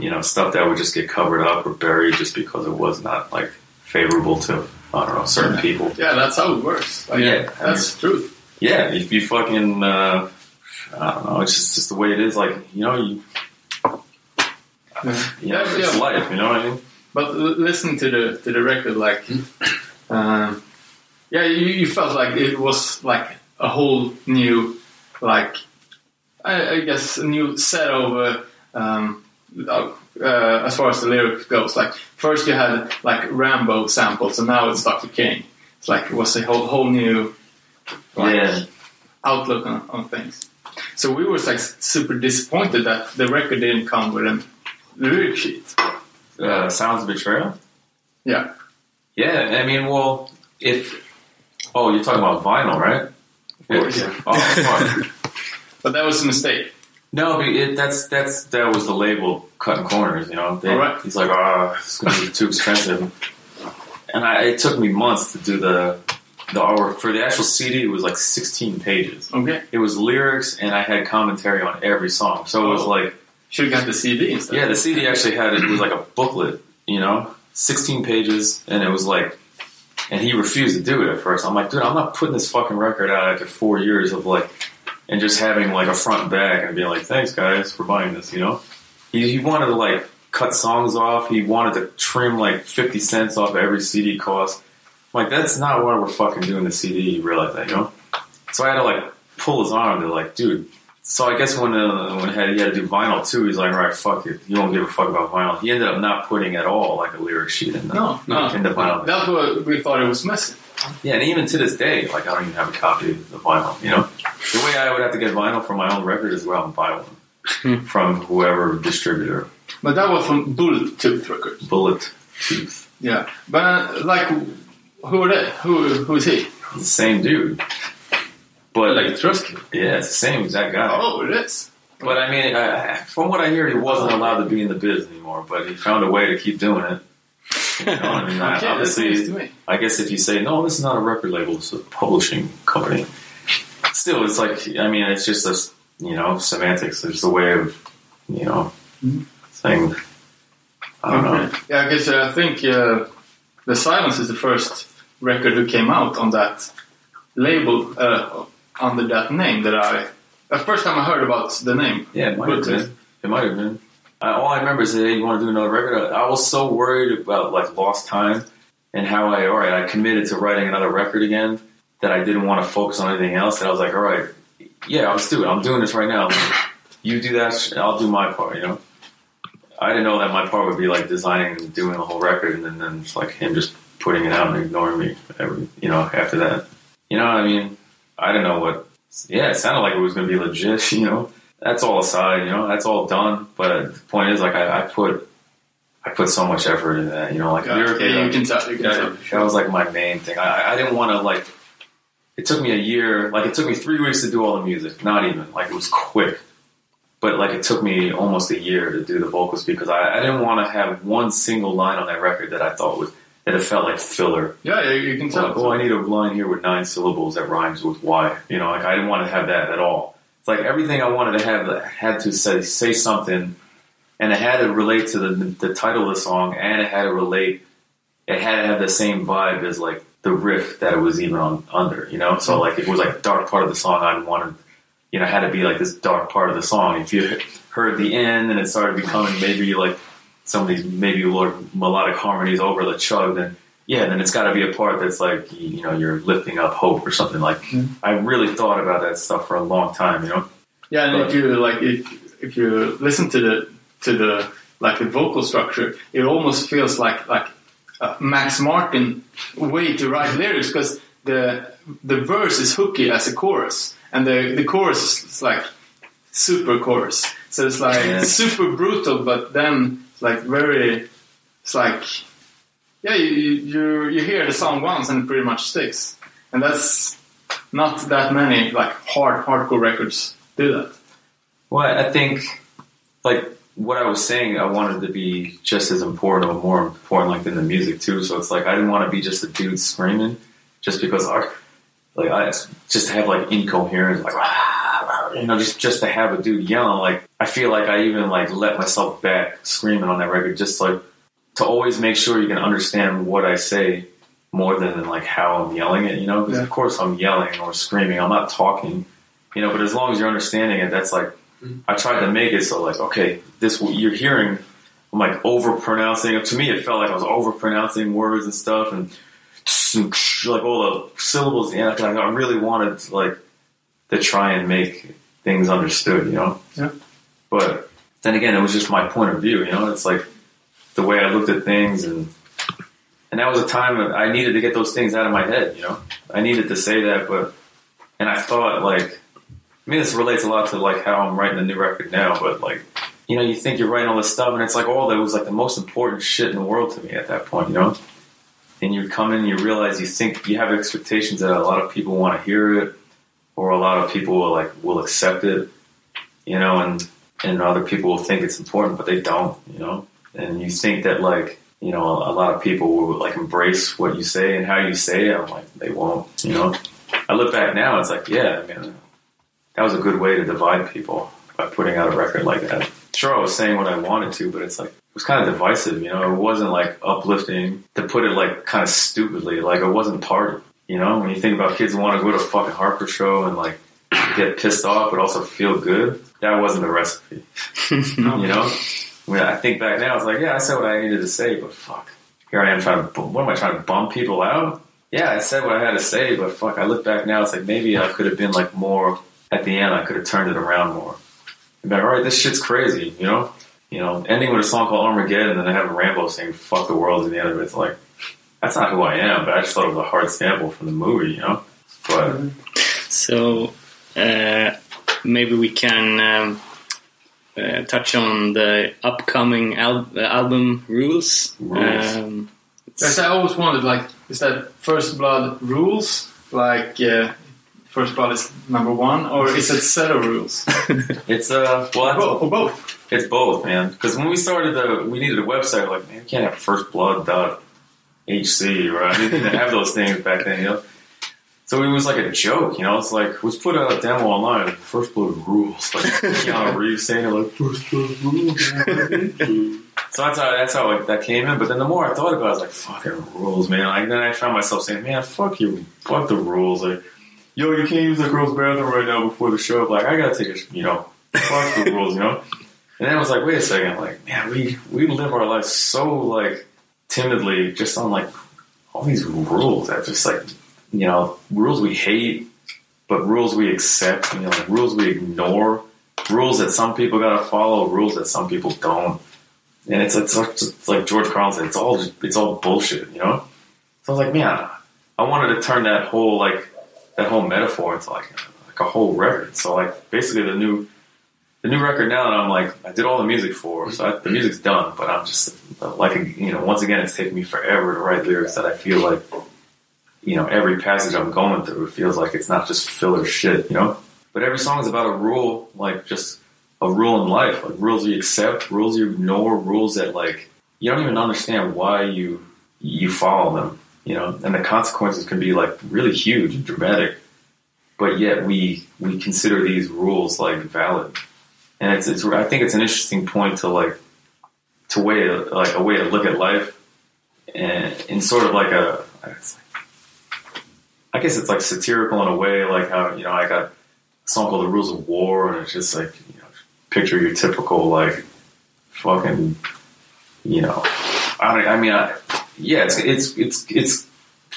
you know, stuff that would just get covered up or buried just because it was not like favorable to I don't know certain people. Yeah, that's how it works. Like, Yeah, I that's the truth. Yeah, if you fucking, uh, I don't know, it's just, just the way it is. Like you know, you, you know, Yeah, it's yeah. life. You know what I mean? But l- listen to the to the record, like, um, yeah, you, you felt like it was like a whole new, like, I, I guess a new set of, uh, um, uh, uh, as far as the lyric goes. Like, first you had like Rambo samples, and now it's Dr. King. It's like it was a whole whole new, like, Yeah. outlook on, on things. So we were like super disappointed that the record didn't come with a lyric sheet. Uh, Sounds Betrayal. Yeah. Yeah, I mean, well, if oh, you're talking about vinyl, right? Of course. Oh. But that was a mistake. no, but it, that's that's that was the label cutting corners. You know, they, right. he's like, ah, it's gonna be too expensive. And I, it took me months to do the the artwork for the actual CD. It was like 16 pages. Okay. It was lyrics, and I had commentary on every song. So it was Oh. like. Should have got the CD instead. Yeah, the CD actually had it, it was like a booklet, you know, 16 pages, and it was like, and he refused to do it at first. I'm like, dude, I'm not putting this fucking record out after four years of like, and just having like a front and back and being like, thanks guys for buying this, you know? He, he wanted to like cut songs off. He wanted to trim like 50 cents off every CD cost. I'm like, that's not why we're fucking doing the CD. You realize that, you know? So I had to like pull his arm to like, dude. So I guess when uh, when he had, he had to do vinyl too, he's like, all right, fuck it. You don't give a fuck about vinyl. He ended up not putting at all like a lyric sheet in the, No, no. in the vinyl. That's what we thought it was missing. Yeah, and even to this day, like I don't even have a copy of the vinyl. You know, the way I would have to get vinyl for my own record is go out and buy one from whoever distributor. But that was from Bullet Tooth Records. Bullet Tooth, Yeah. But uh, like, who are they? Who who's he? the same dude. But Like Trusky. yeah, it's the same exact guy. Oh, it is. But I mean, I, from what I hear, he wasn't allowed to be in the biz anymore. But he found a way to keep doing it. You know, I mean, Okay, that's obviously. I guess if you say no, this is not a record label; it's a publishing company. Still, it's like I mean, it's just a you know semantics. It's a way of you know saying. I don't know. Yeah, because uh, I think uh, The Silence is the first record who came out on that label uh, under that name that I. The first time I heard about the name. Yeah, it might have been. It might have been. I, all I remember is that hey, you want to do another record. I, was so worried about like lost time and how I all right. I committed to writing another record again that I didn't want to focus on anything else. And I was like, all right, yeah, do it. I'm doing this right now. You do that. I'll do my part. You know. I didn't know that my part would be like designing and doing the whole record, and then, then it's like him just putting it out and ignoring me. Every you know after that, you know. what I mean, I didn't know what. Yeah, it sounded like it was going to be legit. You know, that's all aside. You know, that's all done. But the point is, like, I, I put, I put so much effort into that. You know, like Yeah, yeah, you can tell. You can tell. that, that was like my main thing. I, I didn't want to like. It took me a year. Like it took me three weeks to do all the music. Not even like it was quick, but like it took me almost a year to do the vocals because I, I didn't want to have one single line on that record that I thought was that it felt like filler. Yeah, yeah, you can tell. Like, oh, I need a line here with nine syllables that rhymes with Y. You know, like I didn't want to have that at all. It's like everything I wanted to have had to say say something and it had to relate to the the title of the song, and it had to relate. It had to have the same vibe as like the riff that it was even on under, you know. So like it was like dark part of the song, I wanted, you know, it had to be like this dark part of the song. If you heard the end and it started becoming maybe like some of these maybe more melodic harmonies over the chug, then yeah, then it's got to be a part that's like you know you're lifting up hope or something like. Mm-hmm. I really thought about that stuff for a long time, you know. Yeah, and But- if you like, if if you listen to the to the like the vocal structure, it almost feels like like a Max Martin way to write lyrics because the the verse is hooky as a chorus, and the the chorus is like super chorus. So it's like Yeah. super brutal, but then it's like very. It's like yeah, you you you hear the song once and it pretty much sticks, and that's not that many like hard hardcore records do that. Well, I think like what I was saying, I wanted to be just as important or more important like than the music too. So it's like I didn't want to be just a dude screaming, just because like I just have like incoherence, like "Ah, you know, just just to have a dude yelling. Like I feel like I even like let myself back screaming on that record, just like to always make sure you can understand what I say more than like how I'm yelling it. You know, because Yeah. of course I'm yelling or screaming. I'm not talking. You know, but as long as you're understanding it, that's like mm-hmm. I tried to make it so like okay, this you're hearing. I'm like over pronouncing. To me, it felt like I was over pronouncing words and stuff, and like all the syllables. Yeah, like I really wanted to, like to try and make things understood. You know. Yeah. But then again, it was just my point of view. You know, it's like the way I looked at things, and and that was a time I needed to get those things out of my head. You know, I needed to say that, but and I thought like I mean, this relates a lot to like how I'm writing the new record now, but like, you know, you think you're writing all this stuff, and it's like all that was like the most important shit in the world to me at that point, you know. And you come in, and you realize you think you have expectations that a lot of people want to hear it, or a lot of people will like will accept it, you know, and and other people will think it's important, but they don't, you know. And you think that like you know a lot of people will like embrace what you say and how you say it. I'm like they won't, you know. I look back now, it's like yeah, I mean that was a good way to divide people by putting out a record like that. Sure, I was saying what I wanted to, but it's like it was kind of divisive. You know, it wasn't like uplifting. To put it like kind of stupidly, like it wasn't party. You know, when you think about kids who want to go to a fucking Harper show and like get pissed off but also feel good, that wasn't the recipe. you know, when I think back now, it's like yeah, I said what I needed to say, but fuck, here I am trying to. What am I trying to bum people out? Yeah, I said what I had to say, but fuck, I look back now, it's like maybe I could have been like more at the end, I could have turned it around more. And been, all right, this shit's crazy, you know? You know, ending with a song called Armageddon and then having Rambo saying fuck the world at the end of it, it's like, that's not who I am, but I just thought it was a hard sample from the movie, you know? But, So uh, maybe we can um, uh, touch on the upcoming al- uh, album rules. Rules. Um, Because I always wondered, like, is that First Blood rules? Like, uh, First Blood is number one, or is it set of rules? it's, uh, well, that's, Bo- or both? It's both, man. Because when we started the, we needed a website. Like, man, we can't have firstblood.hc, right? I didn't have those things back then, you know. So it was like a joke, you know. It's like let's put a demo online. First Blood rules, like Keanu Reeves saying it, like First Blood rules. so that's how that's how like, that came in. But then the more I thought about it, I was like, fucking rules, man. Like then I found myself saying, man, fuck you, fuck the rules. Like, yo, you can't use the girls' bathroom right now before the show. Like, I gotta take a, you know, fuck the rules, you know. And then I was like, wait a second, like, man, we we live our lives so like timidly, just on like all these rules that just like you know rules we hate, but rules we accept. You know, like, rules we ignore, rules that some people gotta follow, rules that some people don't. And it's it's like, it's like George Carlin said, it's all it's all bullshit, you know. So I was like, man, I wanted to turn that whole like that whole metaphor into like like a whole record. So like basically the new the new record now and I'm like I did all the music for, so I, the music's done. But I'm just like you know once again it's taken me forever to write lyrics that I feel like you know every passage I'm going through feels like it's not just filler shit, you know. But every song is about a rule, like just a rule in life, like rules you accept, rules you ignore, rules that like you don't even understand why you you follow them, you know, and the consequences can be like really huge and dramatic. But yet we we consider these rules like valid, and it's it's I think it's an interesting point to like to way like a way to look at life, and in sort of like a, I guess it's like satirical in a way, like how you know I got a song called "The Rules of War," and it's just like you know, picture your typical like fucking, you know, I, I mean, I, yeah, it's it's it's it's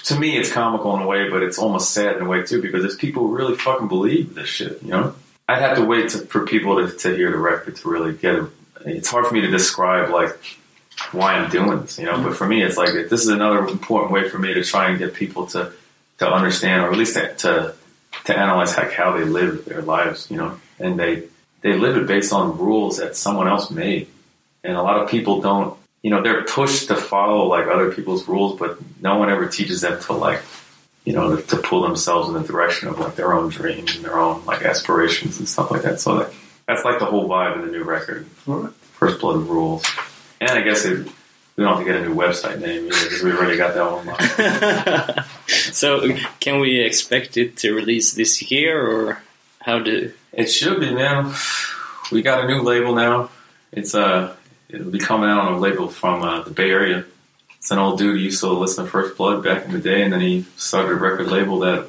to me it's comical in a way, but it's almost sad in a way too because there's people who really fucking believe this shit, you know. I'd have to wait to, for people to, to hear the record to really get it. It's hard for me to describe like why I'm doing this, you know. But for me, it's like this is another important way for me to try and get people to to understand, or at least to to, to analyze like how they live their lives, you know. And they they live it based on rules that someone else made, and a lot of people don't. You know, they're pushed to follow like other people's rules, but no one ever teaches them to like you know, to, to pull themselves in the direction of like their own dreams and their own like aspirations and stuff like that. So that, that's like the whole vibe of the new record. First Blood Rules. And I guess it, we don't have to get a new website name either because we already got that one. Live. so, can we expect it to release this year, or how do? It should be, man. We got a new label now. It's uh, it'll be coming out on a label from uh, the Bay Area. It's an old dude who used to listen to First Blood back in the day, and then he started a record label that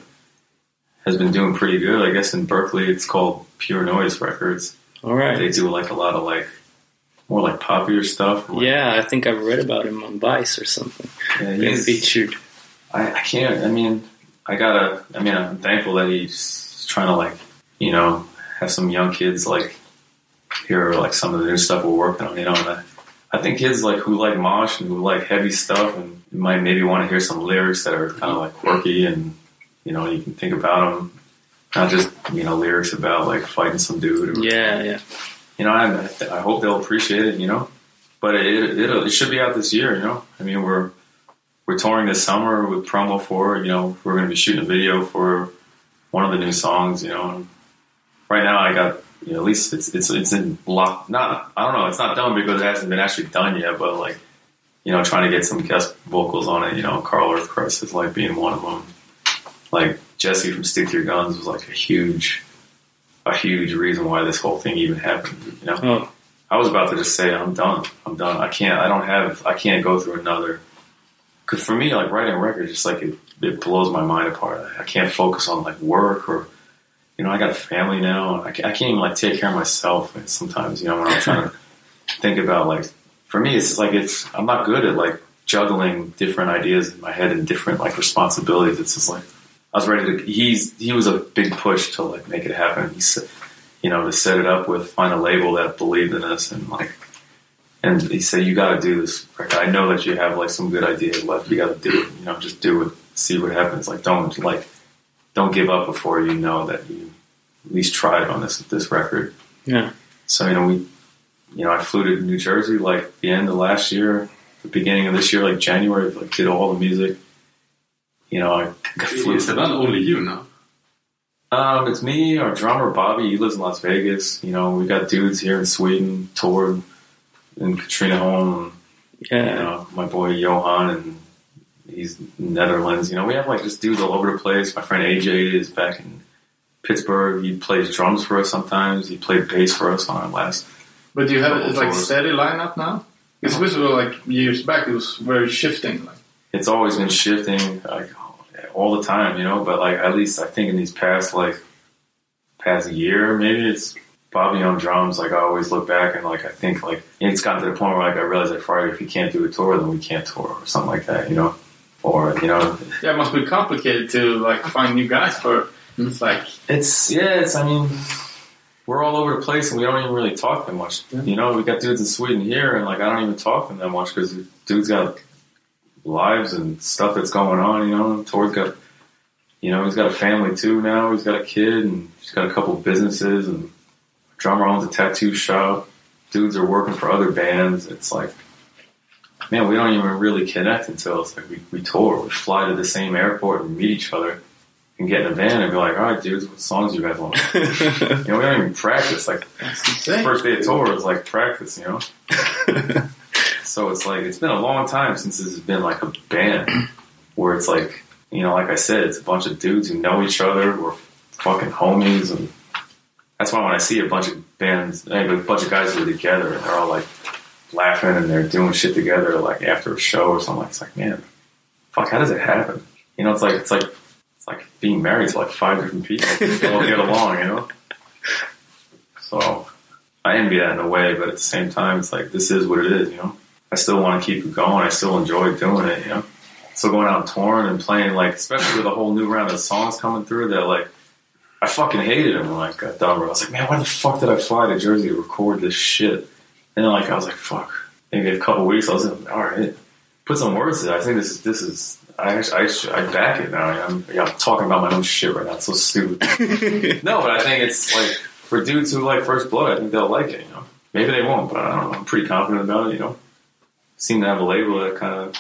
has been doing pretty good. I guess in Berkeley, it's called Pure Noise Records. All right. They do like a lot of like more like popular stuff. Like, Yeah, I think I've read about him on Vice or something. yeah, he's- featured. I, I can't. I mean, I gotta. I mean, I'm thankful that he's trying to like, you know, have some young kids like hear like some of the new stuff we're working on. You know, and I, I think kids like who like mosh and who like heavy stuff and might maybe want to hear some lyrics that are kind of like quirky and you know you can think about them, not just you know lyrics about like fighting some dude. Or, Yeah, yeah. you know, I, I hope they'll appreciate it, you know. But it, it, it'll- should be out this year, you know. I mean, we're we're touring this summer with promo for, you know, we're going to be shooting a video for one of the new songs, you know. Right now, I got, you know, at least it's it's it's in lock. Not, I don't know, it's not done because it hasn't been actually done yet. But like, you know, trying to get some guest vocals on it, you know, Carl Earth Crisis is like being one of them. Like Jesse from Stick to Your Guns was like a huge, a huge reason why this whole thing even happened. You know. Oh, I was about to just say I'm done. I'm done. I can't. I don't have. I can't go through another. Because for me, like writing records, just like it, it blows my mind apart. I can't focus on like work or, you know, I got a family now. and I can't, I can't even like take care of myself. Sometimes, you know, when I'm trying to think about like, for me, it's like it's. I'm not good at like juggling different ideas in my head and different like responsibilities. It's just like I was ready to. He's he was a big push to like make it happen. He said you know, to set it up with, find a label that believed in us and like, and he said, you got to do this. I know that you have like some good ideas left. You got to do it. You know, just do it. See what happens. Like, don't like, don't give up before you know that you at least tried on this this record. yeah. So you know, we, you know, I flew to New Jersey like the end of last year, the beginning of this year, like January, like did all the music. You know, I flew. Is the band only you now? Um, it's me, our drummer Bobby. He lives in Las Vegas. You know, we got dudes here in Sweden, toured in Katrineholm. You Yeah. know, my boy Johan, and he's Netherlands. You know, we have like just dudes all over the place. My friend AJ is back in Pittsburgh. He plays drums for us sometimes. He played bass for us on our last. But do you have it's like steady lineup now? Because this was like years back. It was very shifting. Like It's always been shifting like all the time, you know. But like at least I think in these past like past year, maybe it's Bobby on drums. Like I always look back and like I think like it's gotten to the point where like I realize like Friday, if we can't do a tour, then we can't tour or something like that, you know. Or you know, yeah, it must be complicated to like find new guys for. It's like it's yeah, it's I mean. We're all over the place and we don't even really talk that much. You know, we got dudes in Sweden here and like I don't even talk to them that much because dudes got lives and stuff that's going on. You know, Tor's got, you know, he's got a family too now. He's got a kid and he's got a couple of businesses and drummer owns a tattoo shop. Dudes are working for other bands. It's like, man, we don't even really connect until it's like we, we tour. We fly to the same airport and meet each other and get in a van and be like, all right, dudes, what songs you guys want? you know, we don't even practice. Like, that's first day of tour is like practice, you know? so it's like, it's been a long time since this has been like a band where it's like, you know, like I said, it's a bunch of dudes who know each other, we're fucking homies. And that's why when I see a bunch of bands, like, a bunch of guys who are together and they're all like laughing and they're doing shit together, like after a show or something. It's like, man, fuck, how does it happen? You know, it's like it's like it's like being married to like five different people. All get along, you know. So I envy that in a way, but at the same time, it's like this is what it is, you know. I still want to keep it going. I still enjoy doing it, you know. Still going out touring and playing, like especially with a whole new round of songs coming through. That like I fucking hated them when I got done. I was like, man, why the fuck did I fly to Jersey to record this shit? And then like I was like, fuck. Maybe a couple weeks, I was like, all right, put some words to it. I think this is this is. I actually, I, I back it now. I'm, yeah, I'm talking about my own shit right now. It's so stupid. no, but I think it's like for dudes who like First Blood, I think they'll like it. You know, maybe they won't, but I don't know. I'm pretty confident about it. You know, seem to have a label that kind of,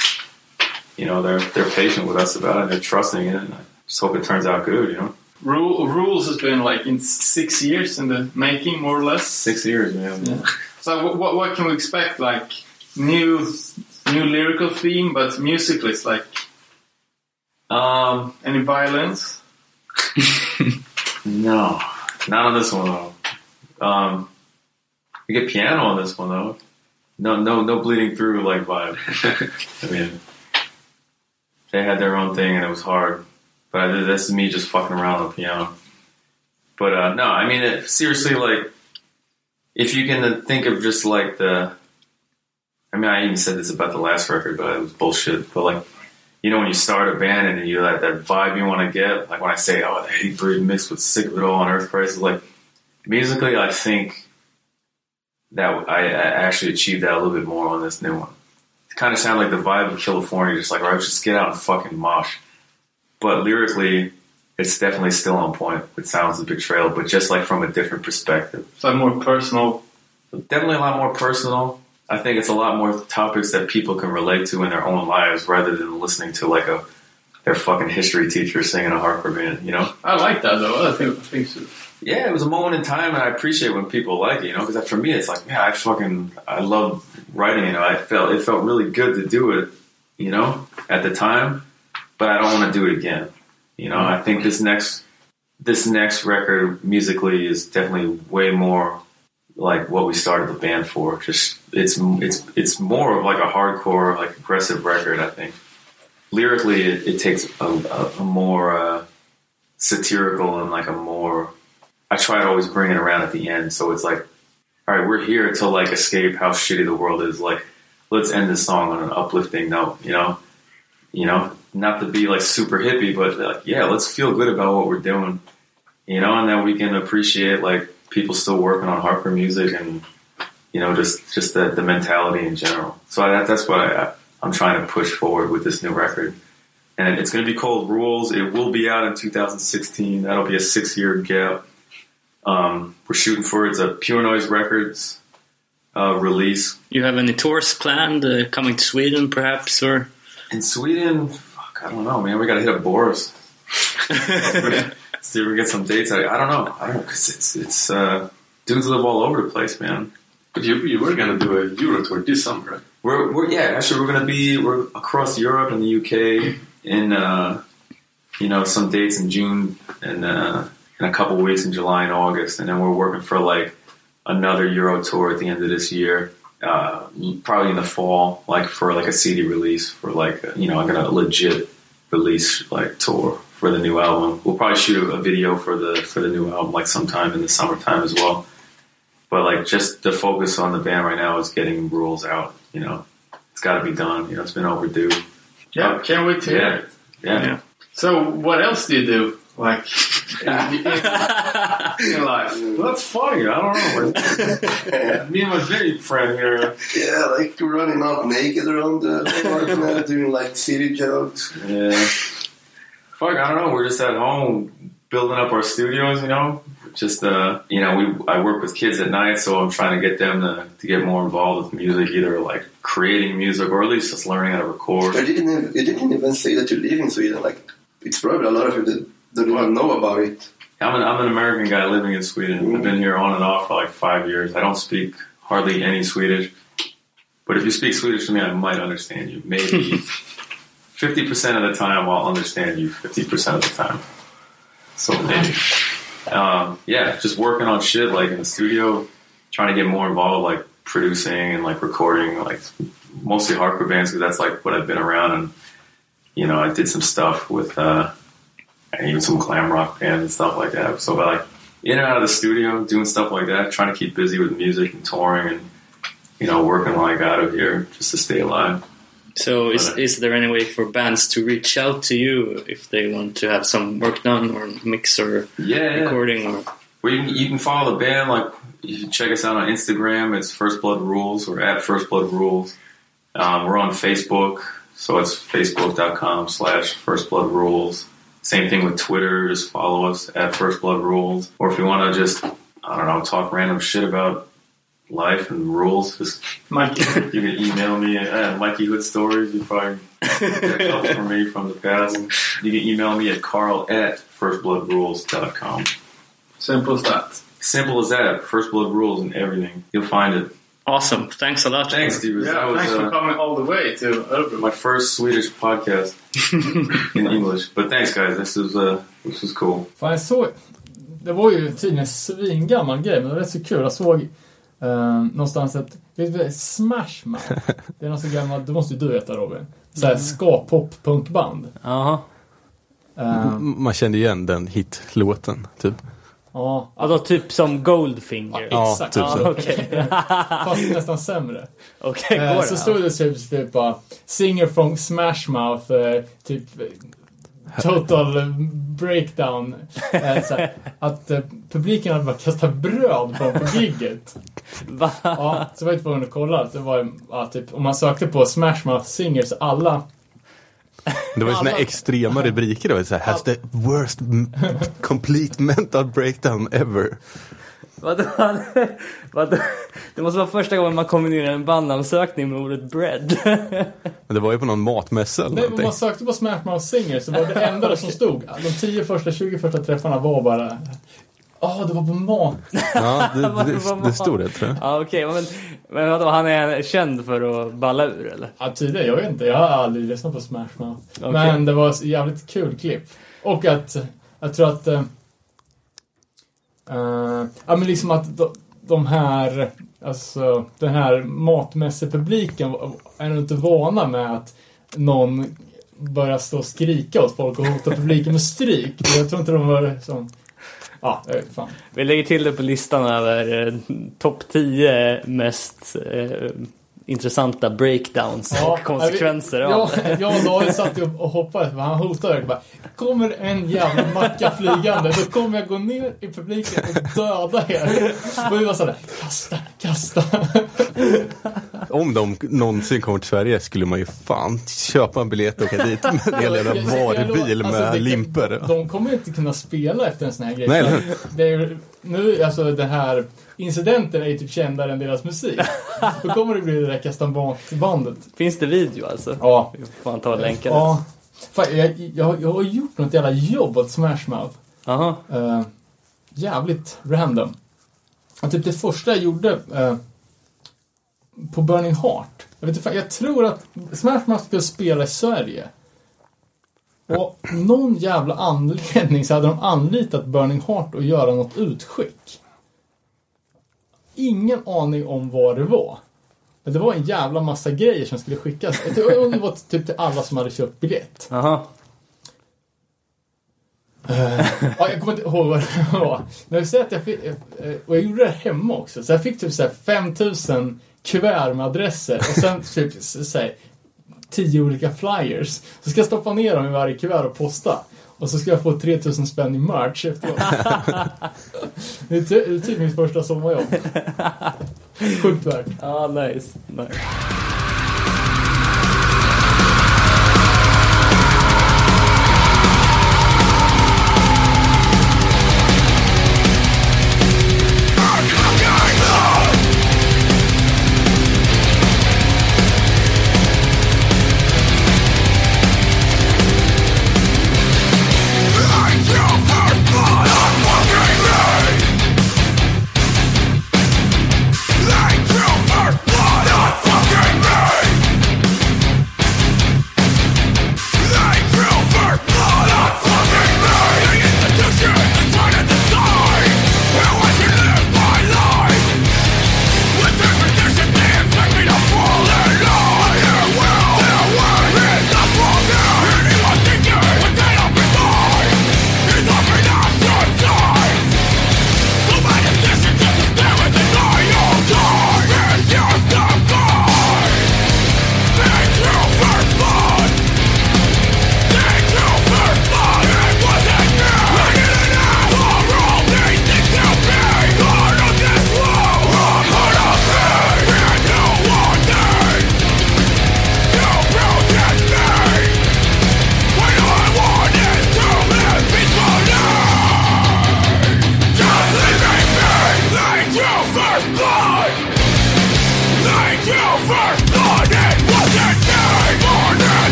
you know, they're they're patient with us about it. and They're trusting it, and I just hope it turns out good. You know, Rule, rules has been like in six years in the making, more or less. six years, man. Yeah. So what, what, what can we expect? Like new new lyrical theme, but musically, it's like Um, any violence. no, not on this one though. Um, we get piano on this one though. No, no, no bleeding through like vibe. I mean, they had their own thing and it was hard. But I, this is me just fucking around on the piano. But uh, no, I mean, it, seriously, like, if you can think of just like the, I mean, I even said this about the last record, but it was bullshit. But like, you know, when you start a band and you that that vibe you want to get, like when I say, oh, the Hatebreed mixed with sick of it all on Earth Crisis, like musically, I think that I, I actually achieved that a little bit more on this new one. It kind of sounded like the vibe of Killafornia, just like, all right, just get out and fucking mosh. But lyrically, it's definitely still on point with Silence Is Betrayal, but just like from a different perspective. It's like more personal. Definitely a lot more personal. I think it's a lot more topics that people can relate to in their own lives rather than listening to like a their fucking history teacher singing a hardcore band, you know? I like that though. I think I think so. Yeah, it was a moment in time, and I appreciate when people like it, you know, because for me, it's like, man, I fucking, I love writing, you know, I felt, it felt really good to do it, you know, at the time, but I don't want to do it again, you know, I think this next, this next record musically is definitely way more like what we started the band for, just, it's, it's, it's more of like a hardcore, like aggressive record, I think. Lyrically, it, it takes a, a, a more, uh, satirical and like a more I try to always bring it around at the end, so it's like, all right, we're here to like escape how shitty the world is. Like, let's end this song on an uplifting note, you know, you know, not to be like super hippie, but like, yeah, let's feel good about what we're doing, you know, and then we can appreciate like people still working on hardcore music and you know just just the, the mentality in general. So I, that's what I, I'm trying to push forward with this new record. And it's going to be called Rules. It will be out in 2016. That'll be a six year gap. Um, we're shooting for it's a Pure Noise Records uh, release You have any tours planned uh, coming to Sweden, perhaps, or in Sweden. Fuck, I don't know, man. We got to hit up Boris. See if we get some dates. I, I don't know. I don't know because it's it's uh, dudes live all over the place, man. But you, you were gonna do a Euro tour this summer, right? We're, we're yeah. Actually, we're gonna be we're across Europe and the UK in uh, you know some dates in June and uh, in a couple weeks in July and August, and then we're working for like another Euro tour at the end of this year. Uh, probably in the fall, like for like a CD release for like you know I'm gonna legit release like tour for the new album. We'll probably shoot a video for the for the new album like sometime in the summertime as well. But like just the focus on the band right now is getting rules out. You know, it's got to be done. You know, it's been overdue. Yeah, can't wait to hear Yeah. it. Yeah. Yeah. So what else do you do? Like life? Well, that's funny. I don't know. Me and my Vinny friend here. Yeah, like running out naked around the park now, doing like city jokes. Yeah. Fuck, I don't know. We're just at home building up our studios, you know. Just uh, you know, we I work with kids at night, so I'm trying to get them to, to get more involved with music, either like creating music or at least just learning how to record. I didn't, you didn't even say that you live in Sweden. Like, it's probably a lot of people that don't even know about it. I'm an I'm an American guy living in Sweden. I've been here on and off for like five years. I don't speak hardly any Swedish, but if you speak Swedish to me, I might understand you. Maybe fifty percent of the time, I'll understand you. Fifty percent of the time, so. Um, yeah, just working on shit like in the studio, trying to get more involved, like producing and like recording, like mostly hardcore bands because that's like what I've been around. And you know, I did some stuff with uh, and even some glam rock bands and stuff like that. So like in and out of the studio, doing stuff like that, trying to keep busy with music and touring and you know working got out here just to stay alive. So, is, is there any way for bands to reach out to you if they want to have some work done or mix or Yeah, yeah. recording? Or Well, you can, you can follow the band. Like, you can check us out on Instagram. It's First Blood Rules. We're at First Blood Rules. Um, we're on Facebook, so it's facebook.com slash First Blood Rules. Same thing with Twitter. Just follow us at First Blood Rules. Or if you want to just, I don't know, talk random shit about life and rules, just Mikey. you can email me at uh, Mikey Hood Stories. You probably get a couple from me from the past. You can email me at carl at firstbloodrules.com. Simple as that. Simple as that. First blood rules and everything. You'll find it. awesome! Thanks a lot. Thanks, Steve. Yeah, was thanks for uh, coming all the way to Örebro. my first Swedish podcast in English. But thanks, guys. This is uh, this was cool. Fan, jag såg... Det var ju tydligen en svingammal grej, men det var rätt så kul. Jag såg eh, någonstans att... Vet du vad det är? Smash Mouth. Det är något så gammalt... Det måste ju du veta Robin. Såhär ska-pop-punkband. Jaha. Eh, M- Man kände igen den hitlåten, typ. ja, Ja, då typ som Goldfinger. Ja, exakt. typ så. Okej, Fast nästan sämre. Okej, Eh, går så det? stod det typ, typ bara Singer from Smash Mouth, eh, typ eh, Total breakdown. Eh, så här, att eh, publiken hade bara kastat bröd på på gigget. Va? Ja, så var jag tvungen att kolla. Det var ja, typ, om man sökte på Smash Mouth Singers, alla Det var ju såna extrema rubriker. Det var så här, has the worst complete mental breakdown ever. Vadå? Vadå? Det måste vara första gången man kombinerar en bandansökning med ordet bread. Men det var ju på någon matmässa eller Nej, om någonting. man sökte på Smash Mouth Singers så var det enda som stod, de 10 första, 20 första träffarna var bara Ja, det var på mat. Ja, det, det, vad- det stod det tror jag. Ja, okej. men, men vadå, han är känd för att balla ur eller? Ja, tydligen. Jag vet inte. Jag har aldrig lyssnat på Smash Mouth. Okej. Men det var ett jävligt kul klipp. Och att, jag tror att... Uh, ja, men liksom att de, de här, alltså den här matmässepubliken är inte vana med att någon börjar stå och skrika åt folk och hota publiken med stryk. Jag tror inte de var som... Ja, fan. Vi lägger till det på listan över eh, topp 10 mest eh, intressanta breakdowns Ja, och konsekvenser av Ja, det. jag och David satt ju och hoppades, för han hotade verkligen bara Kommer en jävla macka flygande, då kommer jag gå ner i publiken och döda er. Och vi var såhär, kasta, kasta. Om de någonsin kommer till Sverige skulle man ju fan köpa en biljett och åka dit med en hel jävla varubil Alltså, med det- limper. De kommer inte kunna spela efter en sån här grej. Nej, eller hur? det är, ju- nu, alltså den här incidenten är ju typ kändare än deras musik. Då kommer det bli det där kastanbatbandet. Finns det video alltså? Ja. Vi får fan ta det. Ja. Fan, jag, jag, jag har gjort något jävla jobb åt Smash Mouth. Jaha. Eh, jävligt random. Och typ det första jag gjorde eh, på Burning Heart. Jag, vet inte, jag tror att Smash Mouth skulle spela i Sverige. Och någon jävla anledning så hade de anlitat Burning Heart att göra något utskick. Ingen aning om vad det var. Men det var en jävla massa grejer som skulle skickas. Det var typ till alla som hade köpt biljett. Jaha. Ja, jag kommer inte ihåg vad det var. Men jag säger att jag fick, eh, och jag gjorde det hemma också. Så jag fick typ så här 5000 kuvert med adresser och sen typ så så här, 10 olika flyers. Så ska jag stoppa ner dem i varje kuvert och posta. Och så ska jag få 3000 spänn i merch efteråt. det är ty- typ mitt första sommarjobb. Sjukt värt. Ja, nice. nice.